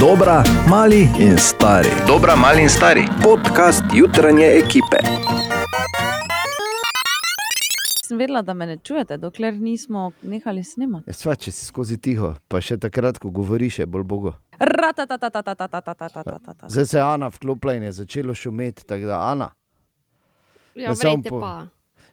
Dobra, mali in stari. Dobra, mali in stari. Podcast jutranje ekipe. Sem vedela, da me ne čujete, dokler nismo nehali snemati. Ja, sva, če si skozi tiho, pa še takrat, ko govoriš, je bolj bogo. Zdaj se je Ana vklopila in je začelo šumeti, tako da Ana. Ja, verjete pa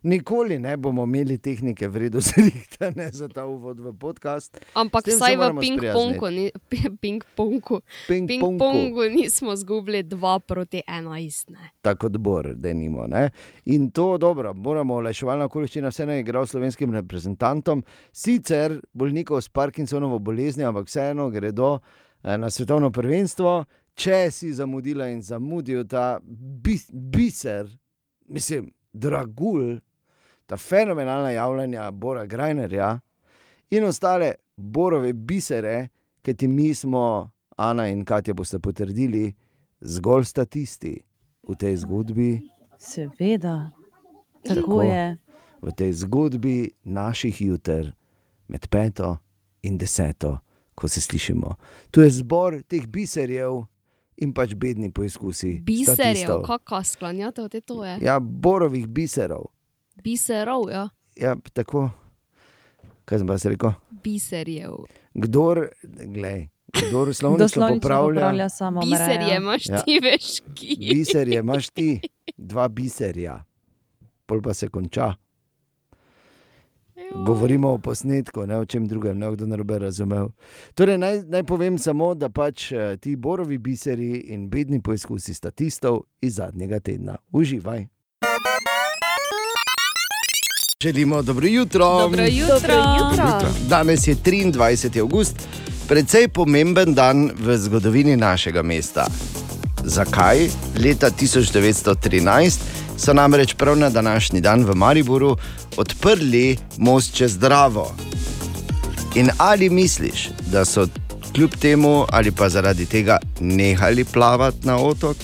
nikoli ne bomo imeli tehnike vredno zrihtane za ta uvod v podcast. Ampak vsaj v ping-pongu, ni- pi- ping-pongu, Ping-pongu, ping-pongu nismo zgubili 2 proti 11. Ne. tako odbor, da nimo. Ne? In to dobro, moramo olajševalna okoliščina vseeno je igral slovenskim reprezentantom, sicer bolnikov s Parkinsonovo boleznijo, ampak vseeno gredo eh, na svetovno prvenstvo. Če si zamudila in zamudil ta bis, biser, mislim, dragulj, ta fenomenalna javljanja Bora Grajnerja in ostale borove bisere, ki ti mi smo, Ana in Katja, boste potrdili, zgolj statisti v tej zgodbi, Seveda, tako Tako. je. v tej zgodbi naših juter, med peto in deseto, ko se slišimo. Tu je zbor teh biserjev in pač bedni poizkusi. Biserjev, statistov. kako sklanjate v te toje? Ja, borovih biserov. Biserov, ja. Ja, tako. Kaj sem pa se rekel? Biserjev. Kdor, glej, kdor Kdo slovnično slovnično popravlja, popravlja samo Biserje imaš Ja. ti, veš, ki. biserje imaš ti, dva biserja, pol pa se konča. Govorimo o posnetku, ne o čem drugem, ne kdo narobe razumel. Torej, naj, naj povem samo, da pač eh, ti borovi biseri in bedni poizkusi statistov iz zadnjega tedna. Uživaj. Želimo dobro jutro. Dobro jutro. Danes je 23. august, precej pomemben dan v zgodovini našega mesta. Zakaj? Leta 1913 so namreč prav na današnji dan v Mariboru odprli most čez Dravo. In ali misliš, da so kljub temu ali pa zaradi tega nehali plavati na otok?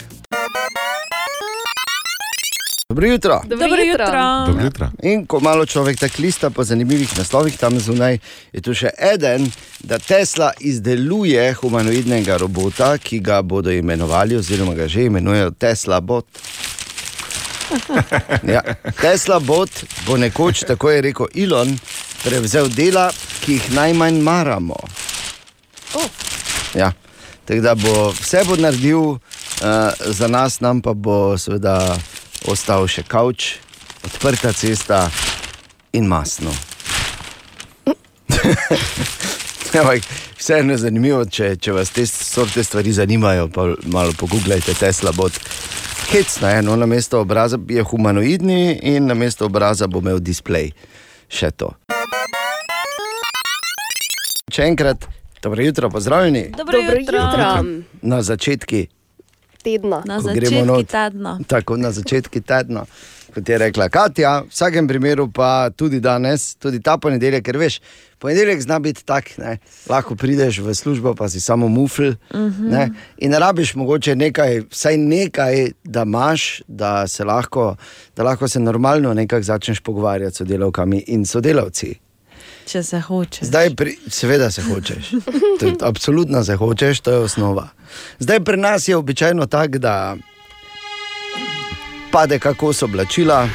Dobro jutro. Dobro, Dobro jutro. Dobro jutro. In ko malo človek tako lista po zanimivih naslovih tam zunaj, je tu še eden, da Tesla izdeluje humanoidnega robota, ki ga bodo imenovali, oziroma ga že imenujejo Tesla Bot. Ja, Tesla Bot bo nekoč, tako je rekel Elon, prevzel dela, ki jih najmanj maramo. Oh. Ja, tako da bo vse bo naredil uh, za nas, nam pa bo seveda ostal še kavč, odprta cesta in masno. Ampak vseeno je zanimivo, če, če vas te sorte stvari zanimajo, pa malo pogooglejte Tesla bot. Hecno je, no, na mesto obraza je humanoidni in na mesto obraza bo imel displej. Še to. Še enkrat, dobro jutro, pozdravljeni Dobro Dobro jutro. jutro. na začetku Tedna. Na Ko začetku not. tedna. Tako na začetku tedna, kot je rekla Katja, v vsakem primeru pa tudi danes, tudi ta ponedeljek, ker veš, ponedeljek zna biti tak, ne, lahko prideš v službo, pa si samo mufl. Uh -huh. In rabiš mogoče nekaj, vsaj nekaj, da imaš, da se lahko, da lahko se normalno nekako začneš pogovarjati s sodelavkami in sodelavci. Če se hoče. Zdaj, pri, seveda se hočeš, to, absolutno se hočeš, to je osnova. Zdaj pri nas je običajno tako, da pade kako so oblačila,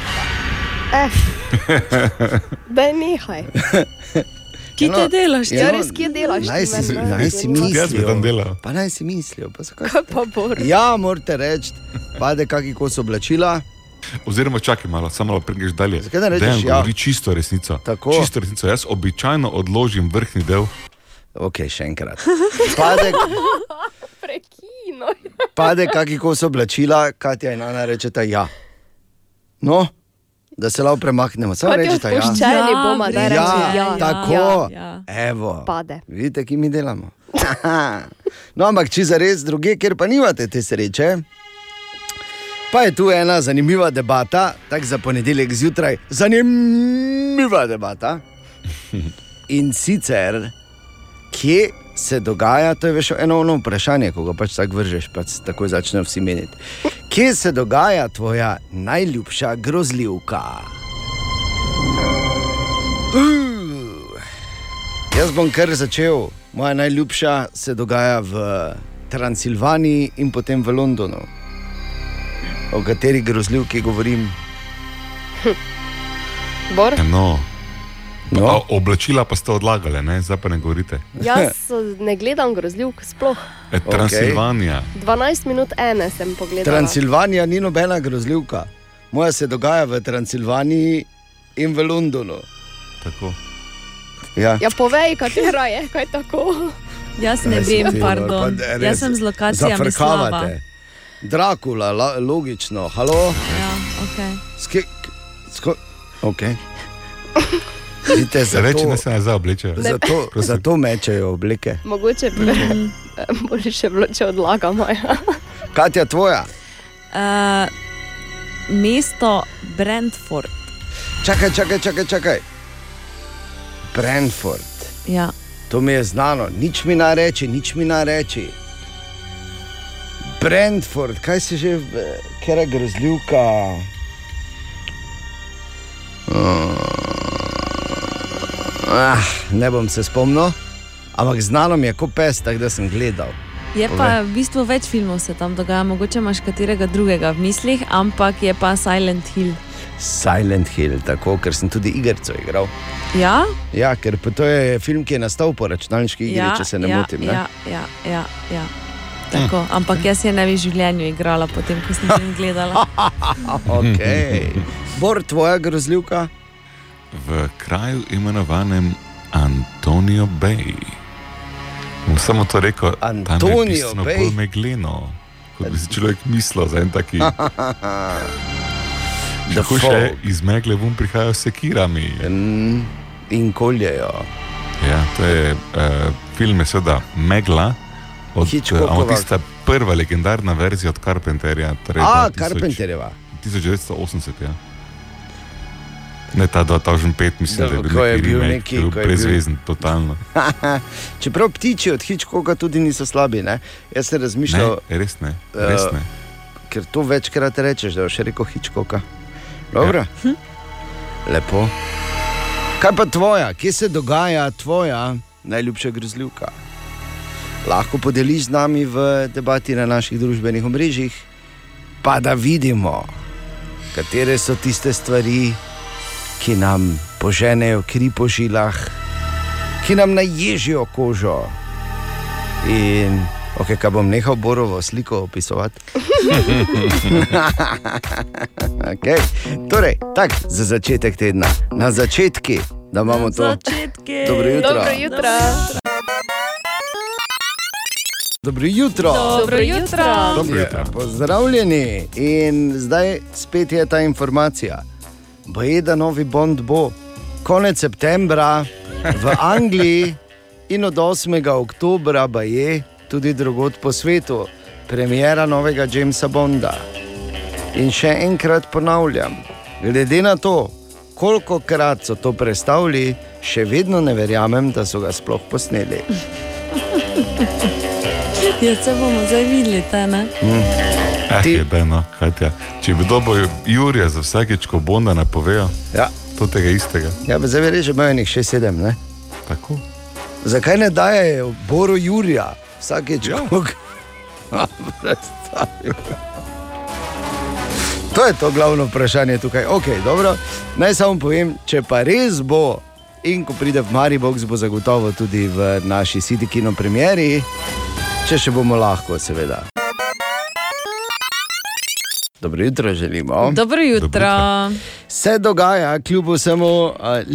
Daj nehaj. Ki te delaš? Ja, res, kje delaš? naj ti si, meni? naj si Tudi jaz bi tam mislijo. delal. Pa naj si mislijo. Pa zakaj? Kaj pa bor? Ja, morate reči, pade kaki kos oblačila. Oziroma, čakaj malo, samo malo pregreš dalje. Zakaj ne rečeš Dejan ja? govori čisto resnico. Tako. Čisto resnico. Jaz običajno odložim vrhnji del. Ok, še enkrat. Pade, Prekino. pade kaki kos oblačila, Katja in Ana rečeta ja. No, da se lahko premaknemo, samo rečeta ja. spuščeni bomo, da Ja, rečemo ja. tako. ja. Evo. Pade. Vidite, ki mi delamo. no, ampak če za res druge, ker pa nimate te sreče. Pa je tu ena zanimiva debata, tako za ponedeljek zjutraj, zanimiva debata. In sicer, kje se dogaja, to je veš eno ono vprašanje, ko ga pač tako vržeš, pa tako začnejo vsi meniti. Kje se dogaja tvoja najljubša grozljivka? Uh, jaz bom kar začel. Moja najljubša se dogaja v Transilvaniji in potem v Londonu. O kateri grozljivki govorim? Bor? No. No. A, oblačila pa ste odlagali, ne? zdaj pa ne govorite. Jaz ne gledam grozljivk, sploh. E, Transilvanija. 12 minut ene sem pogledala. Transilvanija ni nobena grozljivka. Moja se dogaja v Transilvaniji in v Londonu. Tako. Ja. Ja, povej, katera je, kaj tako. Jaz ne je vem, pardon. pa Jaz sem z lokacijami slaba. Drakula, la, logično, halo. Ja, okay. Sko, okay. Vidite, Reči, zato, da se nazaj oblečejo. zato, zato mečejo obleke. Mogoče bi bolje še bilo, če odlagamo. Ja. Katja, tvoja? Uh, mesto Brentford. Čakaj, čakaj, čakaj. čakaj. Brentford. Ja. To mi je znano, nič mi ne reči, nič mi ne reči. Brentford, kaj se že, ker je grozljivka. Ah, ne bom se spomnil, ampak znano mi je kot pes, tako da sem gledal. Je pa v bistvu več filmov se tam dogaja, mogoče imaš katerega drugega v mislih, ampak je pa Silent Hill. Silent Hill, tako, ker sem tudi igrico igral. Ja, Ja, ker to je film, ki je nastal po računalniški igri, ja, če se ne ja, motim. Ne? Ja, ja, ja, ja. Tako, ampak jaz je ne bi v življenju igrala, potem ko sem film gledala. Okay. Bor, tvoja grozljivka? V kraju imenovanem Antonijo Bay. Bom samo to rekel, Antonijo Bay? bolj megleno, kot bi si človek mislil za en taki. The Še iz megle vun prihajajo s sekirami. In koljejo. Ja, to je uh, film, je seveda Megla. Od, Hitchcockova. ampak tista prva legendarna verzija od Carpenterja. Torej A, 2000 Carpenterjeva. 1980. Ja. Ne ta 2005, mislim, Da, da, je bil ko je neki bil remake, neki- bil ko je bil- brezvezen, totalno. Čeprav ptiči od Hitchcocka tudi niso slabi. Ne? Jaz sem razmišljal, Ne, res ne, res Eh, ne. ker to večkrat rečeš, da je še rekel Hitchcocka. Dobro. Ja. Lepo. Kaj pa tvoja, kje se dogaja tvoja najljubša grozljivka? Lahko podeliš z nami v debati na naših družbenih omrežjih, pa da vidimo, katere so tiste stvari, ki nam poženejo kri po žilah, ki nam naježijo kožo. In okay, kaj bom nehal Borovo sliko opisovati. okay. Torej, tak, za začetek tedna, na začetki, da imamo to. Začetki. Dobro jutro. Dobro jutro. Dobro jutro. Dobro jutro. Dobro Ja, jutro. Pozdravljeni. In zdaj spet je ta informacija. Boje, da novi Bond bo konec septembra v Angliji in od 8. oktobra pa je tudi drugod po svetu, premjera novega Jamesa Bonda. In še enkrat ponavljam, glede na to, koliko krat so to predstavili, še vedno ne verjamem, da so ga sploh posneli. Ja, se bomo zdaj videli, ta ne. Eh, Ti- je deno, Katja. Če bi dobil Jurija za vsakeč, ko Bonda napovejo, Ja, to tega istega. ja zdaj verjamem, že imajo nekaj 6-7. Ne? Tako. Zakaj ne dajo Boru Jurija vsakeč, Ja. ko ga predstavijo? To je to glavno vprašanje tukaj. Okay, dobro. Naj samo povem, če pa res bo in ko pride v Maribox, bo zagotovo tudi v naši City Kino premjeri, če še bomo lahko, seveda. Dobro jutro želimo. Dobro jutro. Se dogaja, kljub vsemu, uh,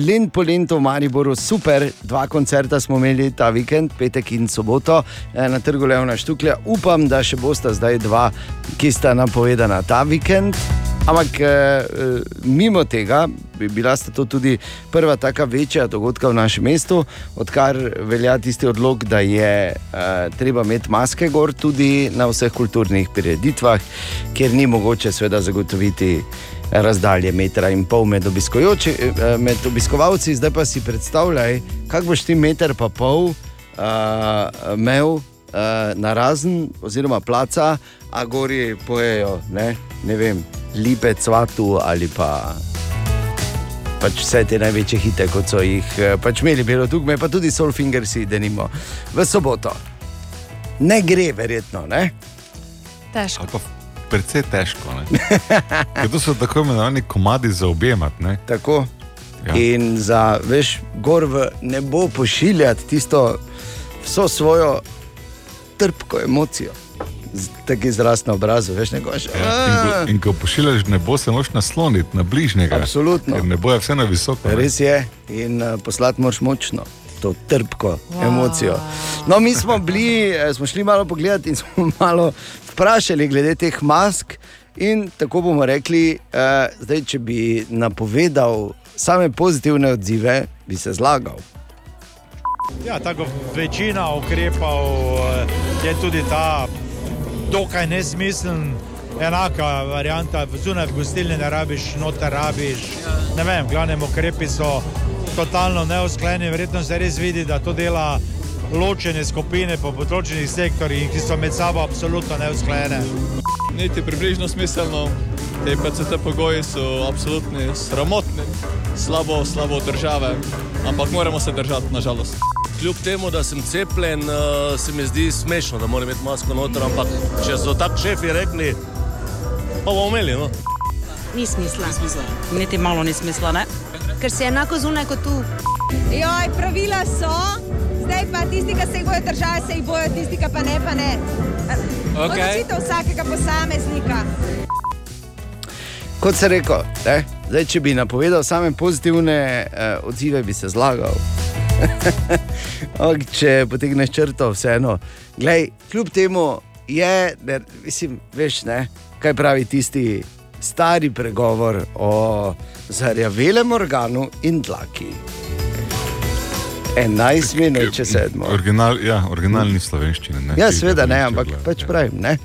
lent po lentu v Mariboru, super. Dva koncerta smo imeli ta vikend, petek in soboto eh, na trgu Levna Štuklja. Upam, da še bosta zdaj dva, ki sta napovedana ta vikend. Ampak eh, eh, mimo tega bi bila sta to tudi prva taka večja dogodka v našem mestu, odkar velja tisti odlog, da je eh, treba imeti maske gor tudi na vseh kulturnih prireditvah, kjer ni mogoče seveda zagotoviti razdalje metra in pol med, eh, med obiskovalci. Zdaj pa si predstavljaj, kako boš ti meter pa pol uh, imel uh, na razen, oziroma placa, a gori pojejo, ne, ne vem, lipe, cvatu ali pa. Pač vse te največje hite, kot so jih eh, pač imeli, bilo tukaj, pa tudi Solfingersi, da nimo v soboto. Ne gre, verjetno. Ne? Težko. Ali pa precej težko. ne. Ker to so tako imenovani komadi za objemati. ne. Tako. Ja. In za, veš, gor v nebo pošiljati tisto vso svojo trpko emocijo, tako izraz na obrazu, veš, neko še. Ja, In, ko, in ko pošiljaš nebo, se moraš nasloniti na bližnjega. Absolutno. Ker nebo je vse na visoko. ne. Res je, in uh, poslati moraš močno. To trpko wow. emocijo. No, mi smo, bili, eh, smo šli malo pogledat in smo malo vprašali glede teh mask. In tako bomo rekli, uh, zdaj, če bi napovedal same pozitivne odzive, bi se zlagal. Ja, tako večina ukrepov eh, je tudi ta dokaj nesmiseln. Enaka varianta, zunaj v gostilni ne rabiš, noter rabiš. Ne vem, glavne ukrepi so totalno neusklajeni. Verjetno se res vidi, da to dela ločene skupine po področenih sektorjih, ki so med sabo absolutno neusklajene. niti približno smiselno. Te PCT pogoji so absolutni, sramotni, slabo, slabo države, ampak moramo se držati, nažalost. Kljub temu, da sem cepljen, eh, se mi zdi smešno, da moram imeti masko noter, ampak če so tako šefi rekli, pa bomo imeli. No? Ni smisla. Niti malo ni smisla, ne? Ker si enako zunaj kot tu. Joj, pravila so, zdaj pa tisti, ki se jih bojo držali, se jih bojo, tisti, ki pa ne, pa ne. Odločitev vsakega posameznika. Kot se rekel, ne? zdaj, če bi napovedal same pozitivne eh, odzive, bi se zlagal. Ok, če potegneš črto, vseeno. Glej, kljub temu je, ne, mislim, veš, ne, kaj pravi tisti stari pregovor o zarjavelem organu in dlaki. 11 minut, če sedmo. Original, ja, originalni slovenščini. Ne, Ja, Ti seveda ne, ampak gleda, pač ja. pravim, ne.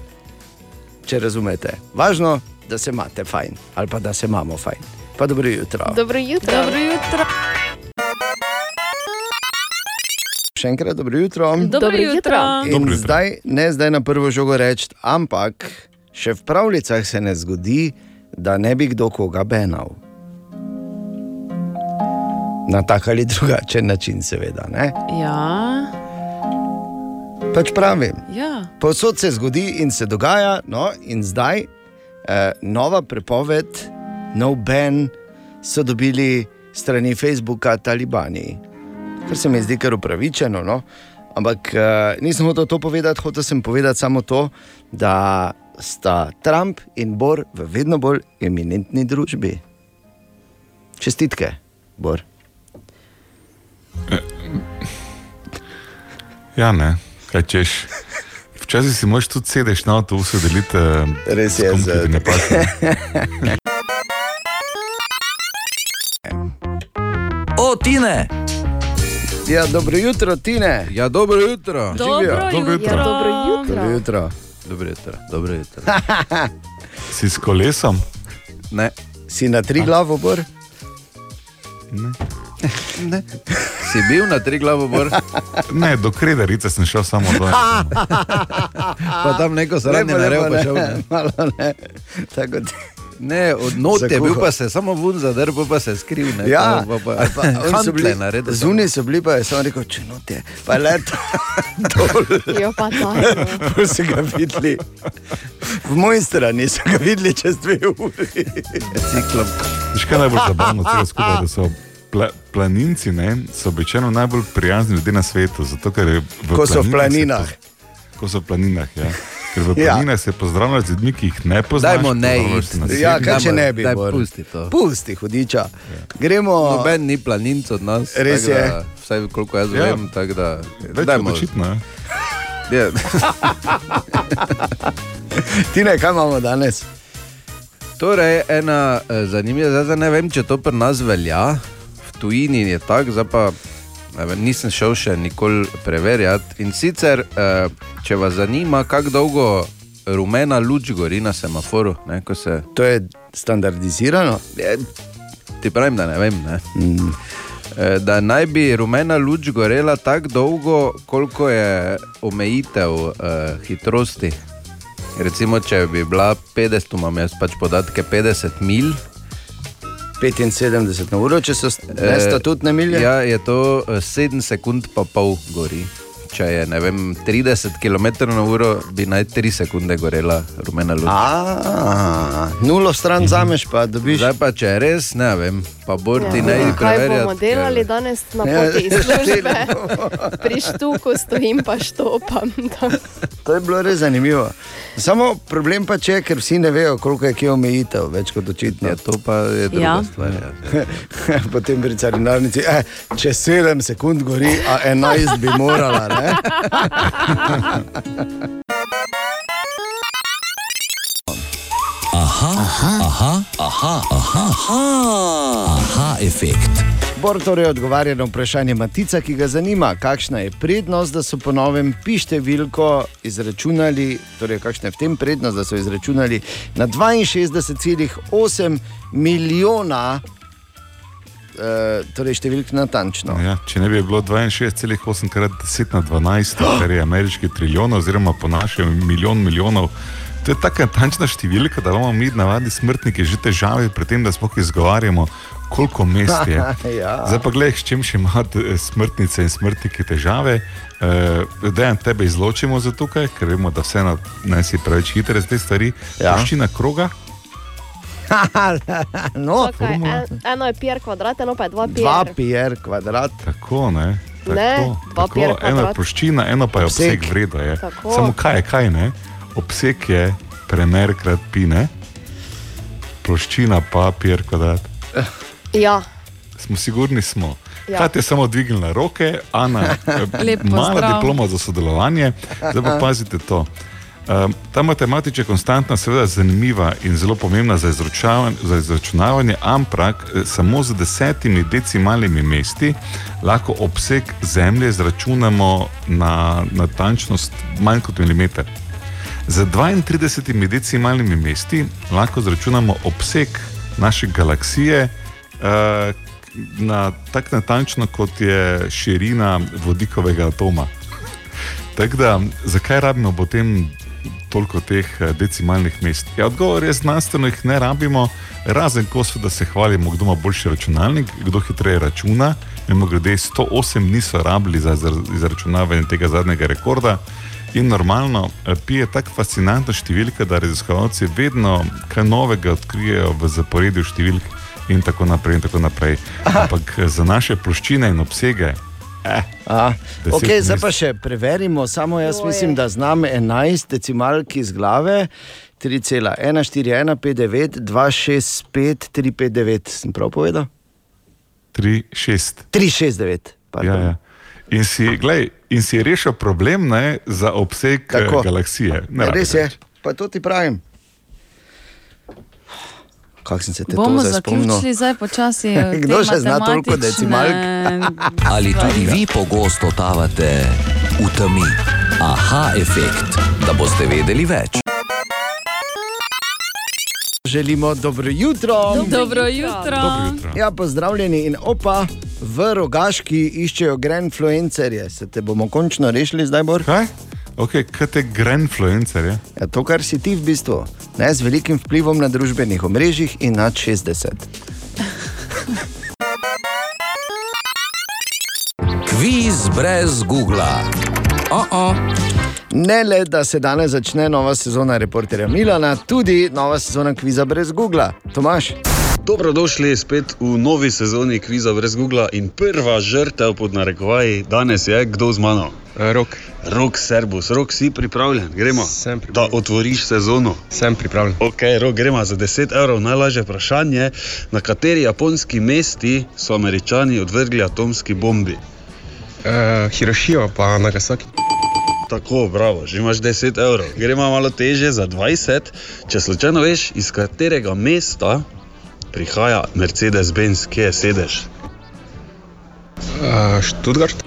Če razumete. Važno, da se imate fajn, ali pa da se imamo fajn. Pa dobro jutro. Dobro jutro. Dobro jutro. Še enkrat dobro jutro. Dobro Dobro jutro. jutro. Zdaj, ne zdaj na prvo žogo reči, ampak še v pravljicah se ne zgodi, da ne bi kdo koga benal. Na tak ali drugačen način, seveda. Ne? Ja, Pač pravim, ja. povsod se zgodi in se dogaja, no, in zdaj eh, nova prepoved, no ben, so dobili strani Facebooka talibani. Kar se mi zdi kar upravičeno. No? Ampak uh, nisem hotel to povedati, hotel sem povedati samo to, da sta Trump in Bor v vedno bolj eminentni družbi. Čestitke, Bor. Ja, ne, kaj češ. Včasih si moš tudi sedeti na avtobusu, delite. Res je, z kom, ki ti ne paše. O, Tine! Ja, dobro jutro, Tine. Ja, dobro jutro. Dobro Dobro jutro. Ja, dobro jutro. Dobro jutro. Dobro jutro. Dobro jutro. Si s kolesom? Ne, Si na tri glavo, Bor? Ne. ne. Si bil na tri glavo bor, Ne, do krederice sem šel samo dol. pa tam neko sranje Lepo, naredil, lepo, pa šel. ne, Ne, malo ne. Tako ti- ne od not je bil, pa se samo vun zadrl, pa se je skril. Ne, Ja, pa, pa, pa oni so bili- naredil. Zunaj so bili, pa je samo rekel, če note, pa je leto dol. Jo, pa. Pol so ga videli. V moji strani so ga videli čez dve uri. ciklom. Veš kaj je najbolj zabavno od vsega skupaj, da so pla, planinci ne, so običajno najbolj prijazni ljudje na svetu. Zato, ker je v Ko so v planinah se Ko so v planinah, ja. Ker v Ja. planinah se pozdravljajo z ljudmi, ki jih ne poznaš. Dajmo ne pozdravljaš iti. Ja, kaj če ne bi Bor? pusti to. Pusti, hudiča. Gremo. Noben ni planinc od nas. Res tako je. Da, vsaj koliko jaz Ja. vem, tako da. Dajmo. očitno. Ja. Ja. Tine, kaj imamo danes? Torej, ena eh, zanimiva, zdaj, ne vem, če to pri nas velja, v tujini je tako, zdaj pa nisem šel še nikoli preverjati. In sicer, eh, če vas zanima, kako dolgo rumena luč gori na semaforu, ne, se To je standardizirano. Je, ti pravim, da ne vem. Ne? Mm. Eh, Da naj bi rumena luč gorela tako dolgo, koliko je omejitev uh, hitrosti. Recimo, če bi bila 50, tu imam jaz pač podatke 50 mil. 75 na uro, če so Eh, statutne milje. Ja, je to 7 sekund, pa pol gori. če je vem, 30 km/h, bi naj 3 sekunde gorela rumena luč. A, nulo stran zameš, pa dobiš. Zdaj pa če je res, ne vem, pa bordi ne Ja. idi Kaj bomo delali danes na poti iz službe? Pri štuku stojim pa štopam. To je bilo res zanimivo. Samo problem pa če, ker vsi ne vejo, koliko je kje omejitev, več kot očitno. Ja, to pa je druga Ja. stvar. Ja. Potem pri carinarnici, eh, če 7 sekund gori, a 11 bi morala. Aha, aha, aha, aha, aha, aha, aha efekt. Bor torej odgovarja na vprašanje Matica, ki ga zanima, kakšna je prednost, da so po novem pi številko izračunali, torej kakšna je v tem prednost, da so izračunali na 62,8 milijona, eh, torej številk natančno. Ja, če ne bi bilo 62,8 krat 10 na 12, kar je ameriški trilijon, oziroma po našem milijon milijonov. To je tako natančna številka, da imamo mi, navadni smrtniki, že težave pri tem, da sploh izgovarjamo, koliko mest je. Ja. Zdaj pa gledaj, s čim še imajo smrtnice in smrtniki težave. Uh, da en tebe izločimo za tukaj, ker vemo, da vseeno ne si preveč hitre z te stvari. Ja. Ploščina kroga, no, Čakaj, en, eno je pier kvadrat, eno pa je dva pier. 2 pier kvadrat. tako ne. Tako, Ne, dva tako, ena je ploščina, eno pa je obseg, Obseg. vreda. Tako. Samo kaj je, kaj ne? Obseg je premer krat pine, ploščina pa pier kvadrat. Ja, Smo sigurni smo. Ja. Kaj je samo dvignila roke, Ana, eh, mala diploma za sodelovanje. Zdaj pa pazite to. Um, ta matematika je konstantna, seveda zanimiva in zelo pomembna za, za izračunavanje, ampak eh, samo z desetimi decimalnimi mesti lahko obseg Zemlje izračunamo na natančnost manj kot milimeter. Z 32 decimalnimi mesti lahko izračunamo obseg naše galaksije uh, na tako natančno, kot je širina vodikovega atoma. Tako da, zakaj rabimo potem toliko teh eh, decimalnih mest? Ja, odgovor je znanstveno, jih ne rabimo, razen ko so, da se hvalimo, kdo ima boljši računalnik, kdo hitreje računa. Mimo grede, 108 niso rabili za izra- izračunavanje tega zadnjega rekorda. In normalno, eh, pi je tako fascinantna številka, da raziskovalci vedno kaj novega odkrijejo v zaporedju številk in tako naprej. In tako naprej. Ampak eh, za naše ploščine in obsege. Eh, A, okay, zdaj pa še preverimo, samo jaz Joj. mislim, da znam 11 decimalk iz glave. 3,14159, 265, 359, sem prav povedal? 3, 6. 369, pardon. Ja, ja. In si, glej, in si rešil problem ne, za obseg Tako. Tako. galaksije. Ne res je, več. pa to ti pravim. Kako sem se te Bomo zaključili zdaj počasi. te Kdo še zna toliko matematične Ali tudi vi pogosto totavate v temi? Aha efekt, da boste vedeli več. Želimo dobro jutro. Dobro jutro. Dobro jutro. Ja, pozdravljeni in opa, v rogaški iščejo grandfluencerje. Se te bomo končno rešili zdaj, Bor? Kaj? Okay, kaj te grandfluencerje? Ja, to, kar si ti v bistvu, ne, z velikim vplivom na družbenih omrežjih in nad 60. Kviz brez Google. Oh -oh. Ne le, da se danes začne nova sezona reporterja Milana, tudi nova sezona kviza brez Google. Tomaš, Dobrodošli spet v novi sezoni kviza brez Google in prva žrtev pod narekovaji danes je kdo z mano? Rok. Rok Serbus, rok si pripravljen, gremo. Sem Da otvoriš sezono. Sem pripravljen. Ok, rok, gremo za 10 evrov. Najlažje vprašanje, na kateri japonski mesti so američani odvrgli atomski bombi? Uh, Hirošima pa Nagasaki. Tako, bravo, že imaš 10 evrov. Gremo malo teže za 20. Če slučajno veš, iz katerega mesta prihaja Mercedes-Benz, kje je sedež? Uh, Študgart.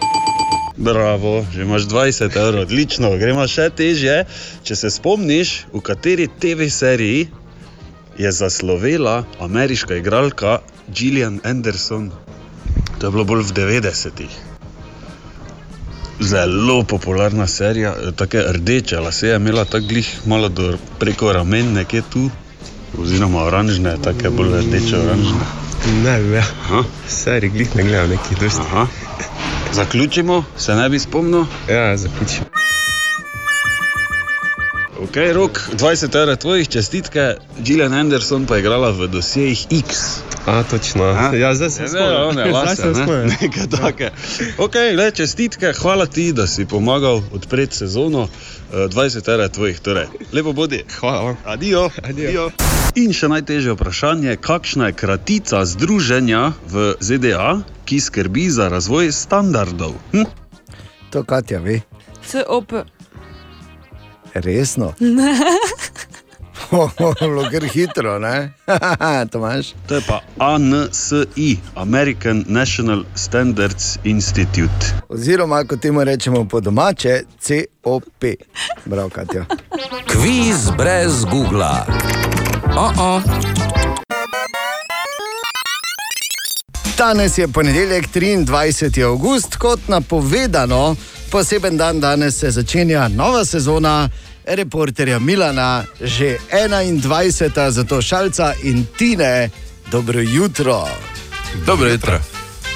Bravo, že imaš 20 evrov, odlično. Gremo še težje. Če se spomniš, v kateri TV seriji je zaslovela ameriška igralka Gillian Anderson. To je bilo bolj v 90-ih. Zelo popularna serija, tako rdeče lase je imela, tako glih malo do preko ramen, nekje tu, oziroma oranžne, tako bolj rdeče oranžne. Ne vem, ja. Seri glih ne gledam neki dosti. Aha. Zaključimo, se ne bi spomnil. Ja, zaključimo. Ok, rok 20 evrov tvojih čestitke, Gillian Anderson pa je igrala v dosjejih X. A, točno. Ja, zdaj sem Ne, spomnil. one Zdaj lase, sem ne? spomnil. Nekaj take. Ok, le čestitke, hvala ti, da si pomagal odpreti sezono. Eh, 20 evrov tvojih, torej. Lepo bodi. Hvala vam. Adijo. Adijo. In še najtežje vprašanje, kakšna je kratica združenja v ZDA, ki skrbi za razvoj standardov? Hm? To Katja ve, COP. Resno. Ne. Bilo kar hitro, ne? Tomaš. To je pa ANSI, American National Standards Institute. Oziroma, kot temu rečemo po domače, COP. Prav, Katja. Kviz brez Google. Oh -oh. Danes je ponedeljek, 23. august, kot napovedano, poseben dan danes se začenja nova sezona reporterja Milana, že 21. zato šalca in tine. Dobro jutro. Dobro jutro.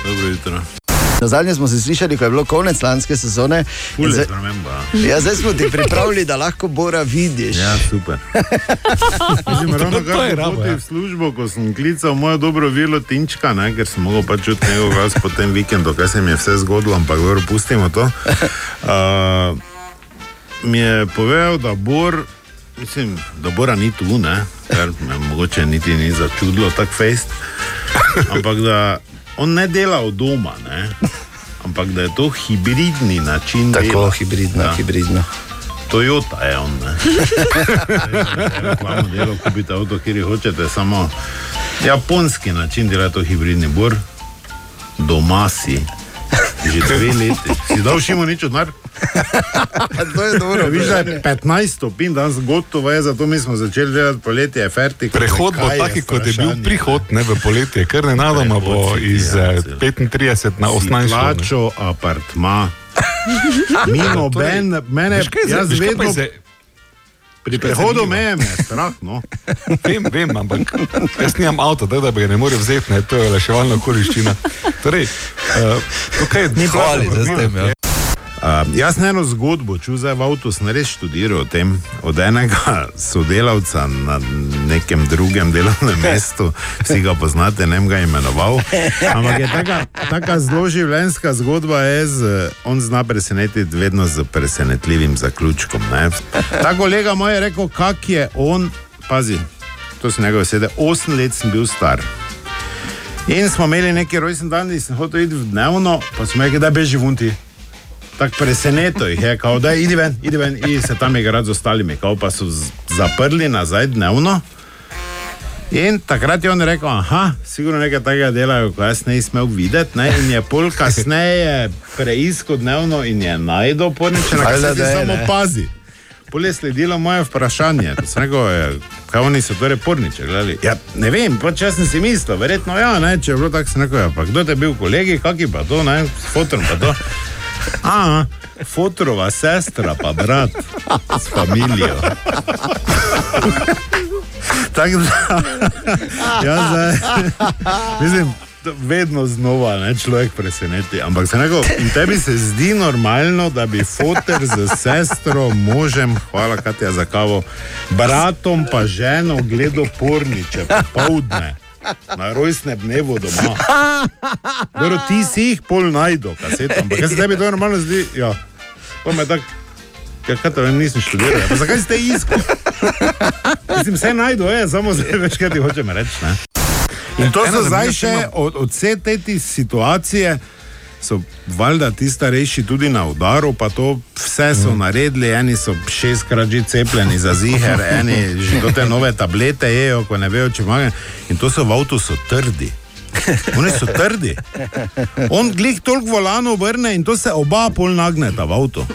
Dobro jutro. Na zadnje smo se slišali, ko je bilo konec lanske sezone. Zdaj-. Ja, zdaj smo ti pripravili, da lahko Bora vidiš. Ja, super. Mislim, ravno To je kar rabo, ja. v službo, ko sem klical mojo dobro vilo Tinčka, ne, ker sem mogel pač čuti njegov glas po tem vikendu, kaj se mi je vse zgodilo, ampak dobro, pustimo to. Uh, mi je povedal, da Bor, mislim, da Bora ni tu, ne, kar me mogoče niti ni začudilo, tako fejst, ampak da on ne dela od doma, ne, ampak da je to hibridni način Tako, dela. hibridno, hibridno. Toyota je on. ne. Reklamo delo, kupite avto, kjer hočete, samo japonski način dela to hibridni bor, doma si. Že dve leti. Si dal šimo nič odmar? to je dobro. Viš, da je 15 stopinj, danes gotovo je, zato mi smo začeli delati poletje, je fertik. Prehod bo taki, kot je bil prihod ne, v poletje, kar nenadoma bo iz eh, 35 na 18. Plačo, apartma. Mi noben, mene, zdaj- jaz pa vedno je pri kaj je prehodu meje me je strah. No. Vem, vem, ampak jaz nimam avto, da, da bi ga ne morel vzeti, ne, to je reševalna okoliščina. Torej, uh, tukaj je Ni hvali, da s tem. Uh, jaz sem eno zgodbo čutil, zdaj v avtu sem res študiral o tem, od enega sodelavca na nekem drugem delovnem mestu, vsi ga poznate, ne vem ga imenoval. Ampak je taka, taka zelo življenjska zgodba, je z, on zna presenetiti vedno z presenetljivim zaključkom. Ne. Ta kolega moj je rekel, kak je on, pazi, to so njegove besede, 8 let sem bil star. In smo imeli neki rojsten dan, in sem hotel iti v dnevno, pa smo rekli, da beži vunti. Tako preseneto jih je, kao, da idi ven, idi ven, in se tam igrati z ostalimi, kao pa so zaprli nazaj dnevno. In takrat je on rekel, aha, sigurno nekaj takega delajo, ko jaz ne smel videti. Ne? In je pol kasneje preiskal dnevno in je najdel porniče, na da je, samo ne. pazi. Pol je sledilo moje vprašanje, to sem rekel, je, kaj oni so torej porniče gledali. Ja, ne vem, pač jaz sem si mislil, verjetno ja, ne, če je bilo tako, sem rekel, ja, pa kdo te je bil kolegi, kaki pa to, ne, s fotrom pa to. A, fotorova sestra, pa brat s familijo. Tako da, jaz zdaj, mislim, vedno znova ne, človek preseneti. Ampak se in tebi se zdi normalno, da bi fotor z sestro, možem, hvala Katja za kavo, bratom pa ženo gledal porniče, popovdne. Na rojstnem dnevu doma. Dobro, ti si jih pol najdel, kasete, ampak kaj se tebi to normalno zdi? Ja, to me tako. Ja, kaj to nisem študiral. ja, Pa zakaj ste iskali? Mislim, vse najdu, je, samo zdaj veš, kaj ti hočem reči. Ne? In to so zdaj še od, od vse te situacije. So valjda ti starejši tudi na udaru, pa to vse so naredili, eni so šestkrat že cepljeni za ziger, eni že te nove tablete jejo, ko ne vejo, če imajo. In to so v avtu so trdi. Oni so trdi. On glih toliko volano obrne in to se oba pol nagneta v avtu.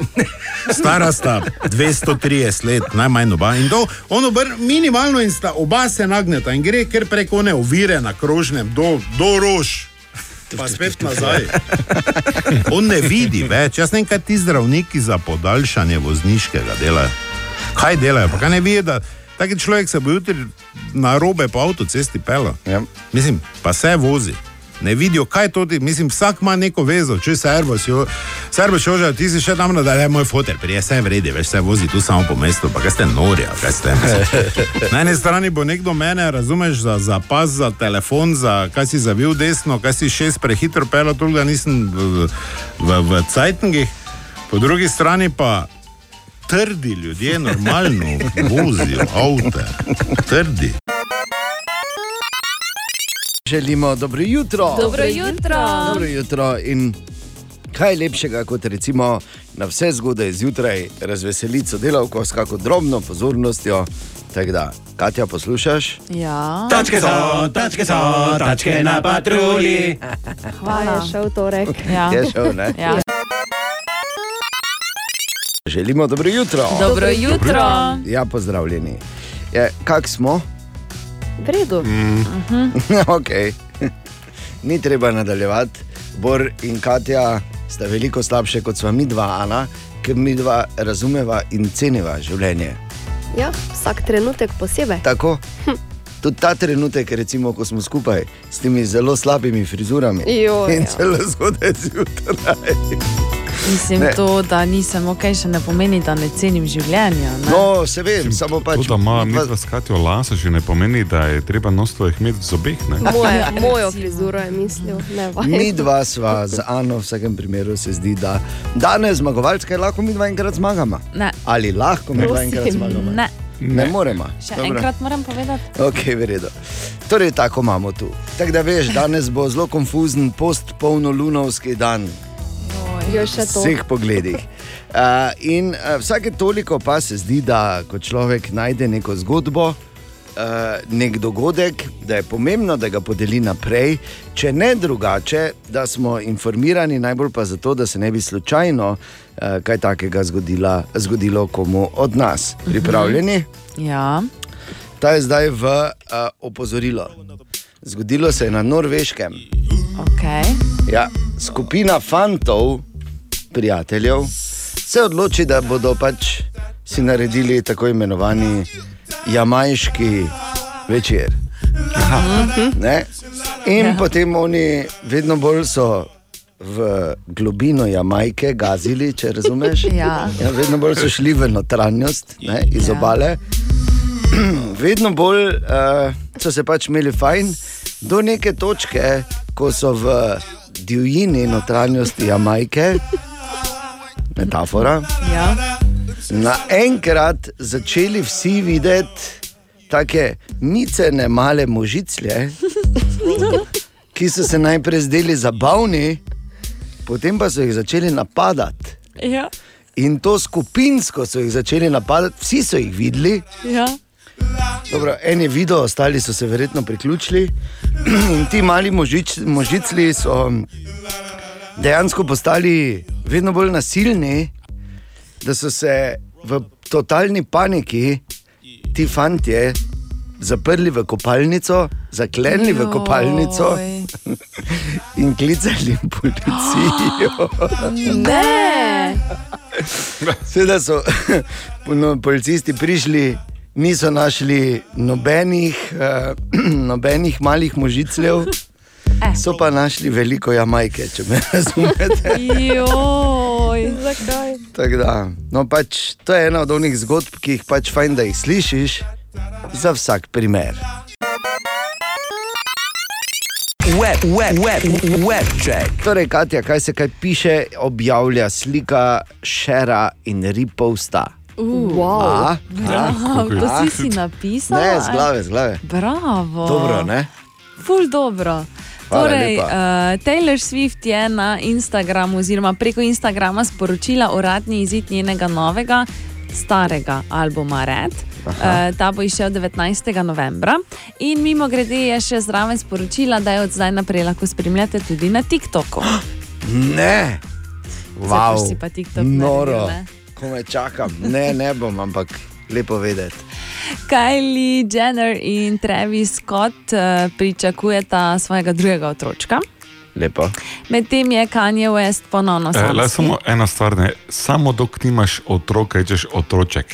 Stara sta 230 let, najmanj oba. In to on obrne minimalno in sta oba se nagneta in gre kar preko one ovire na krožnem do, do rož. Pa spet nazaj. On ne vidi več. Jaz ne vem, kaj ti zdravniki za podaljšanje vozniškega delajo. Kaj delajo? Pa kaj ne vidi, da taki človek se bo jutri na robe po avtocesti pelal. Ja. Mislim, pa se vozi. Ne vidijo, kaj to ti, mislim, vsak ima neko vezo, če se erbo, serbo šoža, ti si še tam, da je moj fotor, prije se vredi, veš, se vozi tu samo po mestu, pa kaj ste nori, kaj ste. Na eni strani bo nekdo mene, razumeš, za, za pas, za telefon, za kaj si zavil desno, kaj si šest prehitro pel, to da nisem v, v, v Cajtngih, po drugi strani pa trdi ljudje normalno vozijo avto, trdi. Želimo dobro jutro. Dobro jutro. Dobro jutro. In kaj lepšega, kot recimo na vse zgodaj zjutraj razveseliti sodelavko s kako drobno pozornostjo. Tako da, Katja, poslušaš? Ja. Tačke so, tačke so, tačke na patrulji. Hvala, je šel torek. Ja. Je šel, ne? Ja. Želimo dobro jutro. Dobro jutro. Ja, pozdravljeni. Je, kak smo? V redu. Mm. Mhm. okay. Ni treba nadaljevati. Bor in Katja sta veliko slabše kot sva mi dva, Ana, ker mi dva razumeva in ceniva življenje. Ja, vsak trenutek posebej. Tako. Tudi ta trenutek, recimo, ko smo skupaj s temi zelo slabimi frizurami Joj, in ja. zelo zgodaj zjutraj. Mislim, Ne. to, da nisem ok, še ne pomeni, da ne cenim življenja. Ne? No, se vem, samo pač. To, da ima midva skati o lasu, še ne pomeni, da je treba nosto jih imeti v zobeh. Ne? Moje, mojo frizuro je mislil, ne vaš. Mi dva sva z Ano, v vsakem primeru se zdi, da danes zmagovalci, kaj lahko mi dva enkrat zmagamo. Ne. Ali lahko mi dva enkrat zmagamo? Ne. Ne moremo. Še Dobro. enkrat moram povedati. Ok, v redu. Torej, tako imamo tu. Tako da veš, danes bo zelo konfuzen post-polnolunovski dan. Vseh pogledih. Uh, in uh, vsake toliko pa se zdi, da ko človek najde neko zgodbo, uh, nek dogodek, da je pomembno, da ga podeli naprej, če ne drugače, da smo informirani, najbolj pa zato, da se ne bi slučajno uh, kaj takega zgodila, zgodilo komu od nas. Pripravljeni? Ja. Ta je zdaj v uh, opozorilo. Zgodilo se je na norveškem. Okay. Ja, skupina fantov, prijateljev, se odloči, da bodo pač si naredili tako imenovani jamajški večer. Ne? In ja. potem oni vedno bolj so v globino Jamajke gazili, če razumeš. Ja. Ja, vedno bolj so šli v notranjost, ne, iz Ja. obale. vedno bolj uh, so se pač imeli fajn, do neke točke, ko so v divjini notranjosti Jamajke, metafora, Ja. naenkrat začeli vsi videti tako micene male možiclje, ki so se najprej zdeli zabavni, potem pa so jih začeli napadati. Ja. In to skupinsko so jih začeli napadati, vsi so jih videli. Ja. Dobro, en je videl, ostali so se verjetno priključili. In ti mali možič, možicli so dejansko postali vedno bolj nasilni, da so se v totalni paniki ti fantje zaprli v kopalnico, zaklenili v kopalnico in klicali policijo. Ne. Seveda so no, policisti prišli, niso našli nobenih, uh, nobenih malih možicljev, so pa našli veliko jamajke, če me razumete. Joj, zakaj? Tako Da, no, pač, to je ena od onih zgodb, ki jih pač fajn, da jih slišiš, za vsak primer. Web, web, web, web check. Torej, Katja, kaj se kaj piše, objavlja slika Šera in Ripovsta. Uh, A? Bravo, to A? si si napisal? Ne, z glave, z glave. Bravo. Dobro, ne? Ful dobro. Hvala Torej, lepa. uh, Taylor Swift je na Instagramu, oziroma preko Instagrama sporočila uradni izid njenega novega, starega albuma Red. Uh, ta bo izšel 19. novembra. In mimo grede je še zraven sporočila, da jo od zdaj naprej lahko spremljate tudi na TikToku. Ne, Zdaj wow. boš si pa TikTok noro. Ko me čakam, ne, ne bom, ampak lepo vedeti. Kylie Jenner in Travis Scott uh, pričakujeta svojega drugega otročka. Lepo. Medtem je Kanye West ponovno Eh, le sam. samo ena stvar, ne. samo dok nimaš otroka, rečeš otroček.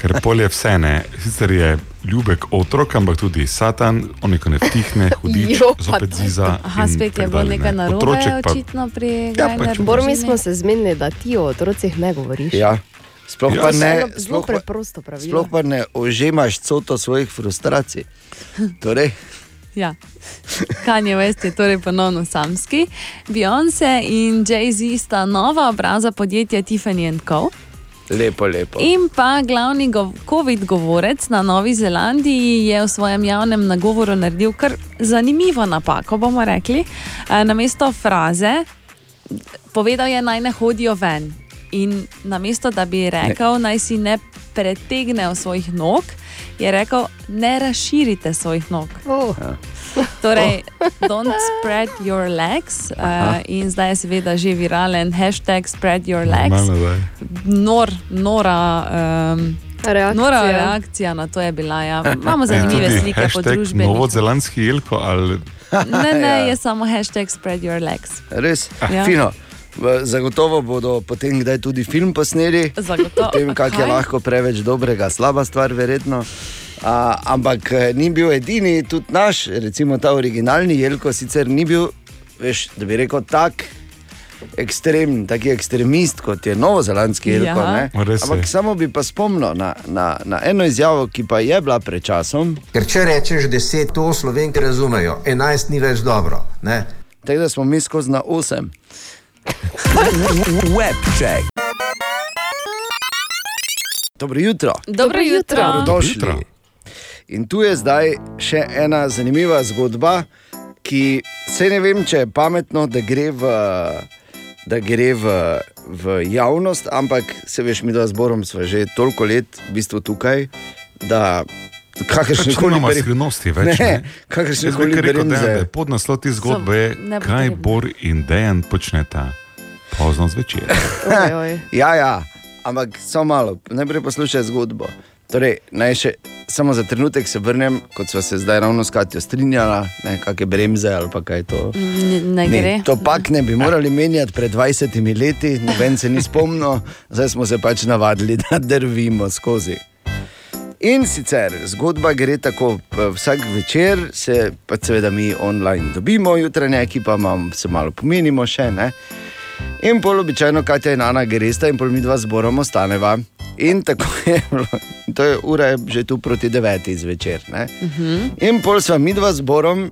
Ker pol je vse, ne. sicer je ljubek otrok, ampak tudi Satan, on neko ne vtihne, hudič, Jo, zopet ziza. Aha, spet je bilo nekaj ne. narobe, Otroček pa- očitno pri Ja, Gajner pač Bor, mi smo se zmenili, da ti o otrocih ne govoriš. Ja. Sploh To pa ne, sploh pa, sploh pa ne ožemaš coto svojih frustracij. Torej, Ja. Kanye West je torej ponovno samski. Beyoncé in Jay-Z sta nova obraza podjetja Tiffany Co. lepo, lepo. In pa glavni gov COVID govorec na Novi Zelandiji je v svojem javnem nagovoru naredil kar zanimivo napako, bomo rekli. E, namesto fraze, povedal je naj ne hodijo ven. In namesto da bi rekel, naj si ne pretegnejo svojih nog, je rekel, ne razširite svojih nog. Oh. Torej, don't spread your legs. Uh, in zdaj je seveda že viralen hashtag spread your legs. Nor, nora, um, Reakcija. nora reakcija na to je bila. Ja. Imamo zanimive Tudi slike po družbi. Novozelandski jelko ali Ne, ne, Ja. je samo hashtag spread your legs. Res, Ja. fino. Zagotovo bodo potem kdaj tudi film posneli. Zagotovo. O tem, kak je lahko preveč dobrega, slaba stvar, verjetno. A, ampak eh, ni bil edini, tudi naš, recimo ta originalni Jelko, sicer ni bil, veš, da bi rekel, tak ekstrem, taki ekstremist kot je novozelandski Jelko. Ja. Ampak samo bi pa spomnil na, na, na eno izjavo, ki pa je bila pred časom. Ker če rečeš deset, to slovenke razumejo, enajst ni več dobro. Ne? Tako da smo mi skozi na osem. Webcheck. Dobro jutro. Dobro jutro. Dobrodošli. In tu je zdaj še ena zanimiva zgodba, ki se ne vem, če je pametno, da gre v, da gre v, v javnost, ampak se veš, mi dva zborom smo že toliko let v bistvu tukaj, da kakršne koli bere- skrivnosti več. Ne, ne. kakršne koli je Podnaslov te zgodbe je, So kaj. Bor in Dejan počneta pozno zvečer. ja, ja, ampak samo malo, najprej poslušaj zgodbo. Torej, naj še samo za trenutek se vrnem, kot smo se zdaj ravno s Katijo strinjali, kakšne bremze ali pa kaj to. Ne, ne gre. to pak ne bi morali menjati pred 20 leti, noben se ni spomnil, zdaj smo se pač navadili, da drvimo skozi. In sicer zgodba gre tako, p- vsak večer se pa seveda mi online dobimo, jutranja ekipa imam, se malo pomenimo še. Ne? In pol običajno, Katja in Ana gresta in pol mi dva zborom ostaneva. In tako je bilo, to je ura je že tu proti devetih zvečer. Ne? In pol sva mi dva zborom,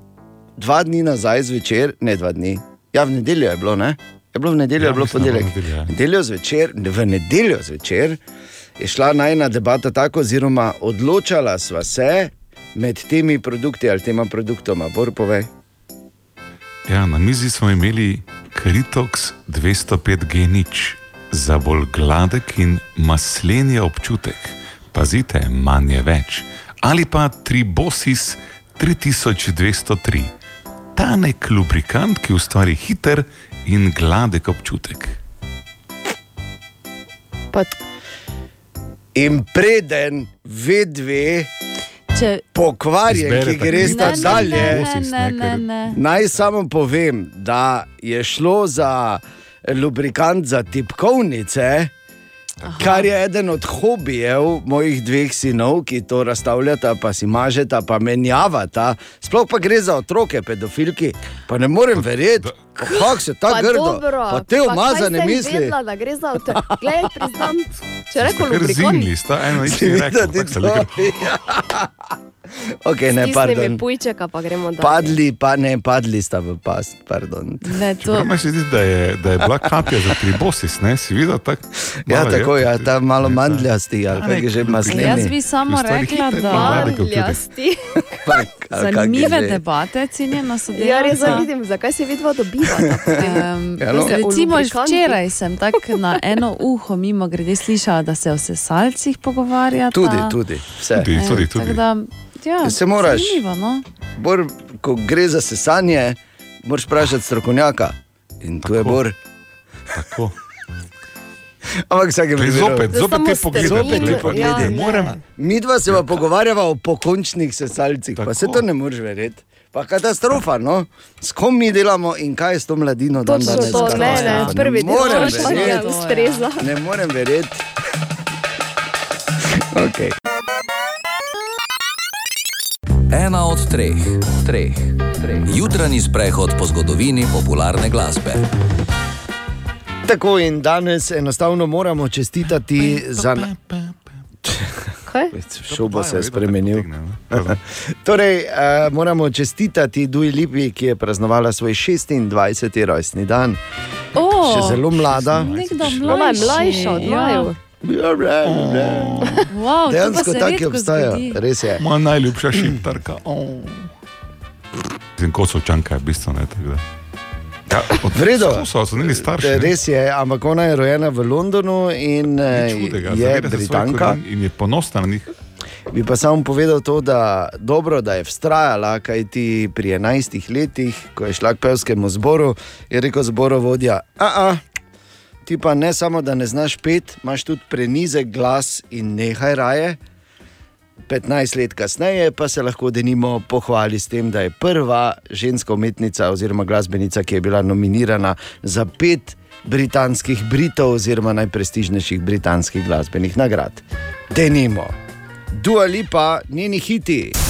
dva dni nazaj zvečer, ne dva dni, ja v nedeljo je bilo, ne? Je bilo v nedeljo, Ja, je bilo ponedeljek. v nedeljo, ja. Nedeljo zvečer, v nedeljo zvečer je šla najna debata tako, oziroma odločala sva se med temi produkti ali tema produktoma. Bor povej. Ja, na mizi smo imeli Kritox 205G nič za bolj gladek in maslenje občutek. Pazite, manj je več. Ali pa Tribosis 3203. Tanek lubrikant, ki ustvari hiter in gladek občutek. Pa... In preden ve dve, Če... pokvarjen, ki Izbereta gre sta Ne, ne, dalje. ne, ne, ne. Naj samo povem, da je šlo za lubrikant za tipkovnice, Aha. kar je eden od hobijev mojih dveh sinov, ki to razstavljata, pa si mažeta, pa menjavata. Sploh pa gre za otroke, pedofilki. Pa ne morem verjeti, kako se ta Pa grdo, dobro, pa te umazane misli. Vedela, da gre za otroke. Glej, priznam, če reko Ker lubrikant. zimni sta eno rekel, ti tako se to-. Okay, ne, pardon. pujčeka, pa. Padli, pa ne, padli sta v past, pardon. Ne, to... Meni se zdi, da je, da je bila kapija za tribosis, ne? si videl tako? Ja, tako je, ja, tudi. ta malo mandljasti, ali Ja, kaj je že masleni. Jaz bi samo rekla, da. Mandljasti. Je zanimive debate, cenjena sodelavca. Ja, res zdaj vidim, zakaj se vidva dobivata. Um, Ja, no. recimo, O lubrikantih. včeraj sem tako na eno uho mimo grede slišala, da se o sesalcih pogovarjata. Tudi, tudi, vse. Tudi, tudi, tako tudi. Da, ja, Se moraš. Zanimivo, no? Bor, ko gre za sesanje, moraš vprašati strokovnjaka. In tu je Bor. Tako. Ampak vsake Glej, zopet, zopet te poglede. Zopet te poglede. ne morem. Mi dva se pa pogovarjava o pokončnih sesalcih, pa se to ne moreš verjeti. Pa katastrofa, no? S kom mi delamo in kaj je s to mladino dan Točno danes? to, ne, ne, Katastrofa. prvi del morem vprašanja verjeti. ustreza. Ne morem verjeti. Okay. Ena od treh, treh, treh. Jutranji sprehod po zgodovini popularne glasbe. Tako in danes enostavno moramo čestitati za. Šel bo se spremenil. torej, uh, moramo čestitati Duji Lipi, ki je praznovala svoj 26. rojstni dan. O, Še zelo mlada. Nekdo je mlajša od Ja. Maju. Wow, Dejansko se tako redko obstaja, zgodi. res je. Moja najljubša šiptarka. Oh. Zim, kosovčanka je bistvo, ne tako da. Ja, Vredo. Starši. Res je, ampak ona je rojena v Londonu in eh, Nič hudega, je Britanka. In je ponosna na njih. Bi pa samo povedal to, da dobro, da je vztrajala, kaj ti pri 11 letih, ko je šla k pevskemu zboru, je rekel zborovodja. A, a, ti pa ne samo, da ne znaš pet, imaš tudi prenizek glas in nehaj raje. 15 let kasneje pa se lahko denimo pohvali s tem, da je prva ženska umetnica oziroma glasbenica, ki je bila nominirana za pet britanskih Britov oziroma najprestižnejših britanskih glasbenih nagrad. Denimo, Dua Lipa, njeni hiti.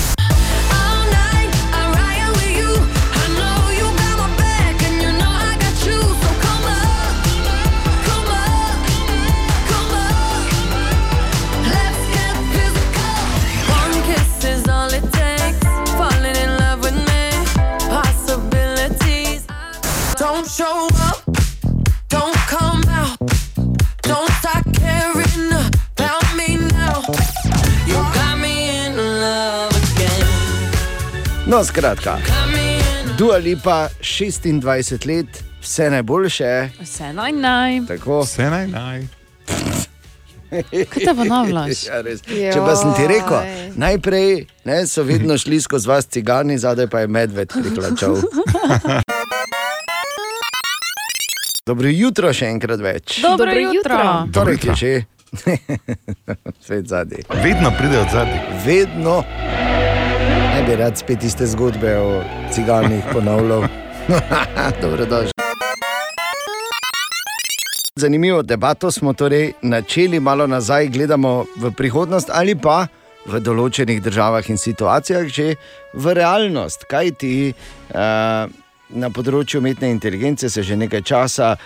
No, skratka, Dua Lipa, 26 let, vse najboljše. Vse naj naj. Tako. Vse naj naj. Kaj te ponavljaš? Ja, res. Če pa sem ti rekel, najprej ne, so vedno šli skozi vas cigani, zadaj pa je medved priklačal. Dobro jutro, še enkrat več. Dobro Dobro jutro. Torek je že. Svet zadnji. Vedno pride od zadnji. Vedno. Ne bi rad spet iste zgodbe o ciganih ponavljal. Dobrodošli. Zanimivo debato smo torej načeli malo nazaj, gledamo v prihodnost ali pa v določenih državah in situacijah že v realnost. Kaj ti uh, na področju umetne inteligence se že nekaj časa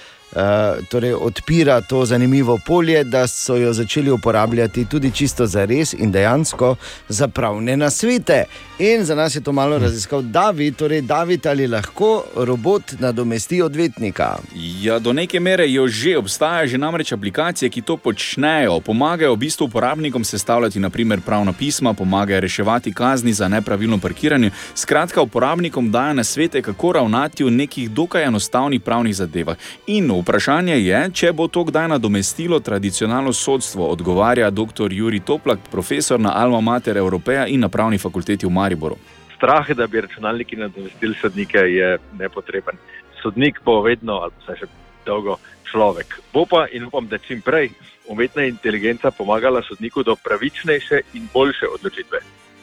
torej odpira to zanimivo polje, da so jo začeli uporabljati tudi čisto za res in dejansko za pravne nasvete. In za nas je to malo raziskal David, torej David ali lahko robot nadomesti odvetnika. Ja, do neke mere jo že obstaja, že namreč aplikacije, ki to počnejo, pomagajo v bistvu uporabnikom sestavljati naprimer pravna pisma, pomagajo reševati kazni za nepravilno parkiranje. Skratka, uporabnikom dajo na svete, kako ravnati v nekih dokaj enostavnih pravnih zadevah. In vprašanje je, če bo to kdaj nadomestilo tradicionalno sodstvo, odgovarja dr. Juri Toplak, profesor na Alma Mater Europeja in na pravni fakulteti v Mariboru. strah, da bi računalniki nadomestili sodnike, je nepotreben. Sodnik bo vedno, ali pa še dolgo, človek. Bo pa in upam, da čim prej umetna inteligenca pomagala sodniku do pravičnejše in boljše odločitve.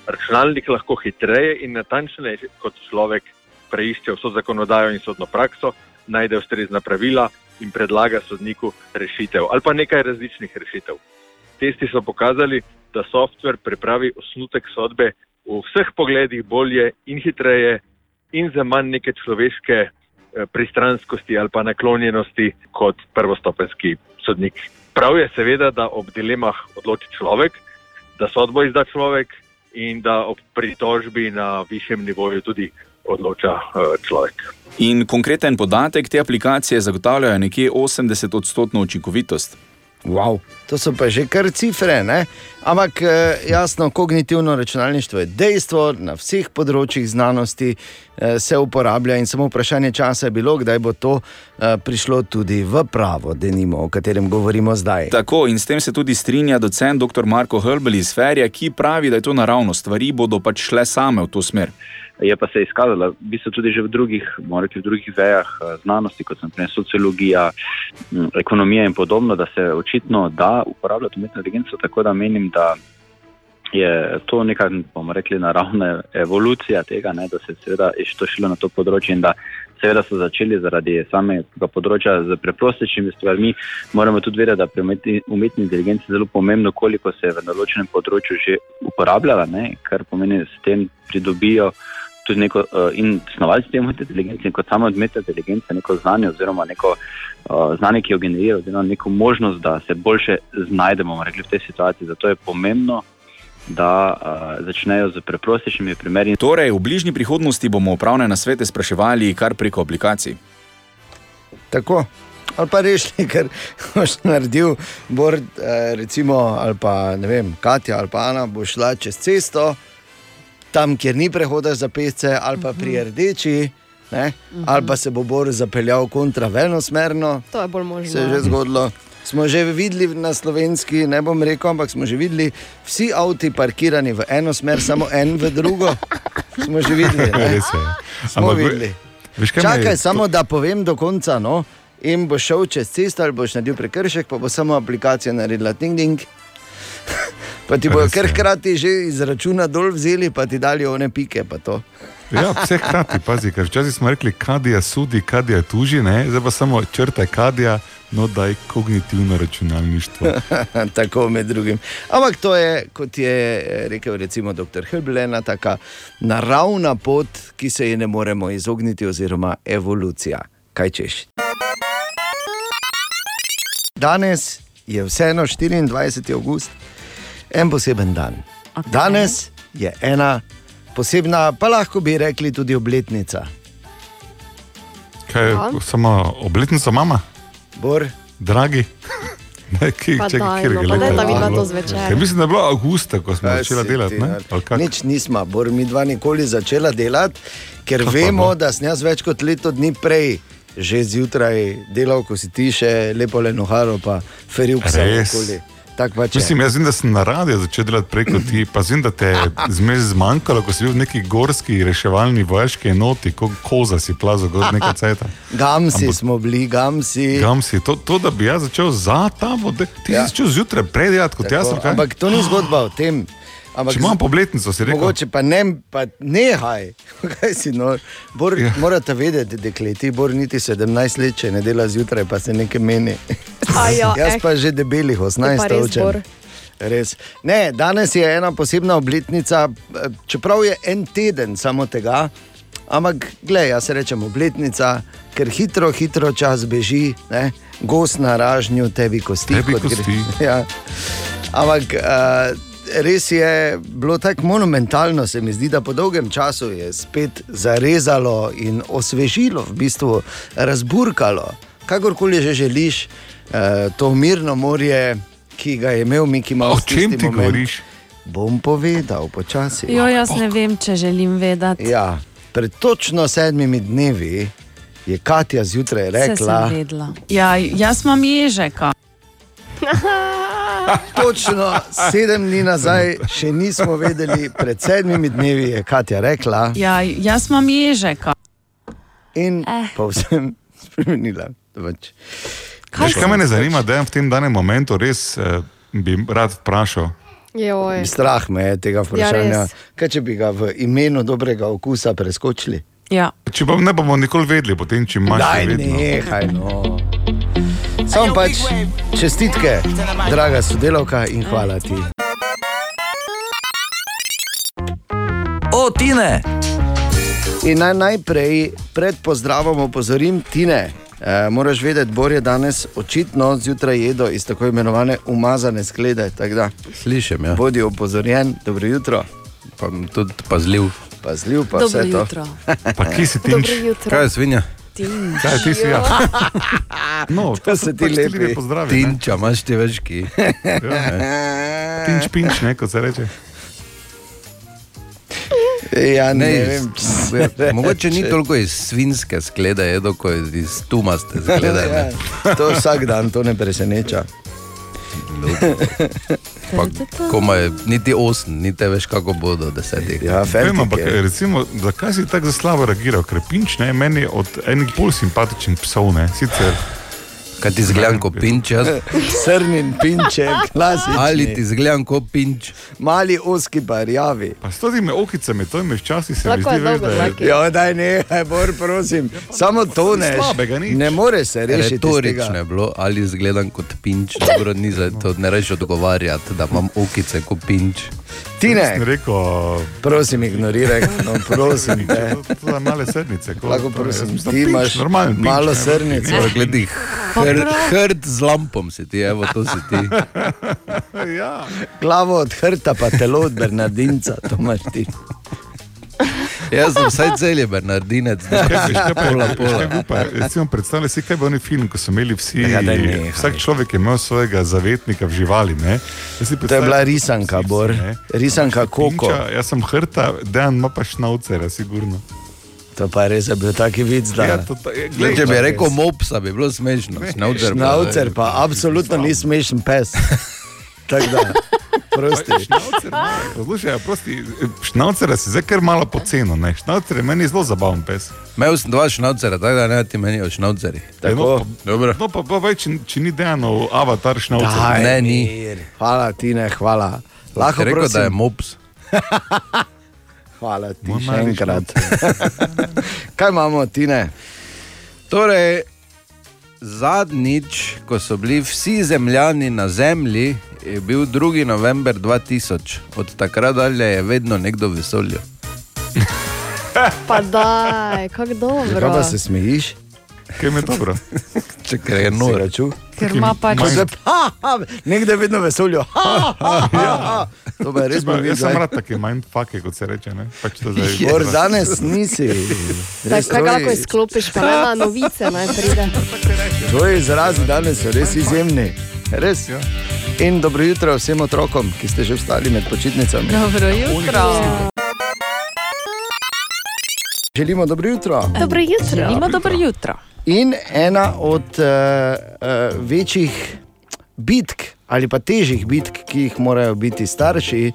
Računalnik lahko hitreje in natančneje kot človek preišče vso zakonodajo in sodno prakso, najde ustrezna pravila in predlaga sodniku rešitev ali pa nekaj različnih rešitev. Testi so pokazali, da softver pripravi osnutek sodbe v vseh pogledih bolje in hitreje in za manj neke človeške eh, pristranskosti ali pa naklonjenosti kot prvostopenski sodnik. Prav je seveda, da ob dilemah odloči človek, da sodbo izda človek in da ob pritožbi na višjem nivoju tudi odloča eh, človek. In konkreten podatek te aplikacije zagotavljajo nekje 80-odstotno učinkovitost. Wow. To so pa že kar cifre, ne? ampak eh, jasno, kognitivno računalništvo je dejstvo, na vseh področjih znanosti eh, se uporablja in samo vprašanje časa je bilo, kdaj bo to prišlo tudi v pravo, denimo, o katerem govorimo zdaj. Tako in s tem se tudi strinja docent dr. Marko Hrbel iz Ferija, ki pravi, da je to naravno, stvari bodo pač šle same v to smer. Je pa se izkazala, v bistvu tudi že v drugih, reči, v drugih vejah eh, znanosti, kot so naprimer sociologija, m, ekonomija in podobno, da se očitno da uporabljati umetno inteligenco, tako da menim, da je to neka, bomo rekli, naravna evolucija tega, ne, da se je seveda to šlo na to področje in da seveda so začeli zaradi samega področja z preprostejšimi stvarmi. Moramo tudi vedeti, da pri umetni, umetni inteligenci je zelo pomembno, koliko se je v določenem področju že uporabljala, ne, kar pomeni, da s tem pridobijo tudi neko uh, in snovalci te umetne inteligence in kot sama umetna inteligenca neko znanje oziroma neko uh, znanje, ki jo generira, oziroma neko možnost, da se boljše znajdemo rekli, v tej situaciji. Zato je pomembno, da uh, začnejo z preprostejšimi primeri. Torej, v bližnji prihodnosti bomo upravne nasvete spraševali kar preko aplikacij. Tako. Ali pa rešili, ker boš naredil, bor, eh, recimo, ali pa ne vem, Katja ali pa Ana, bo šla čez cesto, tam, kjer ni prehoda za pešce, ali pa pri rdeči, ne, ali pa se bo Bor zapeljal kontravelno smerno. To je bolj možno. Se je že zgodilo. Smo že videli na slovenski, ne bom rekel, ampak smo že videli vsi avti parkirani v eno smer, samo en v drugo. Smo že videli. Res je. Smo Ampak ve- videli. veš, je Čakaj, samo da povem do konca. No? In boš šel čez cesto ali boš naredil prekršek, pa bo samo aplikacija naredila ting ding. Pa ti bojo kar hkrati že iz računa dol vzeli, pa ti dali one pike. Ja, vse hkrati, pazi, ker včasih smo rekli, kadija sudi, kadija tuži, ne? zdaj pa samo črta kadija, no daj kognitivno računalništvo. Tako med drugim. Ampak to je, kot je eh, rekel recimo dr. Helbel, ena taka naravna pot, ki se ji ne moremo izogniti, oziroma evolucija. Kaj češ? Danes je vseeno 24. august, en poseben dan. Okay. Danes je ena posebna, pa lahko bi rekli tudi obletnica. Kaj, Ja. samo obletnica mama? Bor. Dragi. Ne, ki, Pa čakaj, daj, katerega no, pa leta je da vidva to zvečer. Ja, mislim, da je bilo avgusta, ko smo Kaj začeli si delati. ti, Ne? kako? Nič nismo, bor mi dva nikoli začela delati, ker Kako vemo, bo? da sem jaz več kot leto dni prej. Že zjutraj delal, ko si ti še lepo le noharo, pa feril Res? okoli. Tako pač. Mislim, jaz vem, da sem na radiju začel delati preko ti, pa vem, da te je zmeraj zmanjkalo, ko si bil v neki gorski reševalni vojaški enoti, kot koza si plazil, kot neka ceta. Gamsi Ampak- smo bili, gamsi. Gamsi, to, to, da bi jaz začel za da, ti Ja. si začel zjutraj predelati kot jaz. Tako, kaj? ampak to ni zgodba o tem. Ampak Če imam pobletnico, si rekel. Mogoče pa ne, pa nehaj. Kaj si no? Bor, ja. Morate vedeti, dekleti, bor niti 17 let, če ne dela zjutraj, pa se nekaj meni. A ja, Jaz eh. pa že debelih To 18 pa res. Ne, danes je ena posebna obletnica, eh, čeprav je en teden samo tega. Ampak, gledaj, jaz rečem obletnica, ker hitro, hitro čas beži, ne? gost na ražnju, tebi kosti. Tebi kot gre- kosti. Ja. Ampak uh, res je bilo tako monumentalno, se mi zdi, da po dolgem času je spet zarezalo in osvežilo, v bistvu razburkalo, kakorkoli že želiš, uh, to mirno morje, ki ga je imel Miki Mouse. O čem ti govoriš? Bom povedal počasi. Jo, jaz ne vem, če želim vedeti. Ja, pred točno sedmimi dnevi je Katja zjutraj rekla, vedela. Ja, jaz imam ježeka. Točno sedem dni nazaj, še nismo vedeli, pred sedmimi dnevi je Katja rekla. Ja, jaz imam ježeka. In eh. povsem spremenila. Pač. Veš, kaj me zanima, da je v tem danem momentu res eh, bi rad vprašal. Joj. Strah me je tega vprašanja. res. Kaj če bi ga v imenu dobrega okusa preskočili? Ja. Če pa ne bomo nikoli vedeli, potem če imaš Daj, še vedno. nehaj, no. Samo pač čestitke, draga sodelavka, in hvala ti. O, Tine! In naj najprej pred pozdravom opozorim Tine. E, moraš vedeti, Bor je danes očitno zjutraj jedel iz tako imenovane umazane sklede. da Slišim, ja. Bodi opozorjen, dobro jutro. Pa tudi pazljiv. Pazljiv pa Dobro vse to. jutro. Pa kje si tinč? Dobro jutro. Kaj je svinja? Tinč. Kaj ti si? Ja. No, To se ti pač lepi. lepi pozdravi. Tinča, imaš ti več ki. Tinč, pinč, ne, kot se reče. Ja, ne, Ne, vem, reče. Mogoče ni toliko iz svinske sklede, jedo, kot iz tumaste sklede. ne. Ja, to vsak dan, to ne preseneča. Pa komaj, niti osem, niti veš, kako bo do desetih. Ja, Vem, ampak recimo, zakaj si tako za slabo reagiral? Ker pinč ne, meni je od enih bolj simpatičnih psov, ne, sicer Kaj ti zgledam kot pinč? Jaz? Srnin pinček, klasični. Ali ti zgledam kot pinč? Mali oski barjavi. Pa s temi okicami, to jim včasih se mi zdi, veš, da je. Ja, daj ne, bor, prosim. Samo to ne. Ne more se rešiti. Retorično je bilo, ali zgledam kot pinč. Dobro, ni za to, ne rečeš odgovarjati, da imam okice kot pinč. Ti ne. Rekel, Prosim, ignoriraj, no, prosim te. to, je male srnice. ko- Lahko to je- prosim, ti pinč, imaš normalen pinč, malo ne, srnic. ne. Gledi, hr, hrd z lampom si ti, evo to si ti. ja. Glavo od hrta, pa telo od Bernardinca, to imaš ti. Jaz sem vsaj cel je Bernardinec, pa bi pa- Recimo, predstavljaj si, kaj bo oni film, ko so imeli vsi. Ja, nehaj. vsak človek je imel svojega zavetnika v živali. Ne? To je bila risanka, Bor. ne. Risanka Koko. Pinča, jaz sem hrta, dejan ima pa šnaucera, sigurno. To pa je res je bil taki vic, da. Ja, to, to, je, Glej, če bi rekel mopsa, bi bilo smešno. Šnaucer, pa- Šnaucer pa absolutno ni smešen pes. Tako da, prosti. Poslušaj, prosti, šnaucera si zdaj kar malo poceno. ne. Šnaucer je meni zelo zabaven pes. Imel sem dva šnaucera, tako da ne ti meni o šnaucerih. Ja, no, pa, Dobro. no, pa, pa več, če, če ni dejano avatar šnaucer. Daj, Ne, ni. Hvala ti, ne, hvala. Lahko rekel, prosim. da je mops. Hvala ti Moj še enkrat. Kaj imamo, Tine? Torej, zadnjič, ko so bili vsi zemljani na zemlji, je bil 2. november 2000. Od takrat dalje je vedno nekdo v vesolju. Pa daj, kako dobro. Zakaj pa se smejiš? Kaj mi je dobro? Če ker je nor. račun? Ker ima pač nekdo je vedno vesoljo. Ha, ha, ha, ha. To je res bilo jaz sem rad take mindfucke, kot se reče. Ne? Pač to Bor, danes nisi. Tako, lahko izklopiš, pa ne na novice naj pride. Tvoji izrazi danes so res izjemni. Res. Ja. In dobro jutro vsem otrokom, ki ste že vstali med počitnicami. Dobro jutro. Želimo dobro jutro. Dobro jutro. Želimo dobro jutro. In ena od uh, uh, večjih bitk ali pa težjih bitk, ki jih morajo biti starši,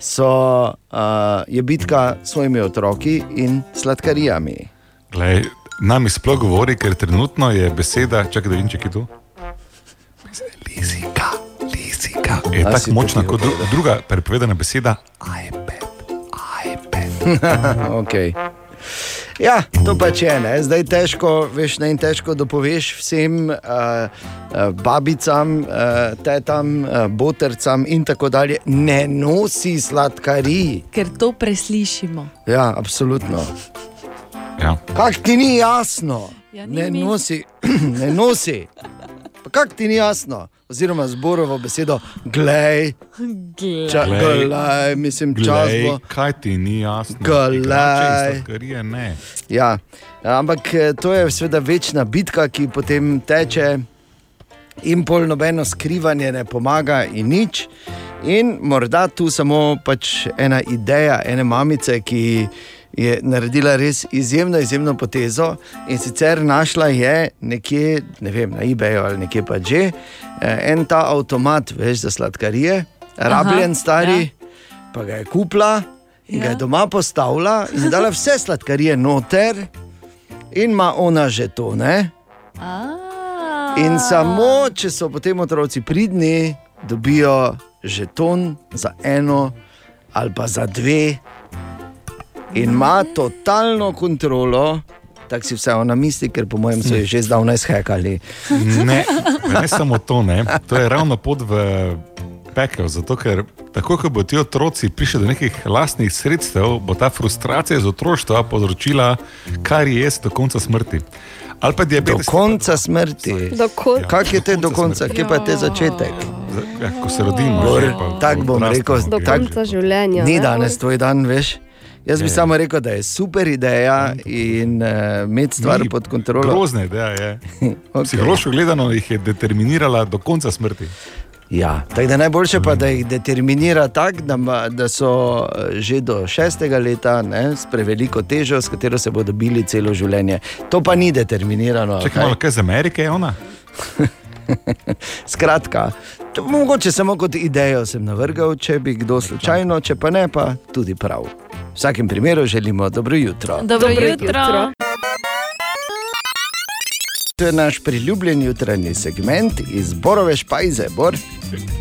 so, uh, je bitka s svojimi otroki in sladkarijami. Glej, nami sploh govori, ker trenutno je beseda, čakaj, da vidim, če je tu. Lizika, lizika. Je A tako močna kot dru, druga prepovedana beseda. okay. Ja, to pač je. Ne? Zdaj težko, veš, ne, in težko dopoveš vsem uh, uh, babicam, uh, tetam, uh, botercam in tako dalje, ne nosi sladkarij. Ker to preslišimo. Ja, absolutno. Ja. Kaj ti ni jasno? Ja, ni ne mi. nosi, ne nosi. Pa Kaj ti ni jasno? Oziroma zborovo besedo, glej, ča, Glej. glej, mislim, čas bo. kaj ti ni jasno? Glej. In sladkarije ne. Ja, ampak eh, to je seveda večna bitka, ki potem teče, in pol nobeno skrivanje ne pomaga, in nič. In morda tu samo pač ena ideja, ene mamice, ki je naredila res izjemno, izjemno potezo in sicer našla je nekje, ne vem, na eBayu ali nekje pa že, eh, en ta avtomat, veš, za sladkarije, rabljen, stari, pa ga je kupila. In ga je doma postavila in dala vse sladkarije noter, in ima ona že to. Ne? In samo, če so potem otroci pridni, dobijo žeton za eno ali pa za dve, in ima totalno kontrolo. Tako si vse ona misli, ker po mojem so jo že zdavnaj shekali. Ne, ne samo to, ne. to je ravno pot v pekel. Zato, ker tako, ko bo ti otroci prišli do nekih lastnih sredstev, bo ta frustracija iz otroštva povzročila kar je do konca smrti. Ali pa Do diabetes. konca smrti. Do konca. Kak je te do konca, kje pa je te začetek? Ja, ko se rodimo, Tako bom rekel, Do konca življenja. Ni ne? danes tvoj dan, veš. Jaz bi Je. samo rekel, da je super ideja in uh, imeti stvar Ni, pod kontrolo. Grozna ideja je. Okay. Psihološko gledano jih je determinirala do konca smrti. Ja, tako da najboljše pa, da jih determinira tako, da, da so eh, že do šestega leta ne, s preveliko težo, s katero se bodo bili celo življenje. To pa ni determinirano. Če kaj? malo kaj z Amerike je ona. Skratka, to, mogoče samo kot idejo sem navrgal, če bi kdo slučajno, če pa ne, pa tudi prav. V vsakem primeru želimo dobro jutro. Dobro, Dobro jutro. jutro. To je naš priljubljen jutranji segment iz Borove špajze. Bor.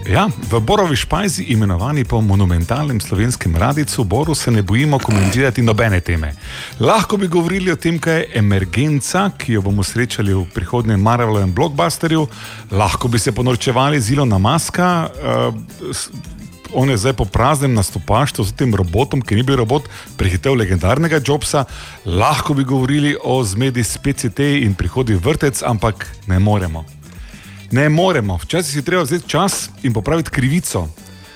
Ja, v Borovi špajzi, imenovani po monumentalnem slovenskem radicu, Boru se ne bojimo komentirati nobene teme. Lahko bi govorili o tem, kaj je emergenca, ki jo bomo srečali v prihodnjem Marvelovem blockbusterju, lahko bi se ponorčevali z Ilona Maska. Uh, On je zdaj po praznem nastopaštvu s tem robotom, ki ni bil robot, prehitel legendarnega Jobsa. Lahko bi govorili o zmedi s PCT in prihodi vrtec, ampak ne moremo. Ne moremo. Včasih si treba vzeti čas in popraviti krivico,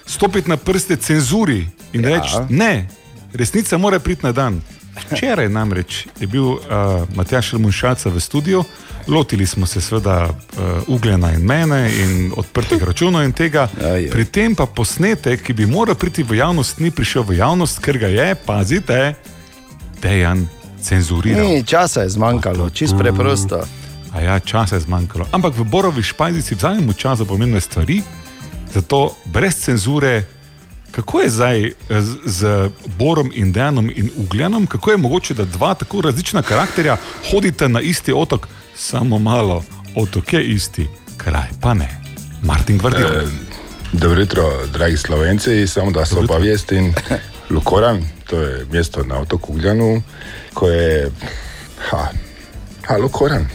stopiti na prste cenzuri in ja. reči: ne, resnica mora priti na dan. Včeraj namreč je bil uh, Matjaš Munšaca v studiu, lotili smo se seveda uh, Ugljena in mene in odprtih računov in tega. Pri tem pa posnetek, ki bi moral priti v javnost, ni prišel v javnost, ker ga je, pazite, dejan cenzuriral. Ni, časa je zmanjkalo, čist preprosto. A ja, časa je zmanjkalo. Ampak v Borovi špajzici vzamemo čas za pomembne stvari, zato brez cenzure. Kako je zdaj z, z Borom in Dejanom in Ugljanom, kako je mogoče, da dva tako različna karakterja hodita na isti otok, samo malo, otok je isti, kraj pa ne. Martin Gvardil. Eh, Dobro jutro, dragi Slovenci, samo da se obavijestim. Lukoran, to je mjesto na otoku Ugljanu koje je, ha, ha, Lukoran.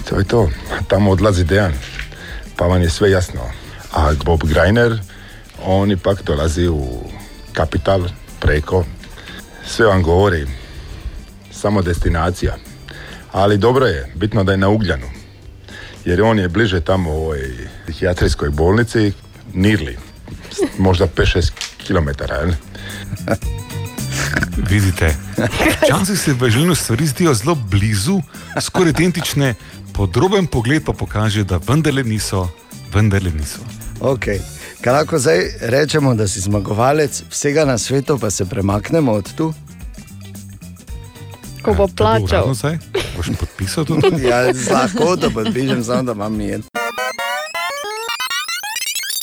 I to je to, tamo odlazi Dejan, pa vam je sve jasno. A Bob Greiner, on ipak dolazi u kapital preko, sve vam govori, samo destinacija. Ali dobro je, bitno da je na Ugljanu, jer on je bliže tamo u ovoj psihijatrijskoj bolnici, Nirli, možda 5-6 km. Vidite, včasih se življenju stvari zdijo zelo blizu, skoraj identične, podroben pogled pa pokaže, da vendarle niso, vendarle niso. Okay. Kaj lahko zdaj rečemo, da si zmagovalec vsega na svetu, pa se premaknemo od tu? Ko bo plačal. Uradno zdaj? Boš podpisal tudi? Ja, lahko da podpišem, samo da imam mir.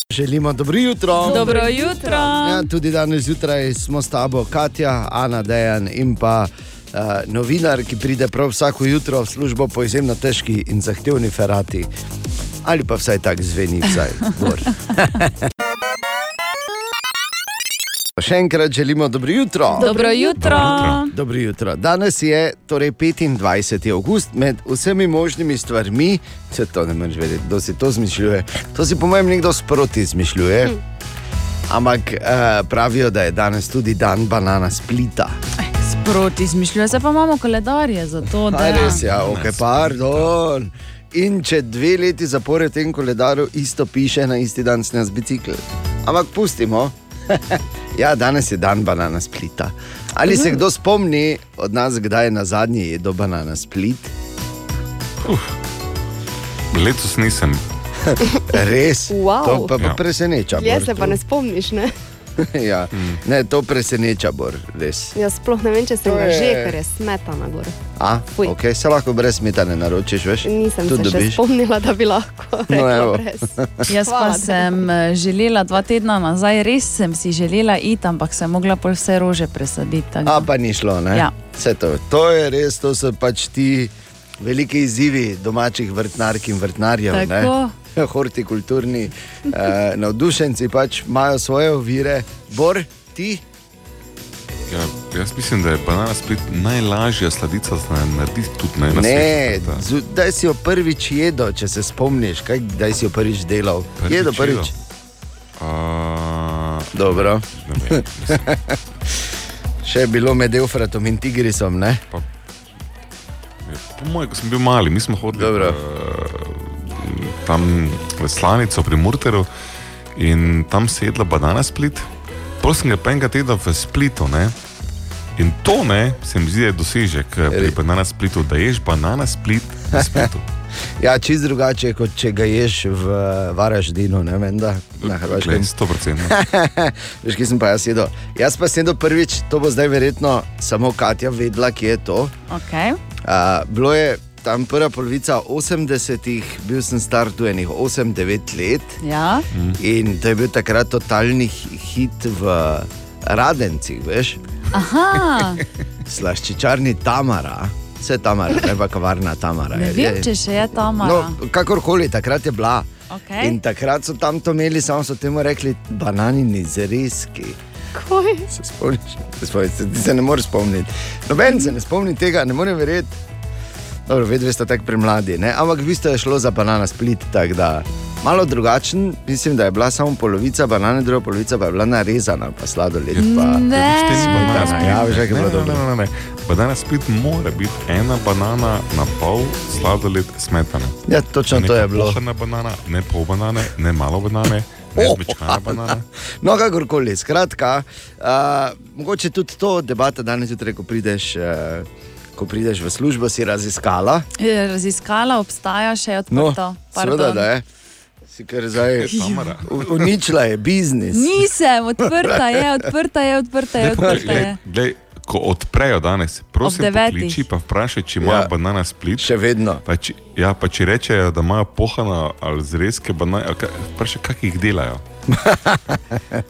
Želimo dobro jutro. Dobro jutro. Ja, tudi danes zjutraj smo s tabo, Katja, Ana, Dejan in pa uh, novinar, ki pride prav vsako jutro v službo po izjemno težki in zahtevni ferati. Ali pa vsaj tako zveni, vsaj. Še enkrat želimo dobro jutro. Dobro jutro. Dobro jutro. Danes je torej 25. august, med vsemi možnimi stvarmi, se to ne moreš vedeti, kdo si to zmišljuje. To si po mojem nekdo sproti zmišljuje. Ampak uh, pravijo, da je danes tudi dan banana splita. Sproti izmišljuje, zdaj pa imamo koledarje za to, da Aj, res, ja, ok, pardon. In če dve leti zapored v tem koledarju isto piše na isti dan snes bicikl. Ampak pustimo. ja, danes je dan banana splita. Ali se kdo spomni od nas, kdaj je na zadnji jedel banana split? Letos nisem. Res, Wow. to pa, pa Ja. preseneča. Jaz se pa ne spomniš, ne? ja. ne, to preseneča, Bor, res. Jaz sploh ne vem, če sem To ga je- že, ker je smetana gor. A, okay, se lahko brez smetane naročiš, veš? Nisem Tudi se še dobiš. spomnila, da bi lahko No. Jaz pa Hvala, sem eh, želela dva tedna nazaj, res sem si želela iti, ampak sem mogla pol vse rože presaditi. tako A pa ni šlo, ne? Ja. Vse to, to je res, to so pač ti veliki izzivi domačih vrtnark in vrtnarjev. ne. Hortikulturni eh, navdušenci pač imajo svoje ovire, bor ti. Ja, jaz mislim, da je banana split najlažja sladica za narediti tudi na enem Ne, zu- daj si jo prvič jedel, če se spomniš, kaj daj si jo prvič delal. Prvič Jedel prvič. Uh, Dobro. Ne vem, mislim. Še je bilo med Eufratom in Tigrisom, ne? Po mojem, ko sem bil mali, mi smo hodili Dobro. v, tam Slanico pri Murteru in tam se je jedla banana split. Prosim, ga pa enkrat jedel v splitu. Ne? In to ne, se mi zdi, je dosežek eh, pri banana splitu, da ješ banana split v splitu. Ja, čist drugače, kot če ga ješ v Varaždinu, ne vem, da na Hrvaškem. Glej, 100%. Veš, ki sem pa jaz jedel. Jaz pa sem jedel prvič, to bo zdaj verjetno samo Katja vedela, kje je to. Okay. Uh, bilo je tam prva polovica 80-ih, bil sem star tu enih 8-9 let. Ja. In to je bil takrat totalni hi- hit v Radencih, veš, Aha, slaščičarni Tamara. Vse Tamara, ne pa kavarna Tamara. Ne je- vem, je- če še je Tamara. No, kakorkoli, takrat je bila. Okej. In takrat so tam to imeli, samo so temu rekli bananini zrezki. Kaj? Se spomniš? Se spomniš? Se, ti se ne moreš spomniti. Noben se ne spomni tega, ne morem verjeti. Dobro, vedno ste tako premladi, ne? ampak v bistvu je šlo za banana split. Malo drugačen, mislim, da je bila samo polovica banane, druga polovica pa je bila narezana, pa sladoled. Pa, Ne. Smetana, ja, veš, kako je bilo Ne, ne, dobro. ne, ne, ne. Banana split mora biti ena banana na pol, sladoled, smetana. Ja, točno ne to je bilo. Pohana banana, ne pol banane, ne malo banane, ne Oh. No, kakorkoli, skratka, uh, mogoče tudi to debato danes zjutraj, ko prideš. Uh, Ko prideš v službo, si raziskala. Je Raziskala obstaja še odprto. No, seveda, da je. Si kar zdaj uničila je biznis. Nisem, odprta je, odprta je, odprta je, odprta je. Glej, ko odprejo danes, prosim, devetih. pokliči pa vprašaj, če imajo Ja. banana split. Še vedno. Pa če, ja, pa če rečejo, da imajo pohana ali zrezke banane, vprašaj, kak jih delajo.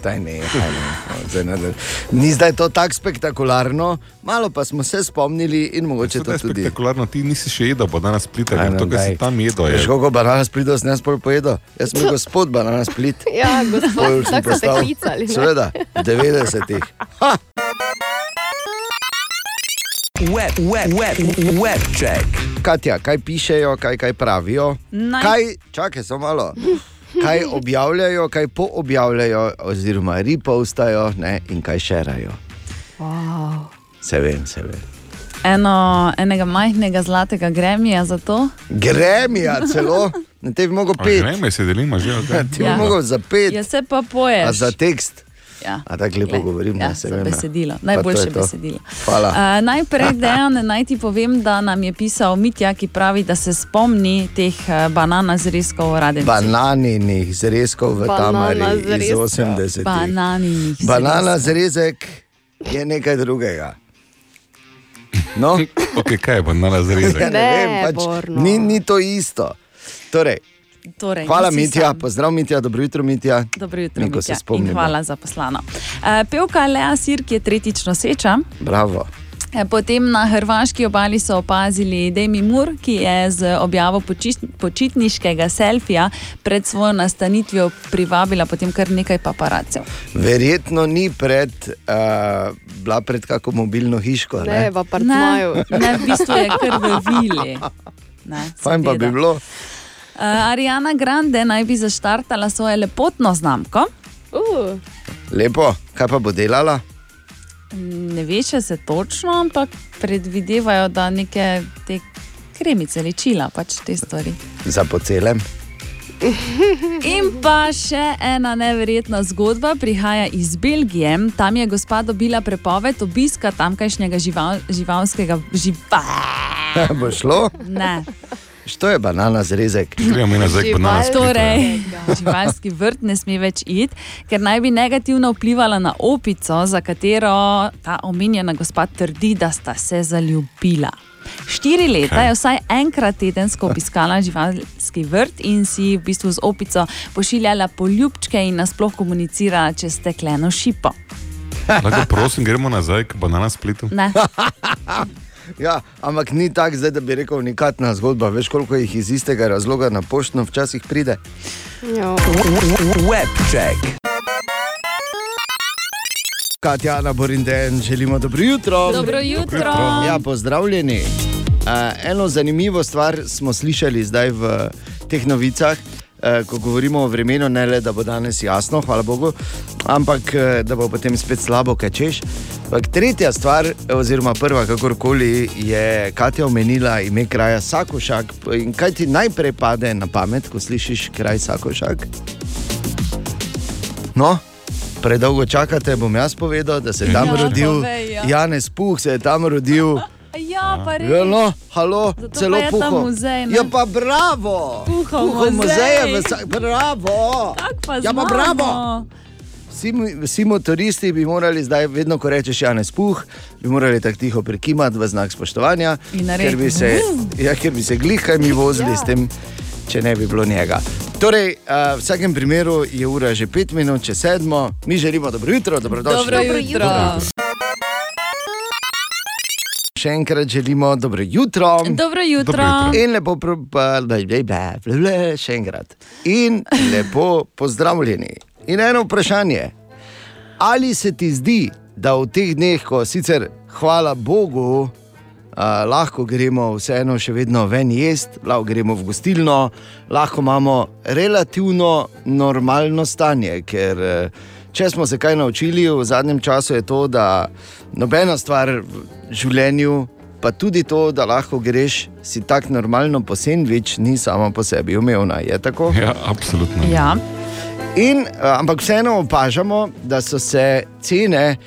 Taj ne, taj ne. No, zdaj ne- Ni zdaj to tako spektakularno, malo pa smo se spomnili in mogoče To to tudi. spektakularno, ti nisi še jedel banana splita, Aj, ker to, kar si tam jedel, je. Veš, koliko banana splitov sem jaz pojedel? Jaz sem gospod banana split. Ja, gospod, tako so te postal- klicali, ne? Seveda, v 90-ih. Web, web, web, web check. Katja, kaj pišejo, kaj, kaj pravijo? Naj- Kaj, čakaj, samo malo. Kaj objavljajo, kaj poobjavljajo, oziroma repostajo ne, in kaj šerajo. Wow. Se vem, se vem. Eno, enega majhnega zlatega gremija za to. Gremija celo, na te bi mogel pet. greme se delimo že od Ti bi Ja. mogel za pet. Ja, se pa poješ. A za tekst. Ja. A tako lepo govorim, ja, ne se vem. ja. besedilo. To Najboljše je to. besedilo. Hvala. Uh, najprej, Dejan, naj ti povem, da nam je pisal Mitja, ki pravi, da se spomni teh uh, banana zrezkov radencev. Bananinih zrezkov v Banana Tamari iz zrezka. 80. Bananinih Banana zrezek je nekaj drugega. No, okay, kaj je banana zrezek? ja, ne Ne, vem, pač, Borno. ni, ni to isto. Torej, Torej, hvala, Mitja, sam. pozdrav, Mitja, dobro jutro, Mitja. Dobro jutro, se Mitja, hvala za poslano. Uh, pevka Lea Sir, ki je tretjič noseča. Bravo. Eh, Potem na hrvaški obali so opazili Demi Moore, ki je z objavo počitniškega selfija pred svojo nastanitvijo privabila potem kar nekaj paparacev. Verjetno ni pred, uh, bila pred kako mobilno hiško. Ne, Ne, v apartmaju. Ne, ne, v bistvu je kar v vili. Ne, Fajn pa bi bilo. Uh, Ariana Grande naj bi zaštartala svojo lepotno znamko. Uh, Lepo, kaj pa bo delala? Ne ve še se točno, ampak predvidevajo, da neke te kremice, ličila, pač te stvari. Za pocelem. In pa še ena neverjetna zgodba prihaja iz Belgije. Tam je gospa dobila prepoved obiska tamkajšnjega žival, živalskega živa. bo šlo? Ne. Što je banana zrezek? Gremo mi nazaj k banana splitu. Torej, živalski vrt ne sme več iti, ker naj bi negativno vplivala na opico, za katero ta omenjena gospa trdi, da sta se zaljubila. Štiri leta Kaj? je vsaj enkrat tedensko obiskala živalski vrt in si v bistvu z opico pošiljala poljubčke in nasploh komunicirala čez stekleno šipo. Lahko prosim, gremo nazaj k banana splitu. Ne. Ja, ampak ni tako, zdaj, da bi rekel, unikatna zgodba. Veš, koliko jih iz istega razloga na poštno včasih pride. jo. Web check. Katjana Borinden, želimo dobro jutro. Dobro jutro. Ja, pozdravljeni. Uh, eno zanimivo stvar smo slišali zdaj v teh novicah, ko govorimo o vremenu, ne le da bo danes jasno, hvala Bogu, ampak uh, da bo potem spet slabo, kaj češ. Ampak tretja stvar, oziroma prva, kakorkoli je Katja omenila ime kraja Sakošak. In kaj ti najprej pade na pamet, ko slišiš kraj Sakošak? No, predolgo čakate, bom jaz povedal, da se je tam Ja, rodil povej, ja. Janez Puh, se je tam rodil. Ja, pa res. Ja, no, halo, Zato celo pa je ta puho. muzej, ne? Ja, pa bravo! Puhov muzej. muzej je v Sa- Bravo! Tako pa Ja, pa znamo. bravo! Vsi, mi- vsi motoristi bi morali zdaj, vedno ko rečeš Janez Puh, bi morali tako tiho prekimati v znak spoštovanja, In ker narediti bi se, ja, ker bi se glihaj mi vozili Ja. s tem, če ne bi bilo njega. Torej, uh, v vsakem primeru je ura že pet minut, če sedmo, mi želimo dobro jutro, dobrodošli. Dobro jutro. Še enkrat želimo dobro jutro. Dobro jutro. Dobro jutro. In lepo, pro, da, še enkrat. In lepo pozdravljeni. In eno vprašanje. Ali se ti zdi, da v teh dneh, ko sicer hvala Bogu, a, lahko gremo vseeno še vedno ven jesti, lahko gremo v gostilno, lahko imamo relativno normalno stanje, ker eh, če smo se kaj naučili v zadnjem času, je to, da nobena stvar v življenju, pa tudi to, da lahko greš si tako normalno po sendvič, ni sama po sebi umevna. Je tako? Ja, absolutno. Ja. In, a, ampak vseeno opažamo, da so se cene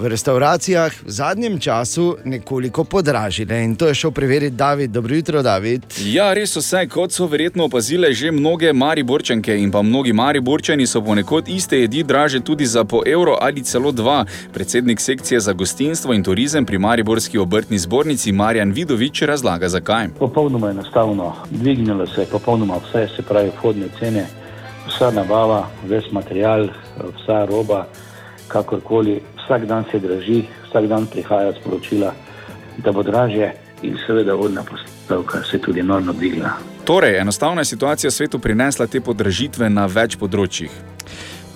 v restauracijah v zadnjem času nekoliko podražile. In to je šel preveriti David. Dobro jutro, David. Ja, res so se, kot so verjetno opazile že mnoge mariborčanke in pa mnogi mariborčani, so ponekod iste jedi draže tudi za po evro ali celo dva. Predsednik sekcije za gostinstvo in turizem pri Mariborski obrtni zbornici Marjan Vidovič razlaga zakaj. Popolnoma enostavno, dvignilo se je popolnoma vse, se pravi, vhodne cene, vsa nabava, ves material, vsa roba, kakorkoli, vsak dan se draži, vsak dan prihaja sporočila, da bo dražje in seveda vodna postavka se je tudi enormno dvigla. Torej, enostavna je situacija svetu prinesla te podražitve na več področjih.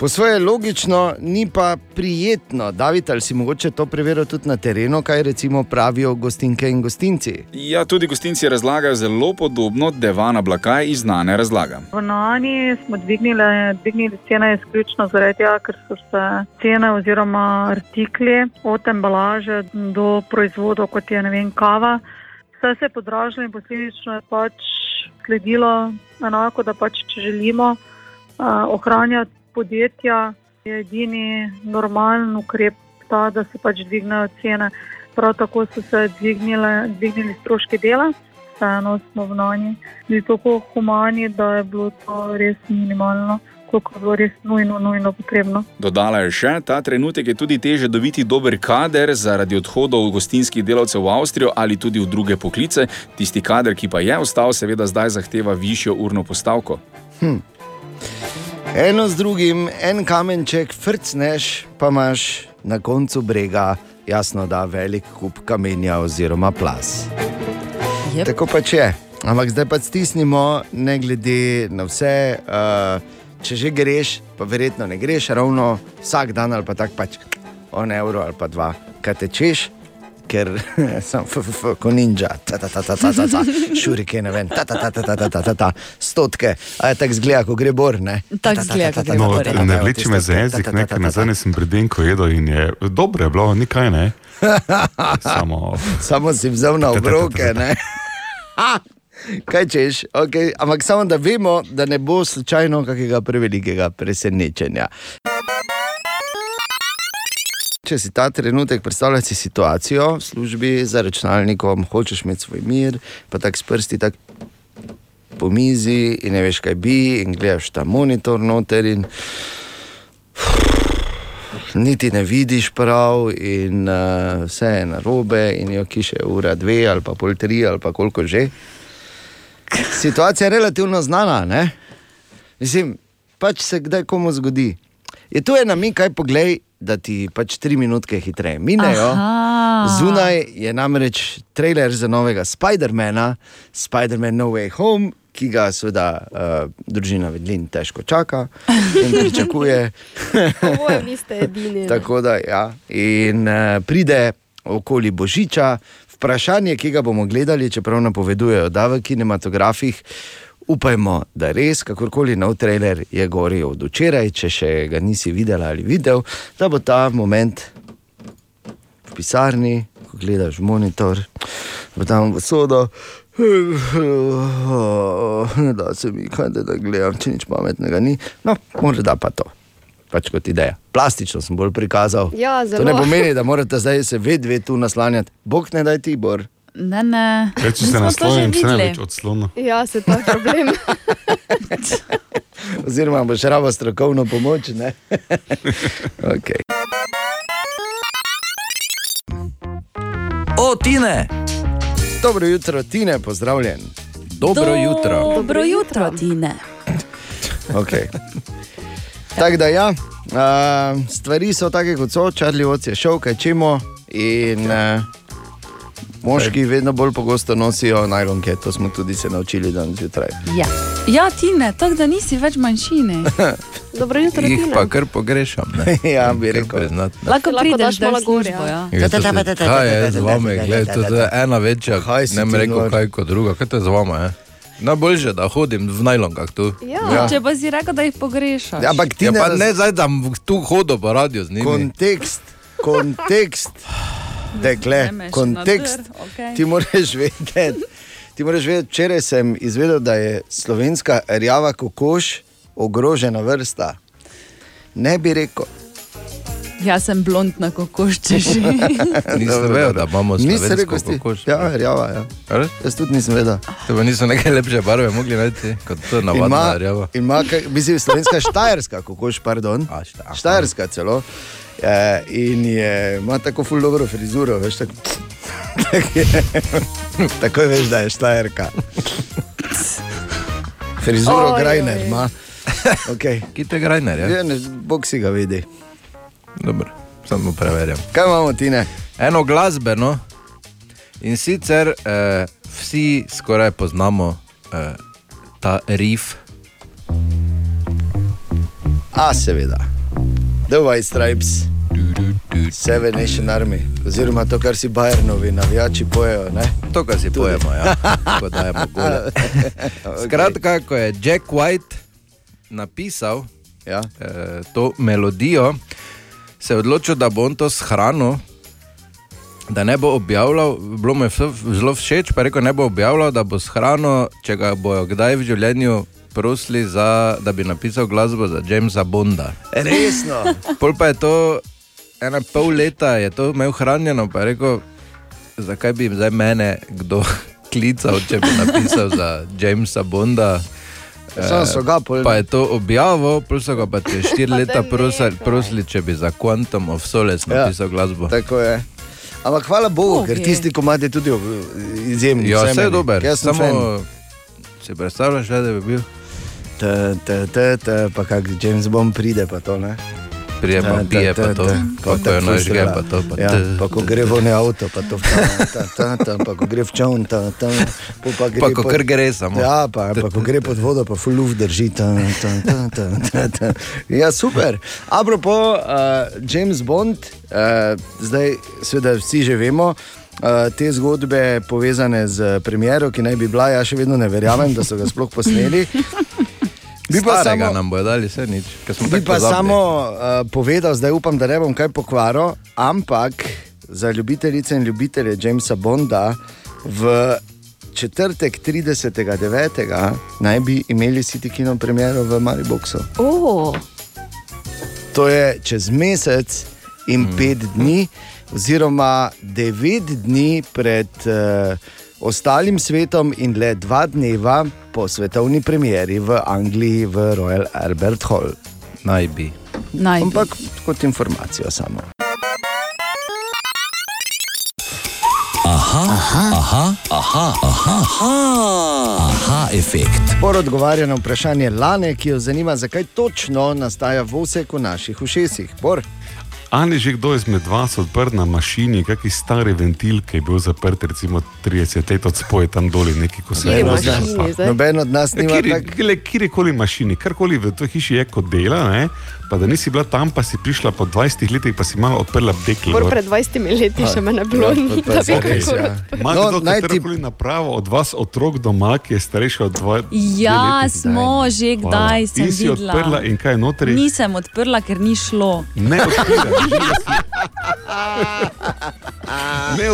Po svoje logično, ni pa prijetno. David, ali si mogoče to preveril tudi na terenu, kaj recimo pravijo gostinke in gostinci? Ja, tudi gostinci razlagajo zelo podobno, Devana Blakaj iz znane razlaga. V Nani smo dvignili, dvignili cene izključno zaradi tega, ker so se cene oziroma artikli od embalaže do proizvodov, kot je ne vem, kava, vse se je podražilo in posledično je pač sledilo enako, da pač če želimo uh, ohranjati podjetja, je edini normalen ukrep ta, da se pač dvignejo cene. Prav tako so se dvignile, dvignili stroški dela, vseeno smo v Nani bili tako humani, da je bilo to res minimalno. Koliko je bilo res nujno, nujno potrebno. Dodala je še, ta trenutek je tudi teže dobiti dober kader zaradi odhodov gostinskih delavcev v Avstrijo ali tudi v druge poklice. Tisti kader, ki pa je ostal, seveda zdaj zahteva višjo urno postavko. Hm. Eno z drugim, en kamenček, frcneš, pa imaš na koncu brega, jasno, da velik kup kamenja oziroma plas. Yep. Tako pač je. Ampak zdaj pa stisnimo, ne glede na vse. Uh, če že greš, pa verjetno ne greš ravno vsak dan ali pa tako pač on evro ali pa dva, kaj tečeš. Ker sem kot ninja, ta ta ta ta ta ta ta, šurike, ne vem, ta ta ta ta ta ta ta ta ta, stotke, a je tako zgleda, ko gre bor, ne. Tako zgleda, ko gre No, bor, ja. ne vleči me za jezik, nekaj nazaj sem predenko jedel in je dobro, je bilo, nikaj ne. Samo, Samo si vzel na obroke. Ne? Kaj češ, okay. ampak samo da vemo, da ne bo slučajno kakega prevelikega presenečenja. Če si ta trenutek predstavljaš si situacijo v službi za računalnikom, hočeš imeti svoj mir, pa tako s prsti tak po mizi in ne veš, kaj bi, in gledaš ta monitor noter. In niti ne vidiš prav, in uh, vse je na robe, in jo kiše ura, dve ali pa pol tri ali pa koliko že. Situacija je relativno znana, ne? Mislim, pač se kdaj komu zgodi. Je tu ena mi, kaj poglej, da ti pač tri minutke hitreje minejo. Aha. Zunaj je namreč trailer za novega Spidermana, Spider-Man No Way Home, ki ga seveda uh, družina Vedlin težko čaka in pričakuje. Oboje niste edini. Tako da, ja. In uh, pride okoli Božiča, vprašanje, ki ga bomo gledali, čeprav napovedujejo, da v kinematografih. Upajmo, da res, kakorkoli nov trailer je goril od včeraj, če še ga nisi videl ali videl, da bo ta moment v pisarni, ko gledaš monitor, bo tam v sodo. Da se mi, kaj da, da gledam, če nič pametnega ni. No, morda pa to. Pač kot ideja. Plastično sem bolj prikazal. Ja, to ne pomeni, da morate zdaj se vedve tu naslanjati. Bog ne daj ti, Bor. Ne, ne. Več Mi se naslonim, se ne več odslonu. Ja, se to je problem. Oziroma, boš rabo strokovno pomoč. ne? okay. O, Tine! Dobro jutro, Tine, pozdravljen. Dobro jutro. Dobro jutro, Tine. Okay. Tako da, ja, uh, stvari so take, kot so, Čarli Oc je šel, kaj čemo. In uh, Moški vedno bolj pogosto nosijo najlonke, to smo tudi se naučili danes zjutraj. Ja, ja ti ne, tako da nisi več manjšine. Dobro jutro, Tina. pa kar pogrešam. Ne? ja, bi rekel. Priznati, ne. Lahko prideš malo gor, ja. Ja, Kaj je z vami, to je ena večja, Kaj si ne ti bi rekel kaj kot druga, kaj to je z vama, je? Najboljše, da hodim v najlonkah tu. Ja. Če pa si rekel, da jih pogrešaš. Ja, ampak ti ja, ne pa raz- ne zdaj, da bom tu hodil po radiju z njimi. Kontekst, kontekst, dekle, kontekst. na okej. Ti moraš vedeti. Ti moraš vedeti, včeraj sem izvedel, da je slovenska rjava kokoš ogrožena vrsta. Ne bi rekel. Jaz sem blondna kokošče že. Nisem vedel, da imamo slovensko rekel, kokoš. Ja, rjava. Ja. Res? Jaz tudi nisem vedel. To pa niso neke lepše barve mogli najti, kot to navadna Ima, rjava. ima kaj- mislim, slovenska štajerska kokoš, pardon. Štajerska celo. E, in je, ima tako ful dobro frizuro, veš, tako, tak je, takoj veš, da je štajerka. Frizuro Oj, Grajner ima. Okay. Kite Grajner, ja? Ja, ne, Bog si ga vidi. Dobro, samo preverjam. Kaj imamo ti ne? Eno glasbeno. In sicer eh, vsi skoraj poznamo eh, ta riff. A, seveda. The White Stripes, Seven Nation Army, oziroma to, kar si Bajernovi navijači pojejo. Ne? To, kar si Tudi. pojemo, ja. ko dajemo gole. Skratka, ko je Jack White napisal ja. eh, to melodijo, se je odločil, da bo on to shranil. Da ne bo objavljal, bilo mu je zelo všeč, pa je rekel, ne bo objavljal, da bo shranil, če ga bojo kdaj v življenju prosili, za, da bi napisal glasbo za Jamesa Bonda. Resno. Pol pa je to ena pol leta, je to imel hranjeno, pa je rekel, zakaj bi zdaj mene kdo klical, če bi napisal za Jamesa Bonda. Samo so ga pol- Pa je to objavil, plus so ga pa čez štiri leta prosili, prosili, če bi za Quantum of Solace Ja, napisal glasbo. Tako je. Ampak hvala Bogu, okay. ker tisti komadi tudi ob- izjemni. Ja, vsaj vse je dober. Jaz sem Samo fan. si predstavljaš, da bi bil. Ta, ta, ta, ta, pa kak James Bond pride, pa to ne. Pride pa Ta, ta, pije, ta, pa to, ta, pa ko nažge, strela. pa to, pa ja, ta, pa ko gre v ne avto, pa to ta, ta, ta, ta, pa ko gre v čovn, ta, ta, pa, pa, gre Pa ko kar gre samo. Ja, pa, pa ko gre pod vodo, pa full luft drži. Ta, ta, ta, ta, ta, ta. Ja, super. Apropo, uh, James Bond, uh, zdaj seveda vsi že vemo. Uh, te zgodbe povezane z premjero, ki naj bi bila, jaz še vedno ne verjamem, da so ga sploh posneli. Bi pa samo- nam bo dali vse nič. Bi pa pozabili. samo uh, povedal, zdaj upam, da ne bom kaj pokvaril, ampak za ljubitelice in ljubitelje Jamesa Bonda v četrtek 30.9. naj bi imeli City Kino premiero v Mariboku. Oh. To je čez mesec in mm. pet dni, oziroma devet dni pred uh, ostalim svetom, in le dva dneva po svetovni premieri v Angliji v Royal Albert Hall. Naj bi. Naj bi. Ampak kot informacijo samo. Aha, aha, aha, aha, aha, aha, aha efekt. Por odgovarja na vprašanje Lane, ki jo zanima, zakaj točno nastaja vosek v naših ušesih. Bor. Ali že kdo izmed vas odprt na mašini, kakšen stari ventil, ki je bil zaprt, recimo 30 let od spoje tam dol, neki ko se Kateri mašini zdaj? Noben od nas nima tak- Kjerkoli mašini, karkoli v toj hiši je kot dela, ne? Pa da nisi bila tam, pa si prišla po 20 letih, pa si malo odprla deklo. Pol pred 20 leti še me ne bilo, da bi kako Ima No, kdo katerokoli napravo od vas otrok doma, ki je starejši od dva? Ja, smo že kdaj, sem In si videla. odprla in kaj je notri? Nisem odprla, ker ni šlo. Ne odpiraš. Ne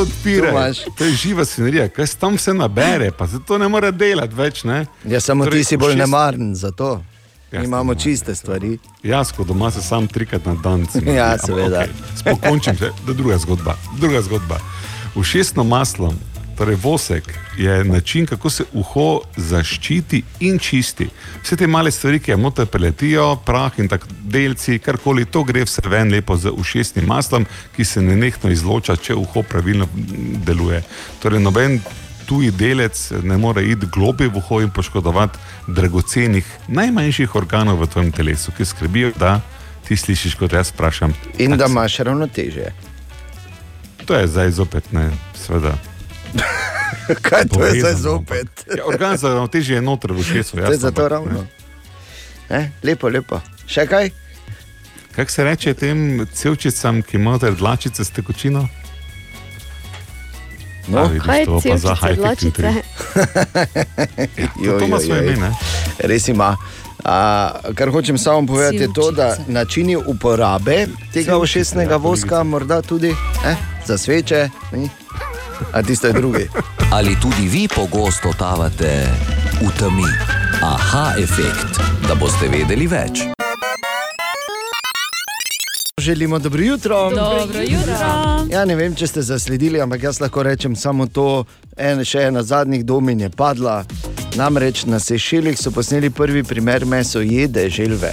imaš. To je živa scenerija, kaj se tam vse nabere, pa zato ne more delati več. Ne? Ja, samo Torej, ti si bolj všest- nemaren za to. Jaz Imamo čiste stvari. Jaz, ko doma se sam trikrat na dan. mi zdi, Ja, seveda. okej, Spokončim se, da je druga zgodba. Druga zgodba. Všestno maslo, torej vosek, je način, kako se uho zaščiti in čisti. Vse te male stvari, ki jim noter preletijo, prah in tako delci, karkoli, to gre vse ven lepo z ušesnim maslom, ki se nenehno izloča, če uho pravilno deluje. Torej, noben tuji delec ne more iti globje v uho in poškodovati dragocenih, najmanjših organov v tvojem telesu, ki skrbijo, da ti slišiš, kot jaz vprašam. In da imaš ravnoteže. To je zdaj zopet ne, seveda. Kaj to je zdaj Povezano, zopet? Ja, organ za ravnotežje je noter v šesu. To je zato ravno. Ne? Lepo, lepo. Še kaj? Kako se reče tem cevčicam, ki imajo dlačice s tekočino? No, A, vidiš, Kaj to pa za intri- Ja, to- to ima svoje ime? Res ima. A, kar hočem samo povedati, je to, da načini uporabe tega ušesnega ja, voska, morda tudi eh, za sveče, ni? a tisto je drugi. Ali tudi vi pogosto totavate v temi? Aha, efekt, da boste vedeli več. Želimo dobro jutro. Dobro jutro. Ja, ne vem, če ste zasledili, ampak jaz lahko rečem samo to. En, še ena zadnjih domin je padla. Namreč na Sešelih so posneli prvi primer meso jede želve.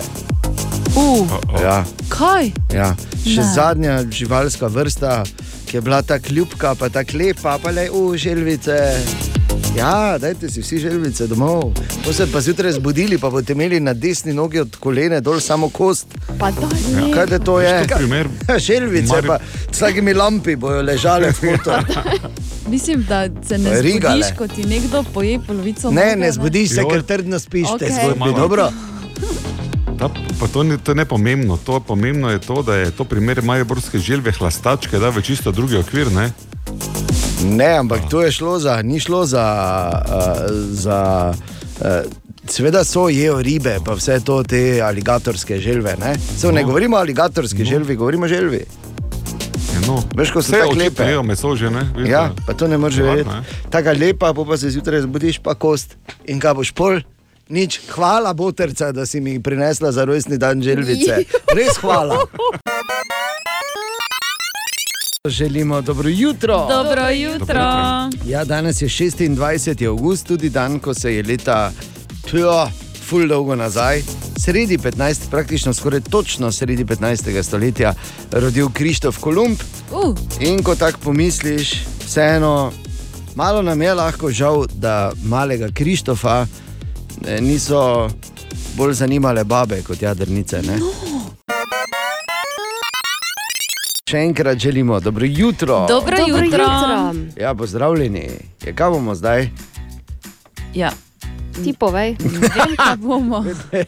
Uh, Ja, kaj? ja. Še Ne. zadnja živalska vrsta, ki je bila tako ljubka, pa tako lepa, pa le v želvice. Ja, dajte si vsi želvice domov. Ko se pa zjutraj zbudili, pa boste imeli na desni nogi od kolene dol samo kost. Pa daj, Ja, ne. kaj da to je? To primer- Želvice, Mari- pa s takimi lampi bojo ležale v foto. Mislim, da se ne Rigale. zbudiš, ko ti nekdo poje polovico. Ne, noge, ne zbudiš se, ker trdno spiš, te Okej. zgodbi. Malo. Dobro. Ta, pa to, ni, to je nepomembno. To pomembno je to, da je to primer Mariborske želve hlastačke, da v čisto drugi okvir. Ne? Ne, ampak to je šlo za, ni šlo za. Uh, za uh, Seveda so jejo ribe, pa vse to te aligatorske želve. Ne, Se ne No. govorimo o aligatorski no. želvi, govorimo o želvi. Ja, no. Veš, ko so Vse tako očitno lepe. jejo meso že, ne? Veš, Ja, pa to ne moreš verjeti. ne. Taka lepa, pa, se zjutraj zbudiš, pa kost. In kaj boš pol? Nič, hvala, boterca, da si mi prinesla za rojstni dan želvice. Res hvala. Želimo dobro jutro. Dobro jutro. Ja, danes je 26. august, tudi dan, ko se je leta, pjo, ful dolgo nazaj, sredi 15, praktično skoraj točno sredi 15. stoletja, rodil Krištof Kolumb. Uh, In ko tako pomisliš, vseeno, malo nam je lahko žal, da malega Krištofa eh, niso bolj zanimale babe kot jadrnice. Ne? Še enkrat želimo dobro jutro. Dobro Dobro jutro. jutro. Ja, pozdravljeni. Je, kaj bomo zdaj? Ja, Ti povej. vem, kaj bomo.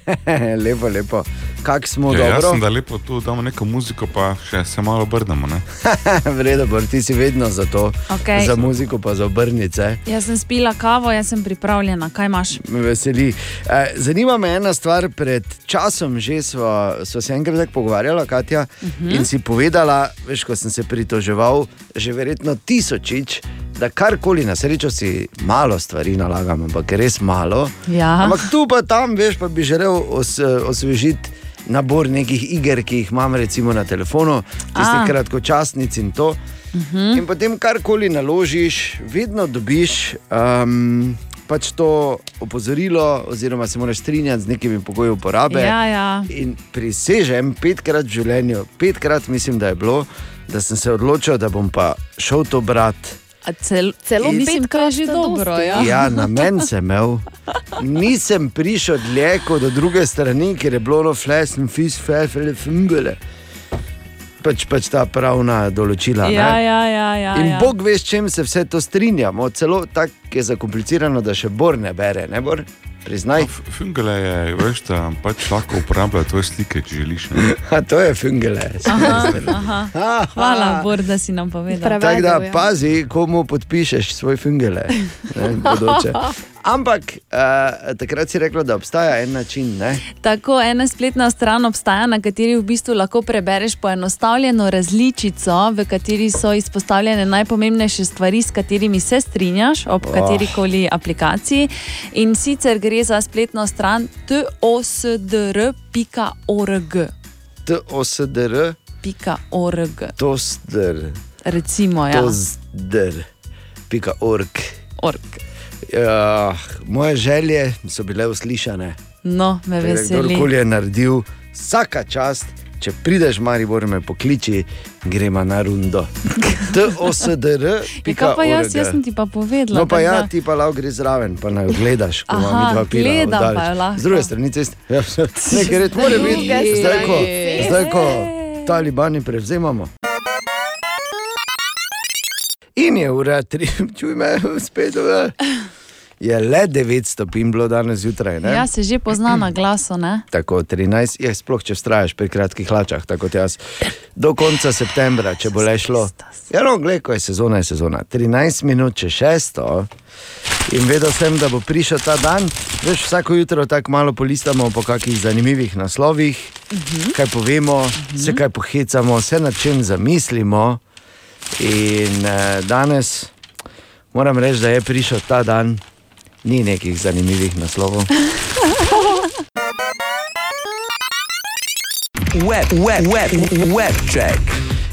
lepo, lepo. Kak smo Ja, jaz dobro? sem da lepo tu damo neko muziko, pa še se malo obrnemo. Ne? Vredo, Bor, ti si vedno za to. Okej. Za muziko pa za obrnice. Jaz sem spila kavo, jaz sem pripravljena. Kaj imaš? Me veseli. Eh, Zanima me ena stvar. Pred časom že smo sva se enkrat tako pogovarjala, Katja, uh Mhm. -huh. in si povedala, veš, ko sem se pritoževal, že verjetno tisočič, da karkoli na srečo si malo stvari nalagam, ampak res malo. Ja. Ampak tu pa tam, veš, pa bi želel os, osvežiti nabor nekih iger, ki jih imam recimo na telefonu, tistih A. kratkočasnic in to. Mhm. In potem karkoli naložiš, vedno dobiš um, pač to opozorilo, oziroma se moraš strinjati z nekimi pogoji uporabe. Ja, ja. In prisežem petkrat v življenju, petkrat mislim, da je bilo, da sem se odločil, da bom pa šel to brati. A Cel, Celo mislim, to je že dobro. Ja. Ja, na meni sem imel. Nisem prišel dlje kot do druge strani, ker je bilo no flash and fish, fele, fungele. Pač, pač ta pravna določila. Ja, ne? ja, ja, ja, In ja. Bog ve, s čim se vse to strinjamo. Celo tako je zakomplicirano, da še Bor ne bere. Ne Bor? Priznaj. Fungele je, veš, da pač lahko uporablja tvoje slike, če želiš. Ne? A to je fungele. Aha, aha. Hvala, Bor, da si nam povedal. Tako da pazi, komu podpišeš svoj fungele. ne. Ampak uh, takrat si rekla, da obstaja en način. Ne? Tako ena spletna stran obstaja, na kateri v bistvu lahko prebereš poenostavljeno različico, v kateri so izpostavljene najpomembnejše stvari, s katerimi se strinjaš ob Oh. kateri koli aplikaciji. In sicer gre za spletno stran tosdr.org. TOSDR, .org. TOSDR, Recimo, ja. TOSDR.org. Org. Ja, moje želje so bile uslišane. No, me Torej, veseli. Kdorkoli je naredil, vsaka čast, če prideš, Maribor me pokliči, gremo na rundo. TOSDR. Ja, kaj pa jaz, jaz sem ti pa povedala. No, pa ja, da- ti pa lahko greš zraven, pa naj jo gledaš, ko imaš dva pila. gledam oddaleč. pa jo lahko. Z druge strani cest, ja, nekaj red mora biti, zdaj ko, zdaj, ko talibani prevzemamo. In je ura, tri, čuj me, spet ura. Je le 9 stopinj bilo danes zjutraj. Ne? Ja, se že pozna na glasu, ne? Tako 13, je sploh če vztrajaš pri kratkih hlačah, tako kot jaz. Do konca septembra, če bo le šlo. Ja, no, gledaj, ko je sezona, je sezona. 13 minut, če šesto. In vedel sem, da bo prišel ta dan. Veš, vsako jutro tako malo polistamo po kakih zanimivih naslovih, uh -huh. kaj povemo, uh -huh. se kaj pohecamo, se nad čem zamislimo. In eh, danes moram reči, da je prišel ta dan, ni nekih zanimivih naslovov. Web, web, web, web check.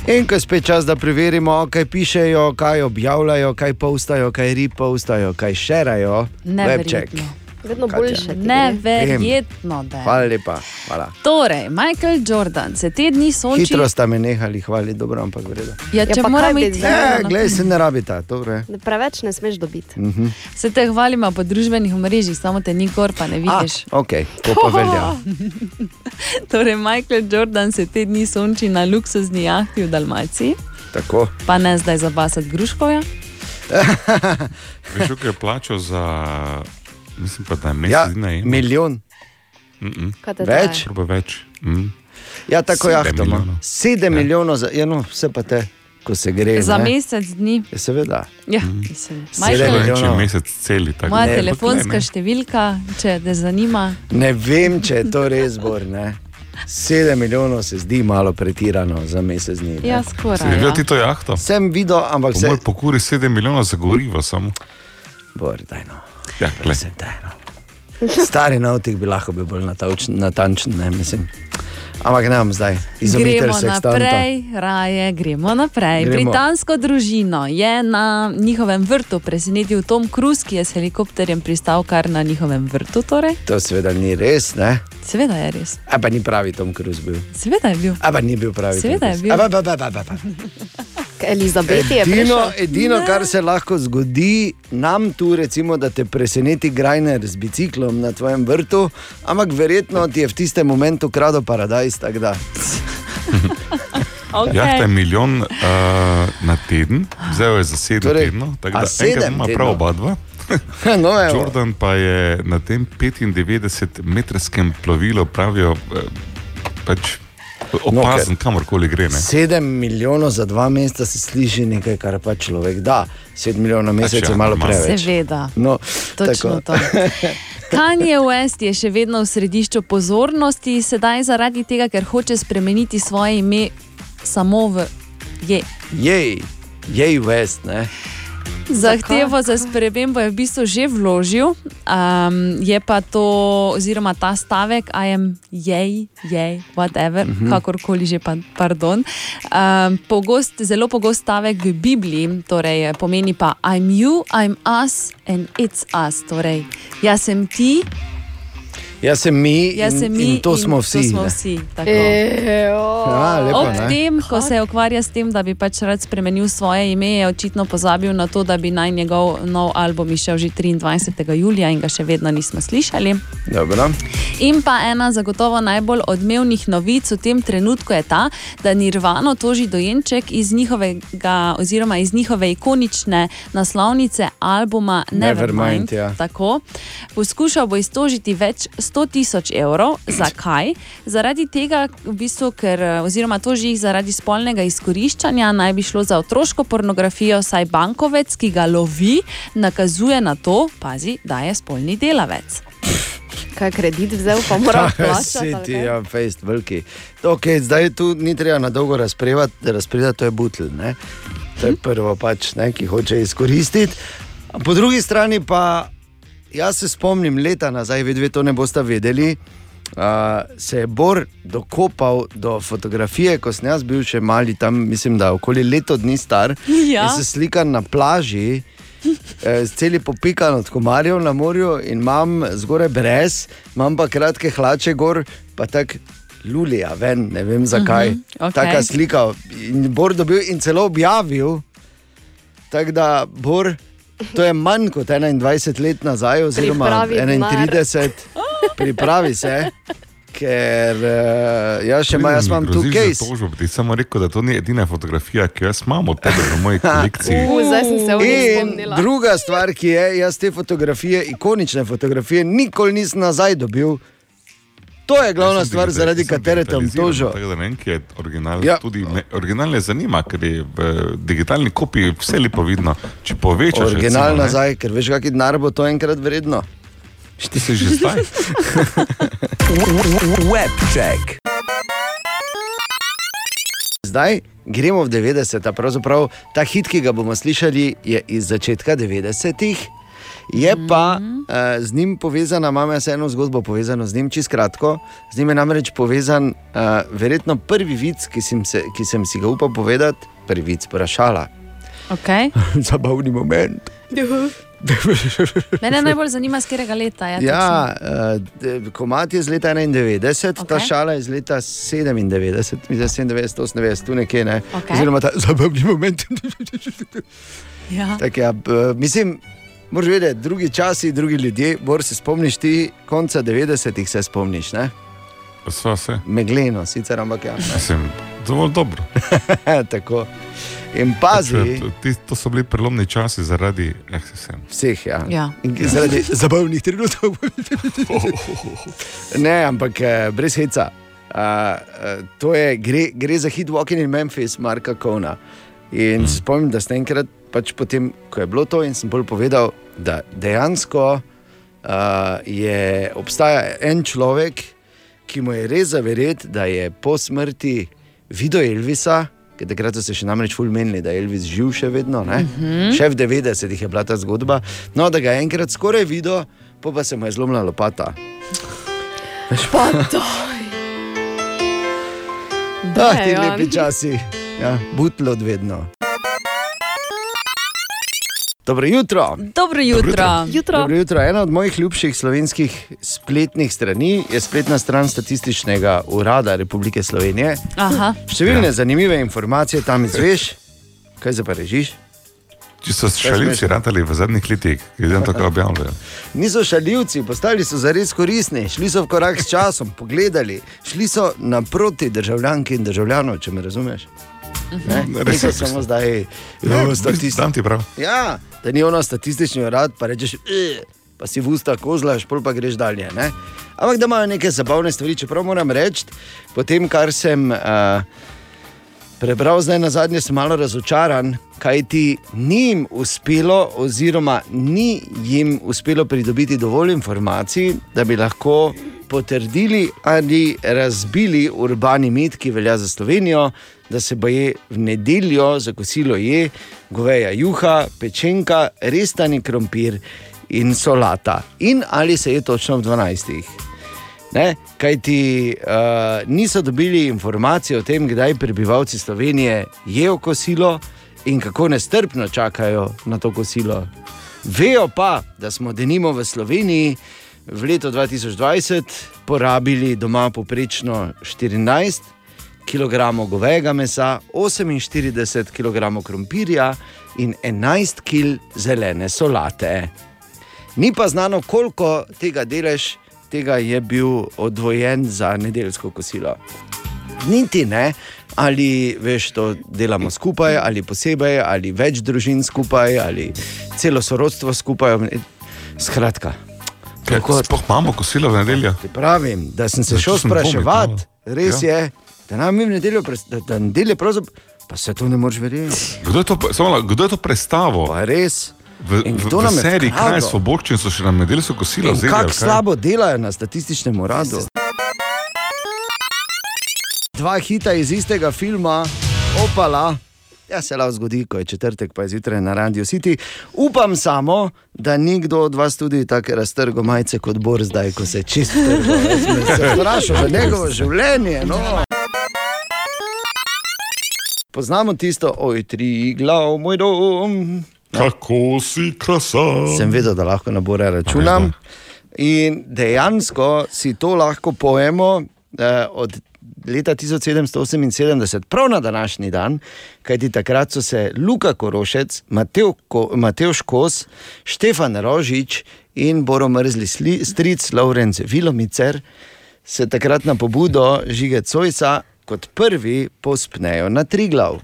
In ko je spet čas, da preverimo, kaj pišejo, kaj objavljajo, kaj postajo, kaj ripostajo, kaj šerajo. Webček. Neverjetno. Vedno Katja. boljše. Neverjetno, da je. Hvala lepa. Hvala. Torej, Michael Jordan se te dni soči. Hitro ste me nehali hvaliti, dobro, ampak vredno. Ja, če pa moramo kaj bi iti hitro gledaj, se ne rabita, dobro. Da Preveč ne smeš dobiti. Mhm. Se te hvalimo po družbenih omrežjih, samo te ni gor, pa ne vidiš. Ok, to pa velja. torej, Michael Jordan se te dni sonči na luksuzni jahti v Dalmaciji, Tako. pa ne zdaj za basat Gruškovja. Veš, kaj je plačal za, mislim pa, da je mesec Ja, dni. milijon. Mm -mm. Več? več. Mm. Ja, tako Sedem jahto ima. milijonov. Sedem milijonov, za, ja, no, vse pa te, ko se gre. Za ne. mesec dni. Ja, seveda. Ja, mislim. Sedem milijonov. mesec celi. tako moja da- telefonska Ne, številka, če te zanima. Ne vem, če je to res bor. Ne. Sedem milijonov se zdi malo pretirano za mesec dni. ne. Ja, Si skoraj. videl Ja. ti to jahto? Sem videl, ampak Po se. mojem pokuri 7 milijonov za gorivo samo. Bor, daj no. Ja. Se. Stari navtik bi lahko bil bolj natavčen- natančen, ne mislim. Ampak ne bom zdaj. Izumitelj Gremo sekstanta. naprej, raje gremo naprej. Gremo. Britansko družino je na njihovem vrtu presenetil Tom Cruise, ki je s helikopterjem pristal kar na njihovem vrtu. Torej. To seveda ni res, ne? Seveda je res. A pa ni pravi Tom Cruise bil. Seveda je bil. A pa ni bil pravi. Seveda je bil. A pa, pa, pa, pa, pa. Elizabeti je Edino, prišel. edino kar se lahko zgodi nam tu, recimo, da te preseneti Grajner z biciklom na tvojem vrtu, ampak verjetno ti je v tistem momentu kradel paradajz. Okay. Jahta je milijon uh, na teden, vzel je za sedem Torej, tednov, tako da enkrat ima prav oba dva. No, evo. Jordan pa je na tem 95-metrskem plovilu, pravijo, eh, pač opazen, no, kamorkoli gre. Ne? Sedem milijonov za dva meseca se sliši nekaj, kar pa človek da. Sedem milijonov na mesec je malo preveč. Seveda. No, Točno tako. to. Kanye West je še vedno v središču pozornosti, sedaj zaradi tega, ker hoče spremeniti svoje ime samo v je. Jej, jej West, ne. Zahtevo za spremembo je v bistvu že vložil, um, je pa to, oziroma ta stavek, I am jej, jej, whatever, Mhm. -huh. kakorkoli že, pa, pardon. Um, pogost, zelo pogost stavek v Bibliji, torej pomeni pa I'm you, I'm us and it's us. Torej, jaz sem ti, Jaz sem mi, jaz in, sem mi in to smo vsi. To smo vsi tako. Ja, lepo, Ob ne? tem, ko se ukvarja s tem, da bi pač rad spremenil svoje ime, je očitno pozabil na to, da bi naj njegov nov album izšel že 23. julija in ga še vedno nismo slišali. Dobro. In pa ena zagotovo najbolj odmevnih novic v tem trenutku je ta, da Nirvano toži dojenček iz njihovega, oziroma iz njihove ikonične naslovnice albuma Nevermind, Nevermind. ja. Tako. Poskušal bo iztožiti več 100 tisoč evrov. Zakaj? Zaradi tega, v bistvu, ker, oziroma toži jih zaradi spolnega izkoriščanja, naj bi šlo za otroško pornografijo, saj bankovec, ki ga lovi, nakazuje na to, pazi, da je spolni delavec. Kaj kredit vzel, pa mora plačati. Siti, kaj? ja, fejst, veliki. Okay, zdaj tu ni treba na dolgo razpredati, to je butl. Ne? To je prvo, pač, ne, ki hoče izkoristiti. Po drugi strani pa, jaz se spomnim leta nazaj, vi dve to ne boste vedeli. Uh, se je Bor dokopal do fotografije, ko sem jaz bil še mali, tam mislim, da okoli leto dni star. Ja. Se slika na plaži, eh, celi popikan od komarjev na morju in imam zgoraj brez, imam pa kratke hlače gor, pa tako lulija ven, ne vem zakaj. Mhm, okej. Taka slika in Bor dobil in celo objavil. Tako da Bor, to je manj kot 21 let nazaj, oziroma Pripravi denar. 31, pripravi se. ker uh, jaz še imam, jaz imam tu case. Tožbo, ti samo rekel, da to ni edina fotografija, ki jo jaz imam od tebe v moji kolekciji. U, zdaj sem se spomnila. druga stvar, ki je, jaz te fotografije, ikonične fotografije, nikoli nisem nazaj dobil. To je glavna stvar, zaradi katere te bom tožil. Tako da ne vem, ki je original. Ja. Tudi me, original ne zanima, ker je v digitalni kopiji vse lepo vidno. Če povečaš, Original recimo, ne, nazaj, ker veš, kakšen denar bo to enkrat vredno. Ti si že zdaj. Webcheck. Zdaj gremo v 90-ta, pravzaprav ta hit, ki ga bomo slišali, je iz začetka 90-ih. Je pa uh, z njim povezana, imam jaz eno zgodbo povezano z njim, čisto kratko. Z njim je namreč povezan uh, verjetno prvi vic, ki sem, se, ki sem si ga upal povedati, prvi vic, vprašala. Okay. Zabavni moment. Mene najbolj zanima, z katerega leta je. Ja, uh, komat je iz leta 91, okay. ta šala je iz leta 97, mislim 97, 98, tu nekje ne. Okej. Oziroma ta zabavni moment. Ja. Tak, ja, b- mislim, moraš vedeti, drugi časi, drugi ljudje. Bor se spomniš ti, konca 90-ih se spomniš, ne? Sva se. Megleno, sicer, ampak ja. Mislim, dovolj dobro. Tako. In pazi, To, ti, to so bili prelomni časi zaradi eh, vseh, ja. Ja. In zaradi zabavnih trenutkov. ne, ampak eh, brez heca. Uh, to je, gre, gre za hit Walking in Memphis, Marka Kona. In mm. spomnim, da sem enkrat, pač potem, ko je bilo to, in sem bolj povedal, da dejansko uh, je, obstaja en človek, ki mu je res zaverjeti, da je po smrti videl Elvisa. Ker takrat so se še namreč fulmenili, da je Elvis živ še vedno. Mm Mhm. -hmm. Še v 90-ih je bila ta zgodba. No, da ga je enkrat skoraj videl, pa, pa se mu je zlomila lopata. Pa to. Ah, ti lepi časi, ja, butlo vedno. Dobro jutro. Dobro jutro. Jutro. Dobro jutro. Ena od mojih ljubših slovenskih spletnih strani je spletna stran Statističnega urada Republike Slovenije. Aha. Številne ja. zanimive informacije tam izveš, kaj za režiš. Če so šaljivci ratali v zadnjih letih, glede na to, kaj objavljajo. Niso šaljivci, postali so zares koristni, šli so v korak s časom, pogledali, šli so naproti državljanki in državljanov, če me razumeš. Ne, res Niso je, samo res. zdaj, res, statisti- dam ti prav. Ja, da ni ono statistični urad, pa rečeš, "Eh", pa si v usta kozlaš, pol pa greš dalje. Ne? Ampak da imajo neke zabavne stvari, čeprav moram reči, po tem, kar sem uh, prebral zdaj na zadnje, sem malo razočaran, kaj ti ni jim uspelo, oziroma ni jim uspelo pridobiti dovolj informacij, da bi lahko potrdili ali razbili urbani mit, ki velja za Slovenijo, da se boje v nedeljo za kosilo je goveja juha, pečenka, restani krompir in solata. In ali se je točno v 12. Ne? Kaj ti uh, niso dobili informacije o tem, kdaj prebivalci Slovenije jedo kosilo in kako nestrpno čakajo na to kosilo. Vejo pa, da smo denimo v Sloveniji v letu 2020 porabili doma poprečno 14 kg govejega mesa, 48 kg krompirja in 11 kg zelene solate. Ni pa znano, koliko tega delež tega je bil odvojen za nedeljsko kosilo. Niti ne, ali veš, to delamo skupaj, ali posebej, ali več družin skupaj, ali celo sorodstvo skupaj. Skratka, Kako sploh imamo kosilo v nedeljo? pravim, da sem se Zato šel spraševati, res Ja. je, da nam je v nedeljo, da, da nedelje pravzaprav, pa se to ne moreš verjeti. Kdo je to, samo malo, kdo je to predstavo? Pa res. V, In v, kdo v nam je seriji vkradel? Kraj svoboščin so še na nedeljsko kosilo vzeli. kako kaj? slabo delajo na statističnem uradu. Dva hita iz istega filma, opala. Ja, se lahko zgodi, ko je četrtek, pa je zjutraj na Radio City. Upam samo, da ni kdo od vas tudi tako raztrgal majice kot Bor zdaj, ko se čisto se vprašal za njegovo življenje. No. Poznamo tisto, oj, tri glav, moj dom. Kako si krasen. Sem vedel, da lahko na Bore računam. In dejansko si to lahko pojemo eh, od leta 1778, prav na današnji dan, kajti takrat so se Luka Korošec, Mateo, Ko, Mateoš Kos, Štefan Rožič in Boro Mrzli sli- stric Lorenz Vilomicer se takrat na pobudo žige Cojsa kot prvi pospnejo na Triglav.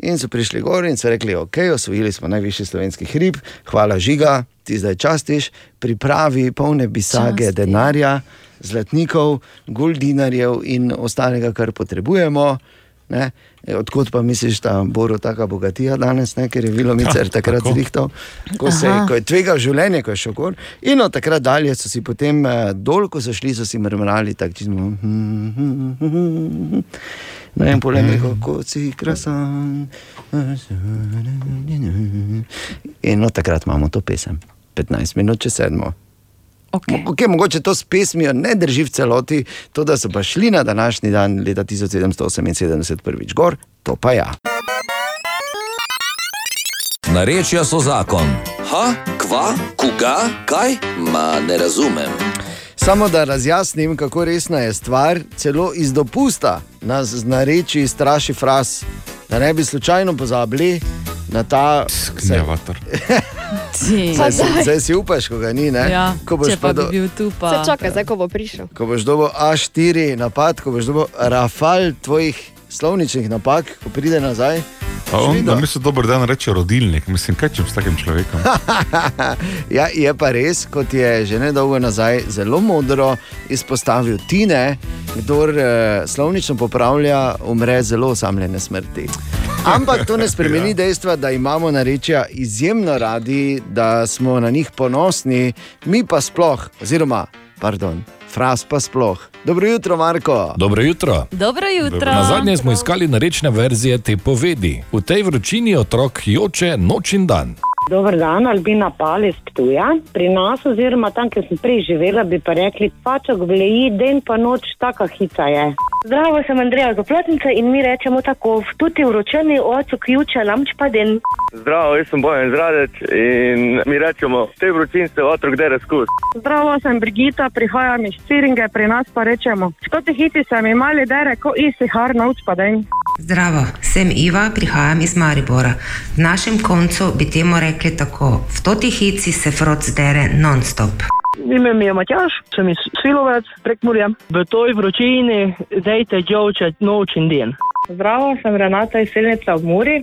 In so prišli gor in so rekli, ok, osvojili smo najvišji slovenski hrib, hvala žiga, ti zdaj častiš, pripravi polne bisage Časti. denarja, zlatnikov, guldinarjev in ostalega, kar potrebujemo. Ne? E, Odkud pa misliš, da bo tako bogatija danes, ne? ker je Vilomicer Ja, takrat tako. zrihtal, ko, se, ko je tvegal življenje, ko je šel gor. In od takrat dalje so si potem eh, dol, ko so šli, so si mrmrali tako čizmo. Ne vem, polem rekel, kako si krasen. In od takrat imamo to pesem, 15 minut čez sedmo. Okay. Okay, mogoče to s pesmijo ne drži v celoti, to, da so pa šli na današnji dan leta 1778 prvič gor, to pa ja. Narečja so zakon. Ha, kva, koga, kaj? Ma ne razumem. Samo da razjasnim, kako resna je stvar, celo iz dopusta nas z nareči straši fras, da ne bi slučajno pozabili na ta Gnjavator. Zdaj, si- zdaj si upaš, ko ga ni, ne? Ja, ko boš pa bi do- bil tu, pa. Se čakaj, zdaj ko bo prišel. Ko boš dobil A4 napad, ko boš dobil rafal tvojih slovničnih napak, ko pride nazaj. On, da mi se dober dan reče rodilnik, mislim, kaj če s takim človekom. ja, je pa res, kot je že nedolgo nazaj zelo modro izpostavil Tine, kdor eh, slovnično popravlja, umre zelo osamljene smrti. Ampak to ne spremeni dejstva, da imamo narečja izjemno radi, da smo na njih ponosni, mi pa sploh, oziroma, pardon, fras pa sploh. Dobro jutro, Marko. Dobro jutro. Dobro jutro. Na zadnje smo iskali narečne verzije te povedi. V tej vročini otrok joče noč in dan. Dober dan, Albina Pales Ptuja. Pri nas, oziroma tam, kjer sem prej živela, bi pa rekli, pačok vleji, den pa noč, taka hica je. Zdravo, sem Andreja Zaplotnica in mi rečemo tako, tudi vročeni oče ključe, lamč pa den. Zdravo, jaz sem Bojan Zradec in mi rečemo, te vročin se otrok dere skus. Zdravo, sem Brigita, prihajam iz Ciringe, pri nas pa rečemo, škoti hiti sem imali dere, ko isi har nauč pa den. Zdravo, sem Iva, prihajam iz Maribora. V našem koncu bi temu rekli tako: v toti hici se frod zdere non-stop. Ime mi je Matjaš, sem iz Svilovec, prek Murja. V toj vročini dejte džovče noč in dan. Zdravo, sem Renata iz Silnica v Muri,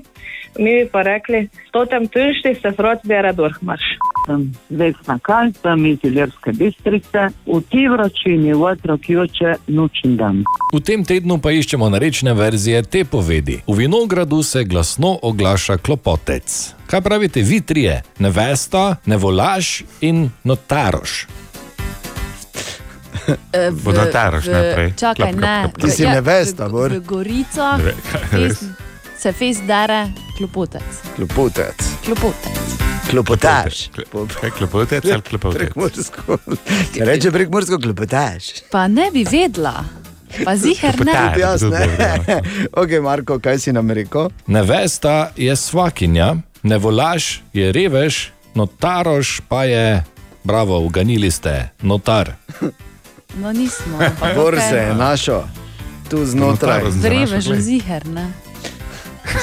mi bi pa rekli, stotem tušti se frot bere dorhmarš. Sem Vesna Kalj, sem iz Iljerske bistrice. V ti vročini otrok joče noč in dan. V tem tednu pa iščemo narečne verzije te povedi. V vinogradu se glasno oglaša klopotec. Kaj pravite vi trije? Nevesta, nevolaž in notaroš. Eh, v- Vodotaroš v- najprej. Čakaj, Klap, klap, ne. klap, klap. Ti si Ja, nevesta, v- Bor. V Goricah Ne ve- kaj, res? fez- se fez dere klopotec. Klopotec. Klopotec. Klopotaš. Kaj klopotec ali klopotec? Prekmursko. Če reče prekmursko, klopotaš. Pa ne bi vedela. Pa ziher ne. Tudi jaz ne. ok, Marko, kaj si nam rekel? Nevesta je svakinja, nevolaž je revež, notaroš pa je, bravo, uganili ste, notar. No nismo. ampak Bor okej. se je našel, tu znotraj. Vreve že ziher, ne.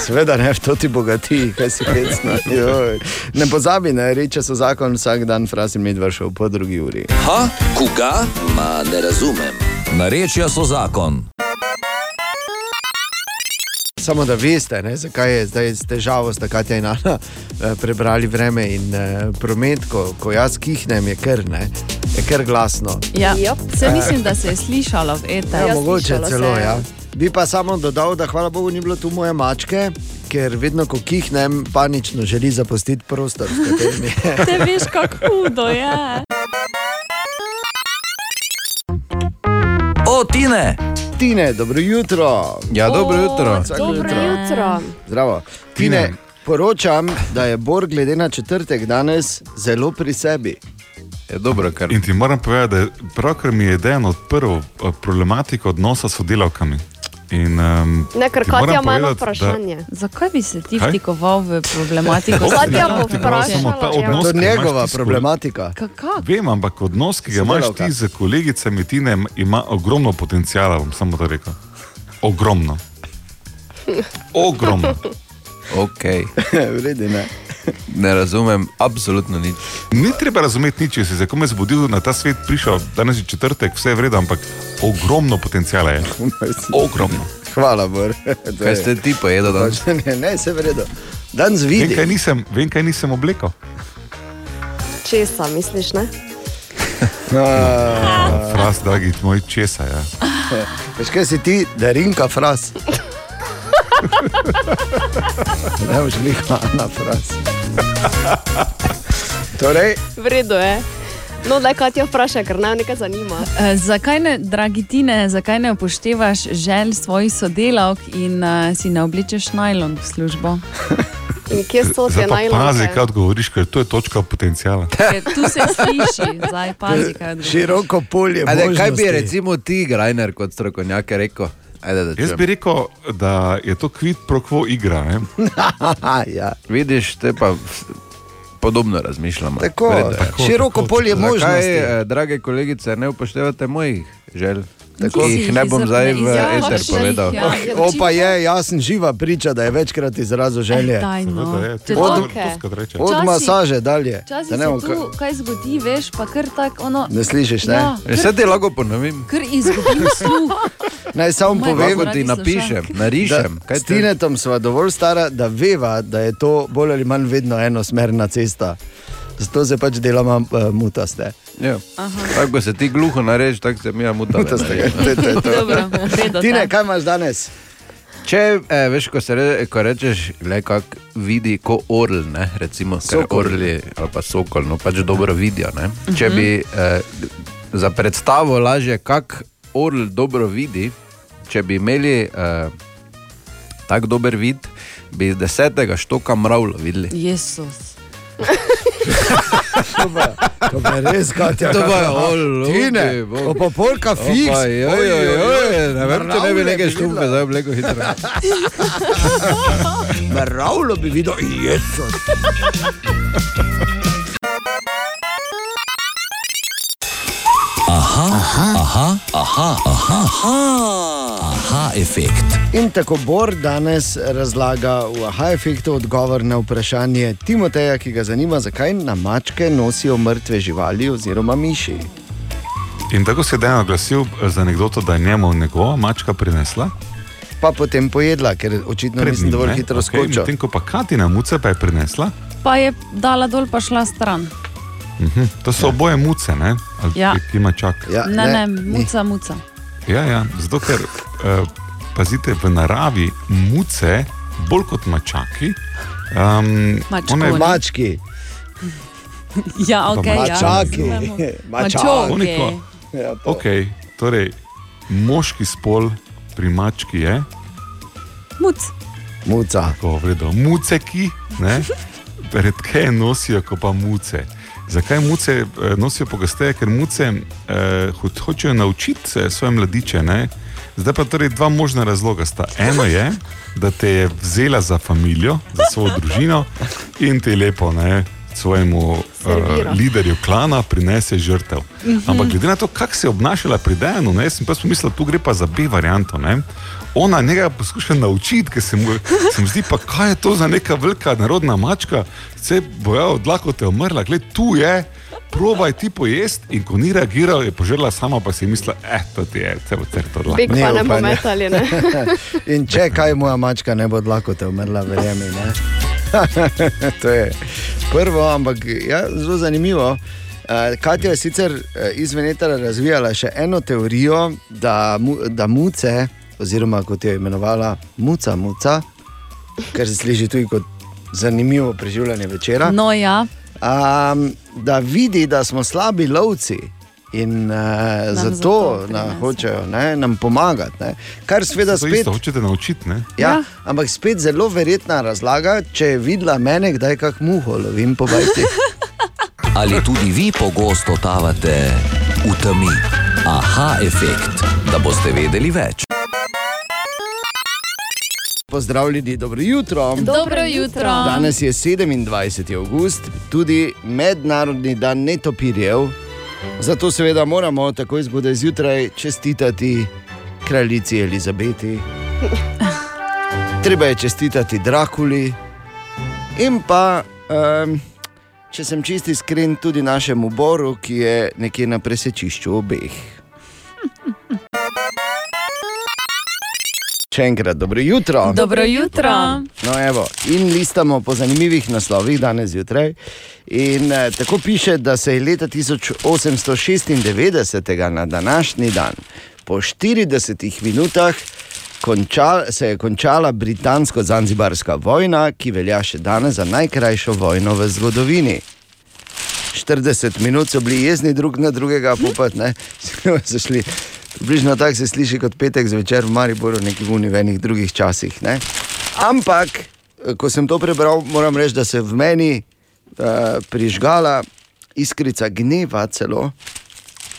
Seveda ne, to ti bogati, kaj si hecno. Joj. Ne pozabi, ne, reče so zakon vsak dan, frasin med vršil po drugi uri. Ha, koga? Ma ne razumem. Narečja so zakon. Samo da veste, ne, zakaj je zdaj s težavo, sta Katja in Ana eh, prebrali vreme in eh, promet, ko, ko jaz kihnem, je kar, ne, je kar glasno. Ja, vse mislim, da se je slišalo v eter. Ja, mogoče celo, ja. Bi pa samo dodal, da hvala Bogu ni bilo tu moje mačke, ker vedno, ko kihnem, panično želi zapustiti prostor, v katerem je. Te veš, kako hudo je. O, Tine! Tine, dobro jutro. Ja, dobro jutro. Dobro jutro. Zdravo. Tine, poročam, da je Bor glede na četrtek danes zelo pri sebi. Je dobro, kar. In ti moram povedati, da je pravkar mi je Dejan odprl eh, problematiko odnosa s sodelavkami. In, um, Ne, ker ti Katja ima eno povedati, da- vprašanje. Zakaj bi se ti vtikoval v problematiko? Katja bo Problematika, samo ta vprašala. odnos, To je njegova ti problematika. Vem, ampak odnos, ki ga imaš ti z kolegicami Tine, ima ogromno potencijala, bom samo to rekel. Ogromno. Ogromno. Ok. Vredi, ne. Ne razumem, absolutno nič. Ni treba razumeti nič, če si se komaj zbudil na ta svet, prišel, danes je četrtek, vse je vredno, ampak ogromno potencijala je. Ogromno. Hvala, Bor. Kaj ste ti pojedel danes? Ne, ne, se vredo. Danes Vem vidi. kaj, nisem, vem, kaj nisem oblekel. Česa, misliš, ne? Fras, dragi moj, česa. Ja. Veš kaj si ti, da rinka fras. Ne boš lihla na fras. Torej, V redu je. No, da kaj ti vprašaj, ker nam nekaj zanima. Eh, Zakaj ne, dragi Tine, zakaj ne upoštevaš želj svojih sodelavk in uh, si ne oblečeš najlon v službo? In kje so te najlonke? pazi, kaj odgovoriš, ker to je točka potencijala. Ker tu se sliši, zdaj pazi, kaj odgovoriš. široko polje. Ajde, kaj bi recimo ti, Grajner, kot strokovnjak rekel? Ajde, Jaz čujem. bi rekel, da je to kvit pro quo igra. Ja. Vidiš, te pa podobno razmišljamo. Tako, tako, Široko tako. polje Zakaj, možnosti. eh, drage kolegice, ne upoštevate mojih želj? Tako. Ki jih ne bom zdaj v Ja, eter povedal. ja. O, pa je, jaz sem živa priča, da je večkrat izrazil želje. Eh, daj, no. Od, Četvorke. od masaže dalje. Včasih Da se tu ka- kaj zgodi, veš, pa kar tako ono. Ne slišiš, ne? Ja, Vse ti lahko ponovim. Kar izgubim sluh. Naj samo povem, Lahko ti napišem, narišem. Da, s Tinetom smo dovolj stara, da veva, da je to bolj ali manj vedno enosmerna cesta. Zato se pač delamo uh, mutaste. Ja. Tako ko se ti gluho narediš, tako se mi muta. Mutaste, to je to. je to. Dobro, Tine, kaj imaš danes? Če eh, veš, ko, re, ko rečeš, le kako vidi, kot orl, ne, recimo, orli ali pa sokol, no pač dobro vidijo. Ne. Če Mhm. bi eh, za predstavo lažje, kako orl dobro vidi, če bi imeli eh, tako dober vid, bi iz desetega štoka mravljo videli. Jezus. To pa je res. To pa je orl, Tine, okej, bo. o pa polka fiks. Ne vem, če ne bi bi štumpe videla. zdaj obleko hitro. Mravljo bi videl, jezus. Aha, aha, aha, aha, aha, aha, aha efekt. In tako Bor danes razlaga v aha efektu odgovor na vprašanje Timoteja, ki ga zanima, zakaj na mačke nosijo mrtve živali oziroma miši. In tako se je dan oglasil z anegdoto, da je njemu njegova mačka prinesla. Pa potem pojedla, ker očitno pred nisem dovolj ne. hitro Okej, skočil. Medtem ko pa Katina muce pa je prinesla, Pa je dala dol, pa šla stran. mhm, to so oboje muce, ne? Ali Ja. ima čak. Ja, Ne, ne, muca, muca. Ja, ja, zato ker uh, pazite v naravi muce, bolj kot mačaki. Um, Mačkoni. Mački. Ja, ok. Mačaki. Ja. Mačaki. Ja, to. okay, torej, moški spol pri mački je. Muc. Muca. Tako, vredo. Muceki, ne? redkeje nosijo kot pa muce. Zakaj muce eh, nosijo pogosteje? Ker muce eh, ho- hočejo naučiti eh, svoje mladiče. Ne? Zdaj pa torej dva možna razloga sta. Eno je, da te je vzela za družino, za svojo družino in te lepo ne, svojemu uh, liderju klana prinese žrtev. Mhm. Ampak glede na to, kako se je obnašala pri Dejanu, ne, sem pa pomislil, tu gre pa za B varianto. Ne. Ona njega poskuša naučiti, ker se mu, se mu zdi, pa kaj je to za neka velika narodna mačka, vse bojo odlako te umrla, gled tu je. Probaj ti pojest, in ko ni reagirala, je požrla sama, pa si je mislila, eh, to ti je, celo crto dlako. Big pa ne upanja. metali, ne? In če kaj moja mačka ne bo dlako te umrla, verjemi. ne. to je prvo, ampak ja, zelo zanimivo. Uh, Katja je sicer eh, izven etera razvijala še eno teorijo, da, mu, da muce, oziroma kot je imenovala muca, muca, kar se sliši tudi kot zanimivo preživljanje večera. No, ja. Um, da vidi, da smo slabi lovci in uh, zato, zato nam prinese. hočejo ne, nam pomagati. Ne. Kar seveda spet. isto hočete naučiti, ne? Ja, ja. Ampak spet zelo verjetna razlaga, če je videla mene, kdaj kak muho lovim po bajti. Ali tudi vi pogosto totavate v temi? Aha efekt, da boste vedeli več. Pozdravljeni, dobro jutro. Dobro jutro. Danes je 27. august, tudi mednarodni dan netopirjev. Zato seveda moramo takoj zgodaj zjutraj čestitati kraljici Elizabeti. Treba je čestitati Drakuli in pa Um, če sem čisti iskren, tudi našemu Boru, ki je nekje na presečišču obeh. Še enkrat, dobro jutro. Dobro jutro. No, evo, in listamo po zanimivih naslovih danes zjutraj. In eh, tako piše, da se je leta 1896 na današnji dan, po 40 minutah, končal, se je končala britansko-zanzibarska vojna, ki velja še danes za najkrajšo vojno v zgodovini. 40 minut so bili jezni drug na drugega, ne, so šli. Približno tako se sliši kot petek zvečer v Mariboru, nekih univenih drugih časih. Ne? Ampak, eh, ko sem to prebral, moram reči, da se v meni uh, prižgala iskrica gneva, celo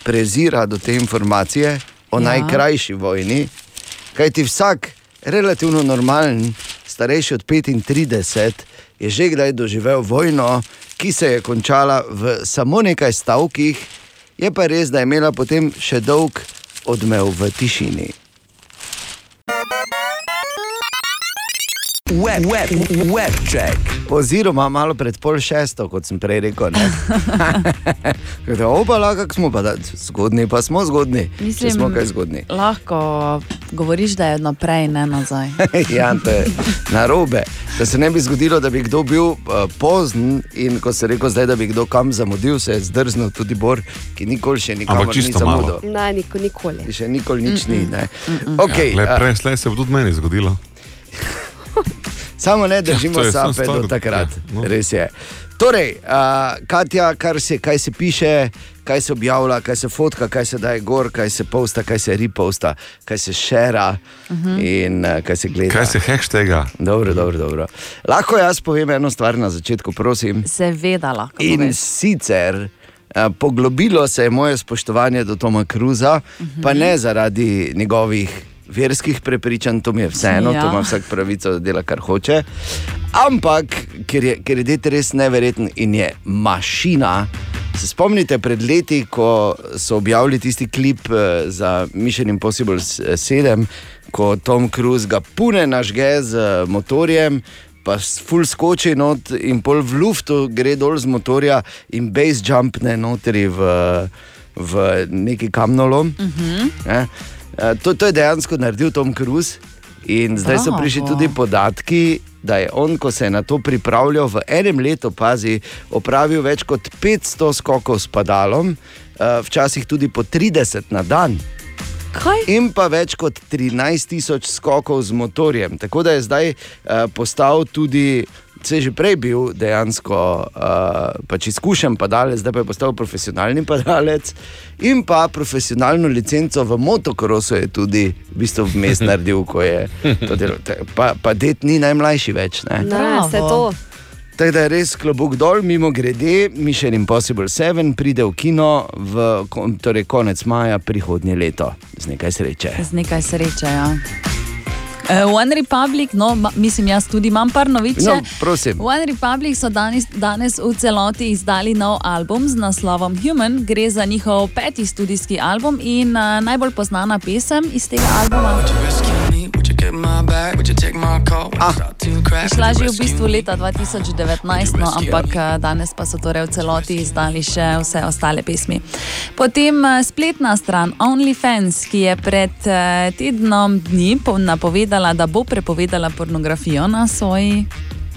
prezira do te informacije o ja. najkrajši vojni. Kaj ti vsak relativno normalen, starejši od 35, je že kdaj doživel vojno, ki se je končala v samo nekaj stavkih, je pa res, da je imela potem še dolg odmev v tišini. Web, web, web check. Oziroma malo pred pol šesto, kot sem prej rekel. Opala, kako smo pa da, zgodni, pa smo zgodni. Če smo kaj zgodni. Lahko govoriš, da je naprej, ne nazaj. ja, to je narobe. Da se ne bi zgodilo, da bi kdo bil uh, pozen in ko se reče, zdaj, da bi kdo kam zamudil, se je zdrznil tudi Bor, ki nikoli še nikamor ni čisto malo. zamudil. Ne, niko, nikoli. Še nikoli nič ni. ne. Okay, Okay, ja, le, prej, slej se bo tudi meni zgodilo. Samo ne držimo Ja, to je samo sape stvar, do takrat. ja, no. Res je. Torej, uh, Katja, kar se, kaj se piše, kaj se objavlja, kaj se fotka, kaj se daje gor, kaj se posta, kaj se reposta, kaj se šera Mhm. in uh, kaj se gleda. Kaj se hashtaga? Dobro, dobro, dobro. Lahko jaz povem eno stvar na začetku, prosim. Seveda lahko. In poveš. sicer poglobilo se je moje spoštovanje do Toma Cruza, uh -huh. pa ne zaradi njegovih verskih prepričanj, to mi je vseeno, ja. Ja. to ima vsak pravico, da dela kar hoče. Ampak ker je, ker je det res neverjeten in je mašina. Se spomnite pred leti, ko so objavili tisti klip eh, za Mission Impossible s- 7, ko Tom Cruise ga pune nažge z eh, motorjem, pa s full skoči not in pol v luftu gre dol z motorja in base jumpne notri v, v neki kamnolom. Mhm. Ne? Eh, To, to je dejansko naredil Tom Cruise. In zdaj so prišli tudi podatki, da je on, ko se je na to pripravljal, v enem letu, pazi, opravil več kot 500 skokov s padalom, eh, včasih tudi po 30 na dan. Kaj? In pa več kot 13 tisoč skokov z motorjem. Tako da je zdaj uh, postal tudi, se je že prej bil dejansko uh, pač izkušen padalec, zdaj pa je postal profesionalni padalec. In pa profesionalno licenco v motokrosu je tudi v bistvu vmes naredil, ko je to. Te- Pa, pa det ni najmlajši več. Ne? Ne, vse to. Tako da je res klobuk dol, mimo grede, Mission Impossible 7 pride v kino v torej konec maja prihodnje leto. Z nekaj sreče. Z nekaj sreče. Ja. Uh, One Republic, no, ma, mislim, jaz tudi imam par novice. No, prosim. One Republic so danes, danes v celoti izdali nov album z naslovom Human. Gre za njihov peti studijski album in uh, najbolj znana pesem iz tega albuma. Šla že v bistvu leta 2019, no, ampak eh, danes pa so torej v celoti izdali še vse ostale pesmi. Potem eh, spletna stran OnlyFans, ki je pred eh, tednom dni po- napovedala, da bo prepovedala pornografijo na svoji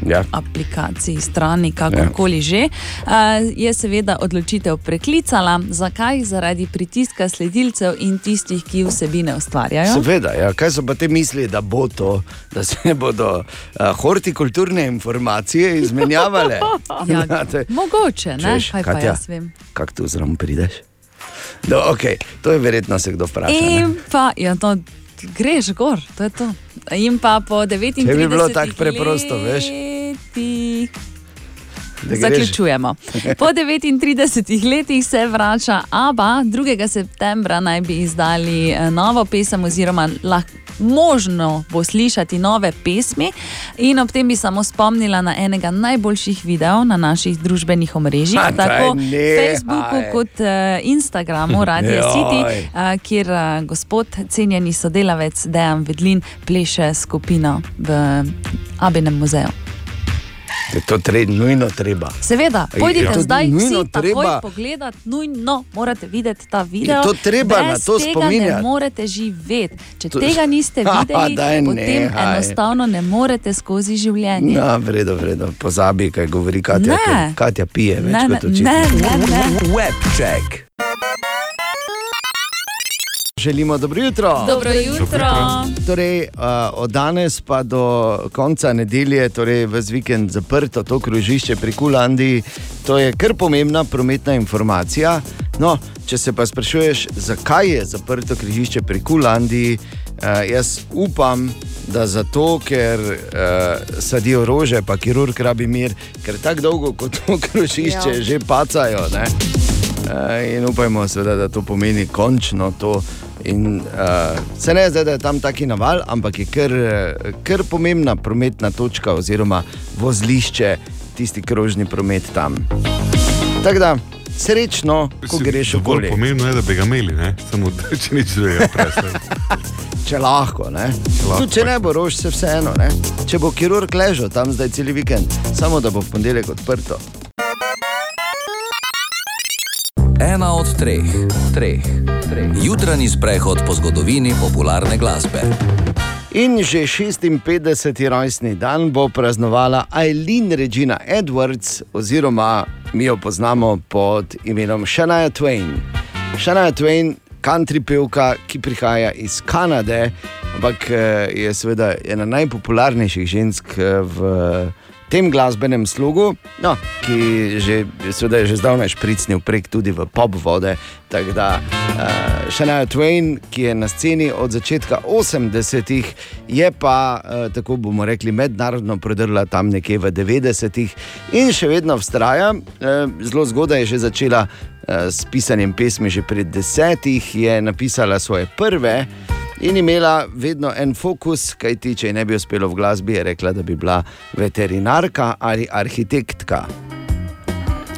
Ja. aplikaciji, strani, kakorkoli že, uh, je seveda odločitev preklicala. Zakaj? Zaradi pritiska sledilcev in tistih, ki vsebine ustvarjajo. Seveda, ja. kaj so pa te misli, da bo to, da se bodo uh, hortikulturne informacije izmenjavale? Ja, to je- mogoče, ne? Češ, Kaj pa Katja, jaz vem. Kako tu zraven prideš? No, okay. To je verjetno se kdo vpraša. ne? In pa, ja, to greš gor, to je to. In pa po 39 Če bi bilo tako preprosto, veš. Zaključujemo. Po 39 letih se vrača Abba, 2. septembra naj bi izdali eh, novo pesem, oziroma lahko. Možno bo slišati nove pesmi, in ob tem bi samo spomnila na enega najboljših videov na naših družbenih omrežjih, daj, tako nehaj. Facebooku kot uh, Instagramu, Radio. City, uh, kjer uh, gospod, cenjeni sodelavec Dejan Vedlin, pleše skupino v Abinem muzeju. Je to tre, nujno treba. Seveda, Je pojdite zdaj nujno vsi treba. pogledati, nujno morate videti ta video. to treba Brez na to tega spominjati. Ne morete živeti. Če To- tega niste Ha, videli, daj, potem nehaj. enostavno ne morete skozi življenje. Na, vredo, vredo, pozabi, kaj govori Katja. Ne. Katja pije več Ne, kot ne, očitno. ne, ne, ne. Webcheck. Želimo dobro jutro. Dobro jutro. Torej, uh, od danes pa do konca nedelje, torej ves vikend zaprto to krožišče pri Kulandi, to je kar pomembna prometna informacija. No, če se pa sprašuješ, zakaj je zaprto križišče pri Kulandi, uh, jaz upam, da zato, ker uh, sadijo rože, pa kirurg rabi mir, ker tako dolgo kot to krožišče Ja. ja. že pacajo. Ne? Uh, in upajmo, seveda, da to pomeni končno to. In, uh, se ne zdaj, da je tam taki naval, ampak je kar, kar pomembna prometna točka oziroma vozlišče, tisti krožni promet tam. Tako da, srečno, ko greš Bolj okoli. pomembno je, da bi ga imeli, ne? samo da če nič drugega presne. Če lahko, ne. lahko, Tudi če ne bo rož, se vseeno. Ne? Če bo kirurg ležal tam zdaj cel vikend, samo da bo v ponedeljek odprto. Ena od treh, treh. Jutranji sprehod po zgodovini popularne glasbe. In že 56. rojstni dan bo praznovala Eileen Regina Edwards, oziroma mi jo poznamo pod imenom Shania Twain. Shania Twain, country pevka, ki prihaja iz Kanade, ampak eh, je seveda ena najpopularnejših žensk eh, v tem glasbenem slogu, no, ki že, seveda je že zdavnaj špricnil prek tudi v pop vode. Tako da uh, Shania Twain, ki je na sceni od začetka 80-ih, je pa, uh, tako bomo rekli, mednarodno prodrla tam nekje v 90-ih in še vedno vztraja. Uh, zelo zgodaj je že začela uh, s pisanjem pesmi, že pred desetih je napisala svoje prve. In imela vedno en fokus, kaj ti, če ji ne bi uspelo v glasbi, je rekla, da bi bila veterinarka ali arhitektka.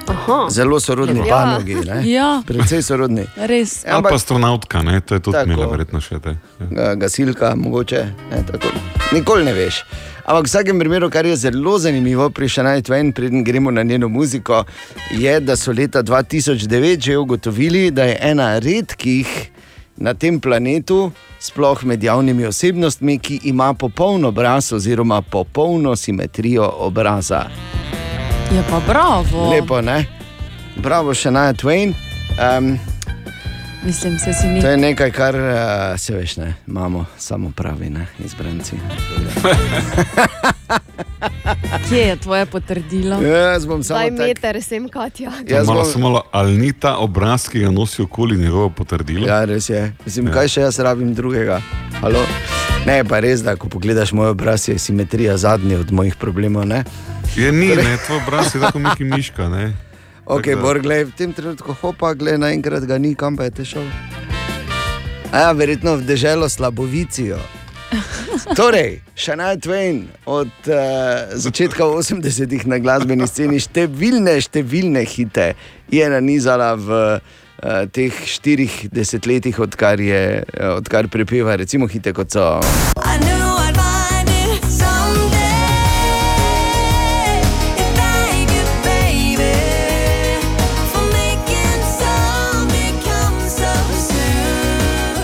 Aha. Zelo sorodni Ja. panogi, ne? Ja. predvsej sorodni. Res. Ali pa astronautka, ne? to je tudi Tako. imela verjetno še te. Ga- Gasilka, mogoče. Ne, tako. Nikoli ne veš. Ampak v vsakem primeru, kar je zelo zanimivo pri Shania Twain, preden gremo na njeno muziko, je, da so leta 2009 že ugotovili, da je ena redkih na tem planetu, sploh med javnimi osebnostmi, ki ima popoln obraz oziroma popolno simetrijo obraza. Je pa bravo. Lepo, ne? Bravo, Shania Twain. Um, Mislim, se si ni. To je nekaj, kar uh, se veš, ne, imamo samo pravi ne, izbranci. Kje je tvoje potrdilo? Jaz bom samo Daj tak, meter sem, Katja. Jaz malo, bom- malo, ali ni ta obraz, ki ga nosi okoli njegovo potrdilo? Ja, res je. Mislim, kaj še jaz rabim drugega? Halo? Ne, pa res, da ko pogledaš moj obraz, je simetrija zadnji od mojih problemov. Ne? Je ni, Torej- ne, tvoj obraz je tako neki miška. Ne? Ok, Tako da- Bor, glej, v tem trenutku hopa, glej, naenkrat ga ni, kam pa je šel. A ja, verjetno v deželo slabovicijo. Torej, Shania Twain od uh, začetka 80-ih na glasbeni sceni številne, številne hite je nanizala v uh, teh štirih desetletjih, odkar, je, uh, odkar prepeva, recimo hite kot so. I knew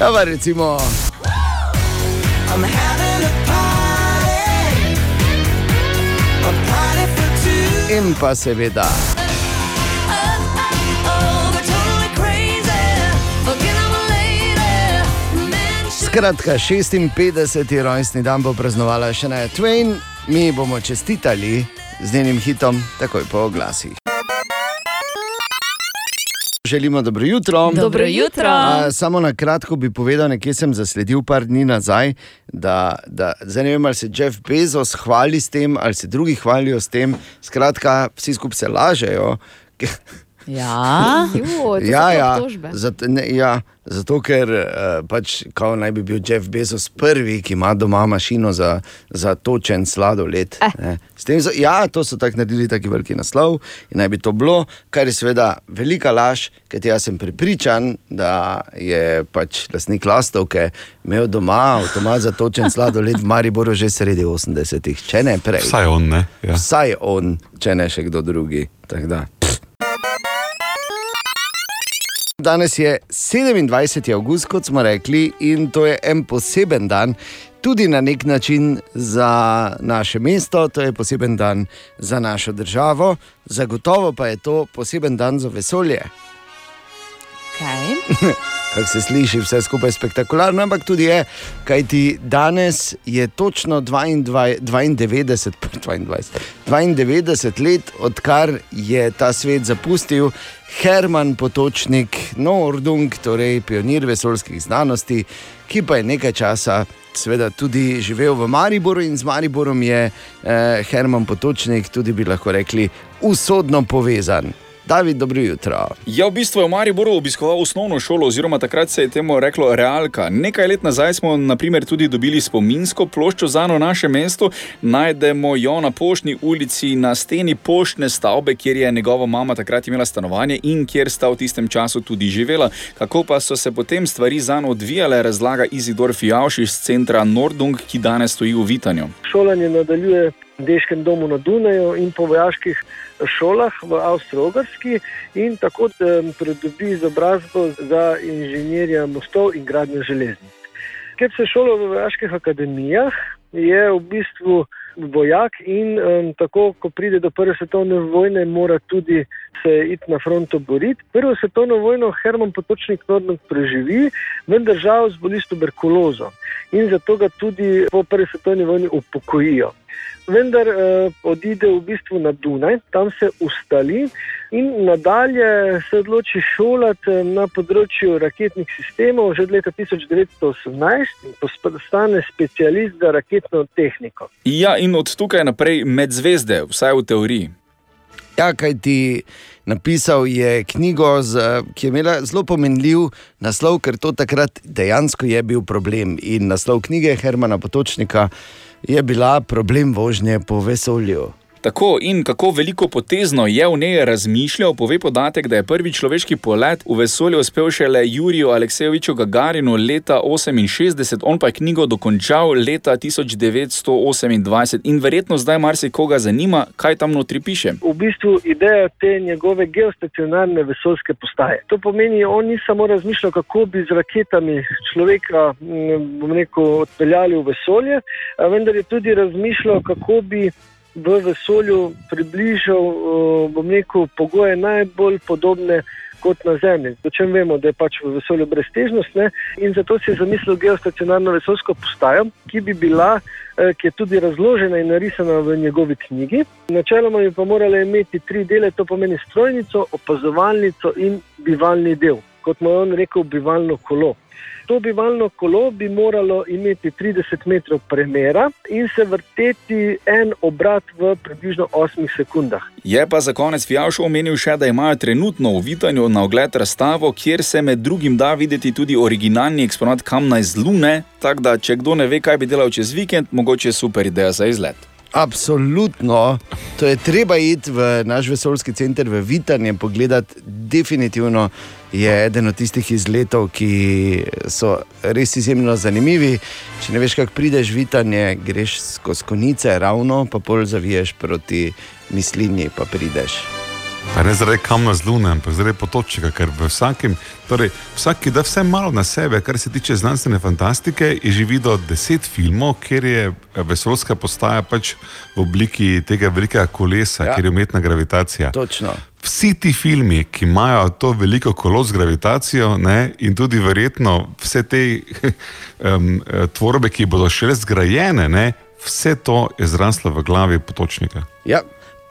Ja, pa recimo. I'm having a party. A party for two. In pa seveda. Oh. Man, Skratka, 56. rojstni dan bo praznovala še na Twain, mi bomo čestitali z njenim hitom takoj po oglasih. Želimo dobro jutro. Dobro jutro. A, samo na kratko bi povedal, nekje sem zasledil par dni nazaj, da, da zdaj ne vem, ali se Jeff Bezos hvali s tem, ali se drugi hvalijo s tem. Skratka, vsi skupaj se lažejo. Ja, ja, ja, zato, ne, ja, zato ker uh, pač, kao naj bi bil Jeff Bezos prvi, ki ima doma mašino za, za točen sladoled. Eh. So, ja, to so tako naredili, tako veliki naslov in naj bi to bilo, kar je seveda velika laž, ker jaz sem prepričan, da je pač lastnik lastovke imel doma avtomat za točen sladoled v Mariboru že sredi 80-ih, če ne prej. Vsaj on, ne? Ja. Vsaj on, če ne še kdo drugi. Tako da. Danes je 27. august, kot smo rekli, in to je en poseben dan, tudi na nek način za naše mesto, to je poseben dan za našo državo, zagotovo pa je to poseben dan za vesolje. Okay. Kako se sliši, vse skupaj je spektakularno, ampak tudi je, kajti danes je točno 22, 92, 22, 92 let, odkar je ta svet zapustil Herman Potočnik, Nordung, torej pionir vesoljskih znanosti, ki pa je nekaj časa. Seveda tudi živel v Mariboru in z Mariborom je eh, Herman Potočnik, tudi bi lahko rekli, usodno povezan. David, dobro jutro. Ja, v bistvu je v Mariboru obiskoval osnovno šolo, oziroma takrat se je temu reklo Realka. Nekaj let nazaj smo naprimer, tudi dobili spominsko ploščo za eno naše mesto. Najdemo jo na Poštni ulici, na steni poštne stavbe, kjer je njegova mama takrat imela stanovanje in kjer sta v tistem času tudi živela. Kako pa so se potem stvari za njo odvijale, razlaga Izidor Fijavš iz centra Nordung, ki danes stoji v Vitanju. Šolanje nadaljuje v Deškem domu na Dunaju in po vojaških šolah v Avstralski in tako pridobi izobrazbo za inženirja mostov in gradnjo železnic. Ker se šola v vojaških akademijah, je v bistvu vojak in um, tako, ko pride do Prve svetovne vojne, mora tudi se iti na fronto boriti. Prvo svetovno vojno Herman Potočnik Nordnog preživi, vendar žal zboli s tuberkulozo in zato ga tudi po Prvi svetovni vojni upokojijo. Vendar eh, odide v bistvu na Dunaj, tam se ustali in nadalje se odloči šolati na področju raketnih sistemov že od leta 1918 in postane specialist za raketno tehniko. Ja, in od tukaj naprej med zvezde, vsaj v teoriji. Ja, kaj ti napisal je knjigo, z, ki je imela zelo pomenljiv naslov, ker to takrat dejansko je bil problem. In naslov knjige Hermana Potočnika je bila problem vožnje po vesolju. Tako in kako veliko potezno je v njej razmišljal, pove podatek, da je prvi človeški polet v vesolje uspel šele Juriju Aleksejeviču Gagarinu leta 1968, on pa je knjigo dokončal leta 1928 in verjetno zdaj marsikoga zanima, kaj tam notri piše. V bistvu ideja te njegove geostacionarne vesoljske postaje. To pomeni, da on ni samo razmišljal, kako bi z raketami človeka m, bom rekel, odpeljali v vesolje, vendar je tudi razmišljal, kako bi v vesolju približal eh, bom rekel, pogoje najbolj podobne kot na Zemlji. O čem vemo, da je pač v vesolju breztežnost ne? in zato si je zamislil geostacionarno vesoljsko postajo, ki bi bila, eh, ki je tudi razložena in narisana v njegovi knjigi. Načeloma bi pa morala imeti tri dele, to pomeni strojnico, opazovalnico in bivalni del, kot mu je on rekel, bivalno kolo. To bivalno kolo bi moralo imeti 30 metrov premjera in se vrteti en obrat v približno 8 sekundah. Je pa za konec Fijavš omenil še, da imajo trenutno v Vitanju na ogled razstavo, kjer se med drugim da videti tudi originalni eksponat kamna iz Lune, tako da če kdo ne ve, kaj bi delal čez vikend, mogoče super ideja za izlet. Absolutno, to je treba iti v naš vesoljski center v Vitanje, pogledati. Definitivno je eden od tistih izletov, ki so res izjemno zanimivi. Če ne veš, kako prideš v Vitanje, greš skozi konice, ravno pa pol zaviješ proti mislinji, pa prideš. Pa ne zaradi kamna z lune, ampak zaradi potočnika, ker v vsakem, torej vsak, ki da vse malo na sebe, kar se tiče znanstvene fantastike, je že videl deset filmov, kjer je vesoljska postaja pač v obliki tega velikega kolesa, ja. kjer je umetna gravitacija. Točno. Vsi ti filmi, ki imajo to veliko kolo z gravitacijo, ne, in tudi verjetno vse te um, tvorbe, ki bodo šele zgrajene, ne, vse to je zraslo v glavi potočnika. Ja.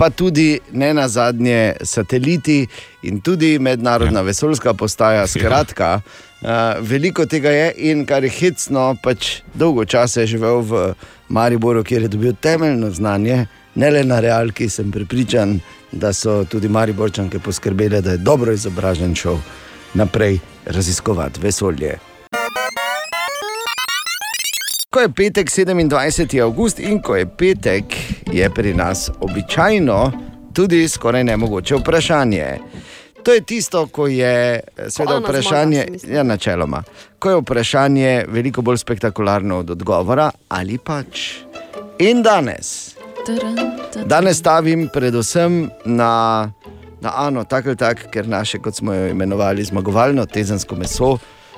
Pa tudi ne na zadnje sateliti in tudi mednarodna ja. vesoljska postaja. Skratka, uh, veliko tega je in kar je hecno, pač dolgo časa je živel v Mariboru, kjer je dobil temeljno znanje, ne le na realki, sem prepričan, da so tudi Mariborčanke poskrbele, da je dobro izobražen šel naprej raziskovati vesolje. Ko je petek 27. august in ko je petek, je pri nas običajno tudi skoraj nemogoče vprašanje. To je tisto, ko je seveda Ana vprašanje, zmaga, ja, načeloma, ko je vprašanje veliko bolj spektakularno od odgovora, ali pač. In danes, danes stavim predvsem na, na Ano, tako ali tako, ker naše, kot smo jo imenovali, zmagovalno tezensko meso.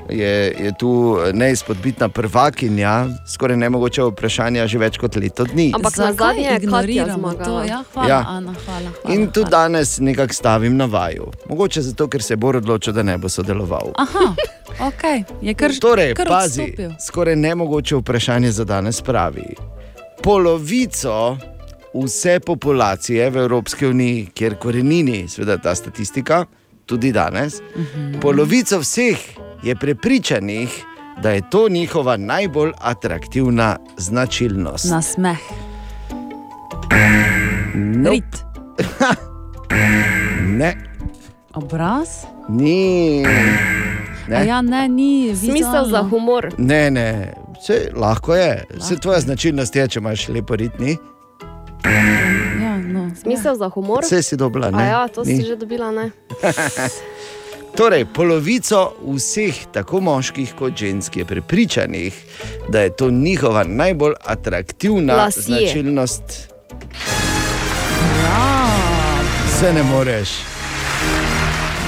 Je, je tu neizpodbitna prvakinja, skoraj nemogoče vprašanja, že več kot leto dni. Ampak na zadnje je ignoriramo to? Ja, hvala, Ja. Ana, hvala. hvala. In tudi danes nekako stavim na vaju. Mogoče zato, ker se je Bor odločil, da ne bo sodeloval. Aha, ok, je kar, Torej, kar pazi, odstopil. skoraj nemogoče vprašanje za danes pravi. Polovico vse populacije v Evropski uniji, kjer korenini, seveda ta statistika, tudi danes, Mhm. polovico vseh je prepričanih, da je to njihova najbolj atraktivna značilnost. Na smeh. Nope. Rit. Ne, Obraz? ni. Ne. A ja, ne, ni. Smisel vizualno. za humor. Ne, ne, vse lahko je. Vse tvoja značilnost je, če imaš lepo ritni. Ja, no. Smisel za humor. Vse si dobila, ne? A ja, to Ni. si že dobila, ne? Torej, polovico vseh, tako moških kot žensk, je prepričanih, da je to njihova najbolj atraktivna Lasje. značilnost. Ja. Vse ne moreš.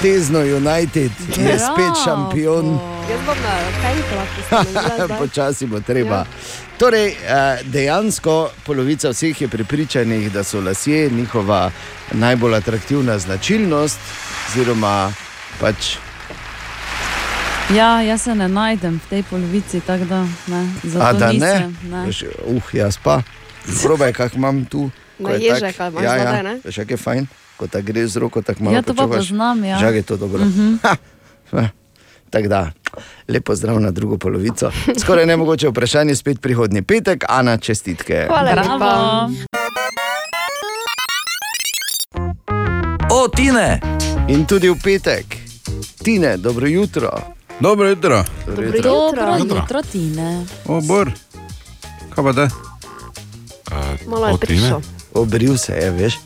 Tezno United je spet šampion. Jaz bom na naredila zdaj. Počasi bo treba. Ja. Torej, eh, dejansko polovica vseh je prepričanih, da so lasje njihova najbolj atraktivna značilnost, oziroma pač Ja, jaz se ne najdem v tej polovici, tako da ne. Zato A da ne? nisem, ne. Veš, Uh, jaz pa. Probaj, kak imam tu. Na ko je ježeka imaš ja, zadaj, ja, ne? veš, kak je fajn, ko ta gre z roko tako malo. Ja, to pa počuvaš. poznam, ja. Žag je to dobro. Mhm. Ha, Tako da, lepo zdrav na drugo polovico. Skoraj ne mogoče vprašanje, spet prihodnji petek, Ana, čestitke. Hvala lepa. Bravo. O, Tine! In tudi v petek, Tine, dobro jutro. Dobro jutro. Dobro jutro. Dobro jutro. jutro, Tine. O, Bor. Kaj pa da? Malo je prišel. Obril se je, veš.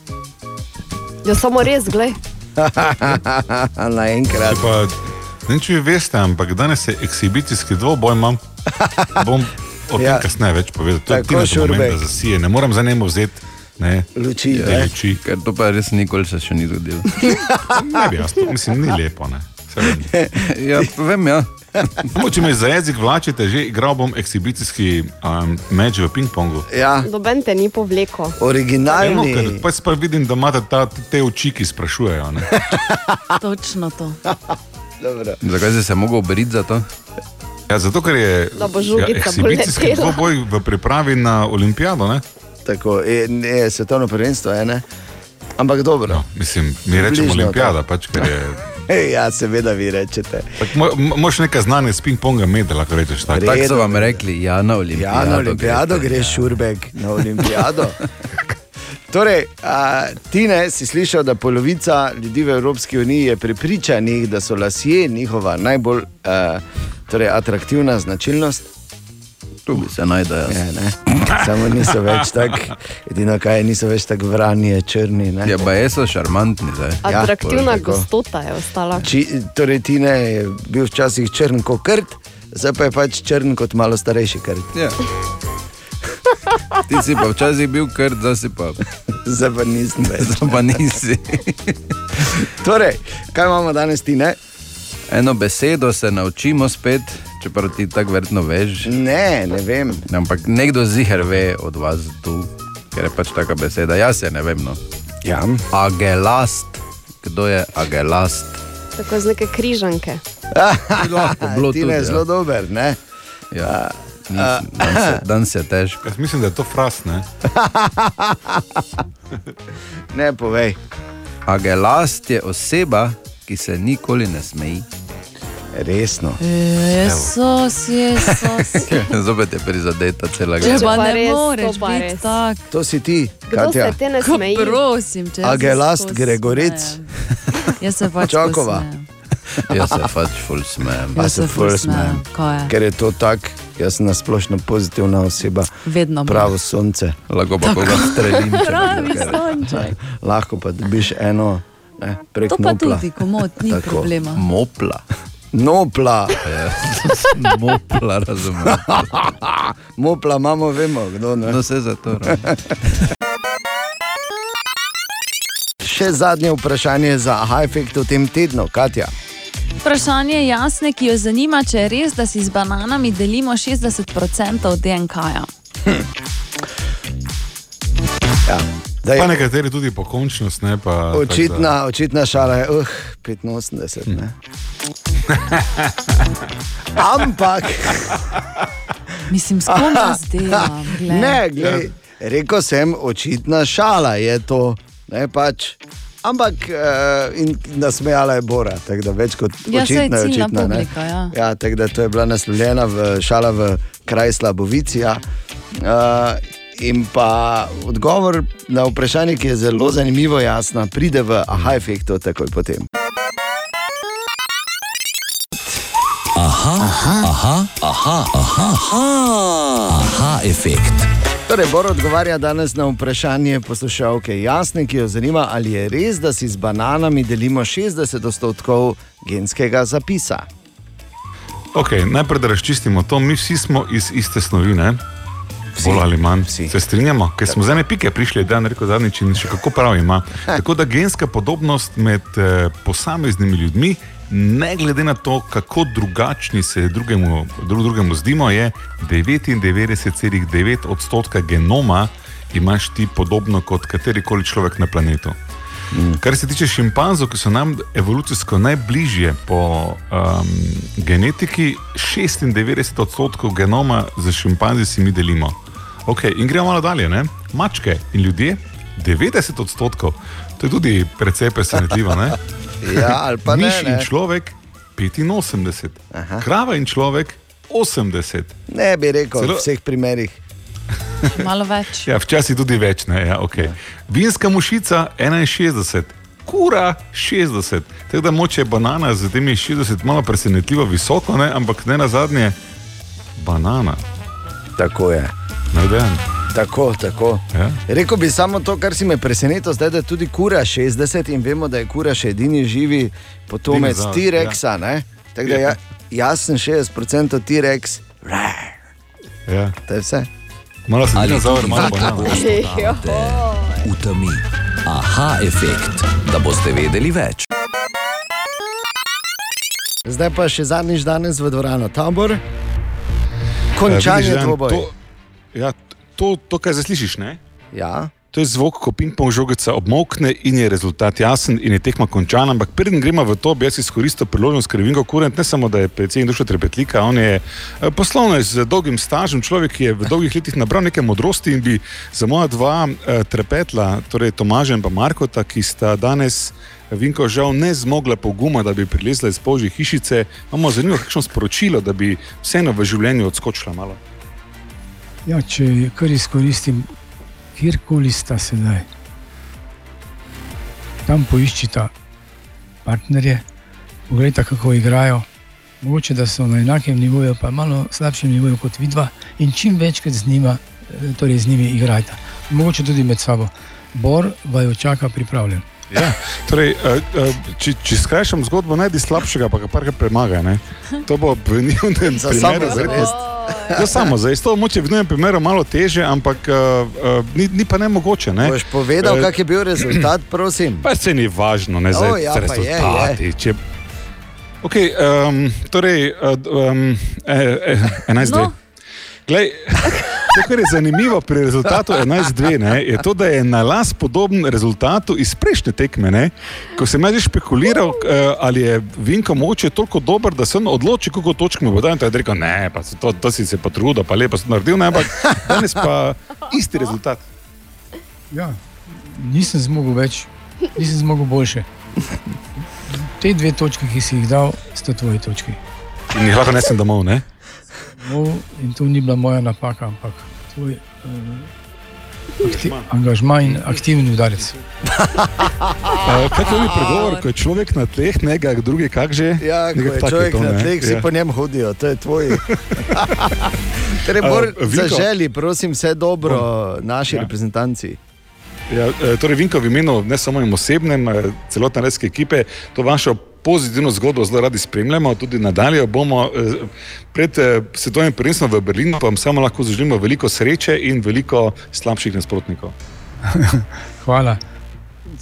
Ja, samo res, glej. Naenkrat. Ne vem, če vi veste, ampak danes je ekshibicijski dvoboj, imam. Bom o tem Ja. kasneje več povedal. To je Tako, Tina do momenta Šurbek. zasije, ne moram za njemu vzeti. Ne, Luči, ne? luči. Ker to pa res nikoli se še ni zgodilo. Ne bi jaz, to mislim, ni lepo. Ne. Ja, vem, ja. Samo, če me za jezik vlačite, že igral bom ekshibicijski um, meč v ping-pongu. Ja, Noben te ni povleko. No, originalni. ker pa pa vidim, da imate ta, te oči, ki sprašujejo. Ne. Točno to. Dobro. Zakaj si se mogel obriti za to? Ja, zato, ker je žogica ekshibicijski dvoboj v pripravi na olimpijado. Ne? Tako, je, je svetovno prvenstvo, je, ne? Ampak dobro. No, mislim, mi rečemo Bližnjo, olimpijada, pač, ker je. Ja, seveda vi rečete. Moš nekaj znanja s ping-ponga imeti, lahko rečeš tako. Tako so vam rekli, ja, na olimpijado. Ja, na olimpijado greš, Šurbek, na olimpijado. Torej, a, Tine, si slišal, da polovica ljudi v Evropski uniji je prepričanih, da so lasje njihova najbolj a, torej, atraktivna značilnost. Tu bi se najdel jaz. Je, ne? Samo niso več tako, edino kaj je, niso več tako vrani, črni. Ne? Ja, pa jaz so šarmantni zdaj. Ja, Atraktivna tako. gostota je ostala. Či, torej, Tine je bil včasih črn kot krt, zdaj pa je pač črn kot malo starejši krt. Ja. Ti si pa včasih bil krt, zdaj si pa. Zdaj pa nisem več. Zdaj pa nisi. Torej, kaj imamo danes, Tine? Eno besedo se naučimo spet, čeprav ti tako verjetno veš. Ne, ne vem. Ampak nekdo ziger ve od vas tu, ker je pač taka beseda. Jaz se ne vem. No. Ja. Agelast. Kdo je agelast? Tako z neke križanke. lahko bilo tudi, je ja. zelo dober, ne? Ja. Nisem, danes, je- danes je težko. Jaz mislim, da je to fras, ne? ne, povej. Agelast je oseba, ki se nikoli ne smeji. Resno. Jezus, Jezus. Zopet je prizadeta cela Če gledalka. pa ne res, moreš to res. tak. To si ti, Kdo Katja. se te ne Ko smeji? Prosim, če Agelast skozi Gregoric. Jaz se pač Čakova. Jaz se pač ful smejem. Jaz se ful smejem. je? Ker je to tako, jaz sem nasplošno pozitivna oseba. Vedno bolj. Pravo sonce. Lahko pa koga strelim. če Pravi sonček. Lahko pa dobiš eno ne, To pa nopla. tudi, komod, ni Tako. problema. Mopla. Nopla. Mopla, razumem. Mopla imamo, vemo, kdo ne. No, vse za to. Še zadnje vprašanje za aha efekt v tem tednu, Katja. Vprašanje je jasne, ki jo zanima, če je res, da si z bananami delimo 60% DNK-ja. Ja, daj, Pa nekateri tudi pokončnost, ne pa. očitna, očitna šala je, uh, 85. Ne. Ampak. Mislim, s kom jaz delam? glej. Ne, glej, rekel sem, očitna šala je to. Ne, pač. Ampak uh, in nasmejala je Bora, tako da več kot Ja, očitno je očitna. ne. publika, ja. Ja, tako da to je bila naslovljena v šala v kraj Slabovicija. Uh, in pa odgovor na vprašanje, ki je zelo zanimivo, jasno, pride v aha efektu takoj potem. Aha, aha, aha, aha, aha, aha, aha efekt. Torej, Bor odgovarja danes na vprašanje poslušalke Jasne, ki jo zanima, ali je res, da si z bananami delimo 60 odstotkov genskega zapisa. Okay, najprej da razčistimo to, mi vsi smo iz iste snovi, ne? Bolj ali manj. Vsi. Se strinjamo, ker smo z ene pike prišli, da je rekel zadnjič in še kako prav ima. Tako da genska podobnost med eh, posameznimi ljudmi, ne glede na to, kako drugačni se drugemu, drug drugemu zdimo, je 99,9 odstotka genoma imaš ti podobno kot katerikoli človek na planetu. Kar se tiče šimpanzov, ki so nam evolucijsko najbližje po um, genetiki, 96 odstotkov genoma za šimpanzi si mi delimo. Okay, in gremo malo dalje. Ne? Mačke in ljudje, 90 odstotkov, to je tudi precej presenetljivo. ne? Ja, ali pa ne, Miš ne. in človek 85, Aha. krava in človek 80. Ne bi rekel Celo- v vseh primerih. Malo več. Ja, včasih tudi več. Ne, ja, okay. Vinska mušica 61, kura 60. Tako da moče banana z temi 60 malo presenetljivo visoko, ne, ampak ne na zadnje banana. Tako je. Tako, tako. Ja. Rekel bi samo to, kar si me presenetilo, zdaj, da je tudi kura 60 in vemo, da je kura še edini živi potomec T-Rexa. Ja. Tako da ja, jaz sem 60% T-Rex, Ja. to je vse. Malo Ali dinozaur, tudi malo vi banana. pogosto totavate v temi. Aha efekt, da boste vedeli več. Zdaj pa še zadnjič danes v dvorano tabor. Ja, Končanje vidiš, Dejan, dvoboj. to- Ja, to, to, kar zdaj slišiš, ne? Ja. To je zvok, ko ping-pong žogica obmokne in je rezultat jasen in je tekma končana. Ampak preden gremo v to, bi jaz izkoristil priložnost, ker Vinko Kurent ne samo, da je predsednik duša trepetlika, on je eh, poslovno z dolgim stažem, človek, ki je v dolgih letih nabral nekaj modrosti in bi za moja dva eh, trepetla, torej Tomaža in pa Markota, ki sta danes. Vinko žal ne zmogla poguma, da bi prilezla iz požje hišice, imamo zanimivo kakšno sporočilo, da bi vseeno v življenju odskočila malo. Ja, če kar izkoristim, kjerkoli sta sedaj, tam poiščita partnerje, pogledajte, kako igrajo. Mogoče da so na enakem nivoju, pa malo slabšem nivoju kot vidva, in čim večkrat z, njima, eh, torej z njimi igrajta. Mogoče tudi med sabo. Bor vaju čaka pripravljen. Ja, torej, eh, eh, če, če skrajšam zgodbo, najdi slabšega, pa ga parkrat premaga. Ne? To bo v njihovem Za primeru samozavest. Za samo za isto moče v njihovem primeru malo teže, ampak uh, uh, ni, ni pa ne mogoče. Ne? Boš povedal, Eh, kak je bil rezultat, prosim. Pa se ni važno, ne zdaj ja, za pa je, je. rezultati. Če... Okay, um, torej, uh, um, eh, eh, 11 No. no. Glej, To, kar je zanimivo pri rezultatu 11-2, ne, je to, da je na las podoben rezultatu iz prejšnje tekme. Ne, ko sem jaz že špekuliral, eh, ali je Vinko moče toliko dober, da se on odloči, koliko točk mu bo dal. In tako je rekel, ne, pa se to, to si se pa trudil, pa lepo si naredil, ne, ampak danes pa isti rezultat. Ja, nisem zmogel več, nisem zmogel boljše. Te dve točke, ki si jih dal, sta tvoje točke. In jih lahko nesem domov, ne? No, in to ni bila moja napaka, ampak tvoj uh, akti, angažma in aktivni udarec. Uh, kaj je pregovor, ko je človek na tleh, nekaj drugi, kak že? Ja, ko je človek to, na tleh, vsi Ja. po njem hodijo, to je tvoj. Torej, Vinko? zaželi, prosim, vse dobro naši reprezentanci. Ja, torej, Vinko, v imenu ne samo in osebnem, celotne redske ekipe, to vašo pozitivno zgodbo zelo radi spremljamo, tudi nadalje bomo eh, pred eh, svetovnim prvenstvom v Berlinu, pa vam samo lahko zaželimo veliko sreče in veliko slabših nasprotnikov. Hvala.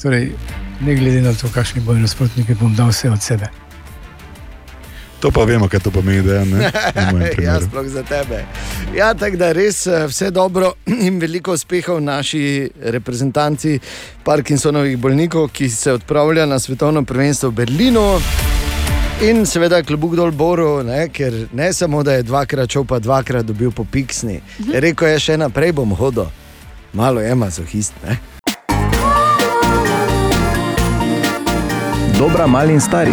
Torej, ne glede na to, kakšni bojo nasprotniki, bom dal vse od sebe. To pa vemo, kaj to pomeni, da je ne. ja, sploh za tebe. Ja, tako da res eh, vse dobro in veliko uspehov naši reprezentanci Parkinsonovih bolnikov, ki se odpravlja na svetovno prvenstvo v Berlinu. In seveda klubuk dol Boru, ne, ker ne samo, da je dvakrat šel, pa dvakrat dobil po piksni. Rekel je, še naprej bom hodil, malo je mazohist. Ne? Dobra, mali in stari.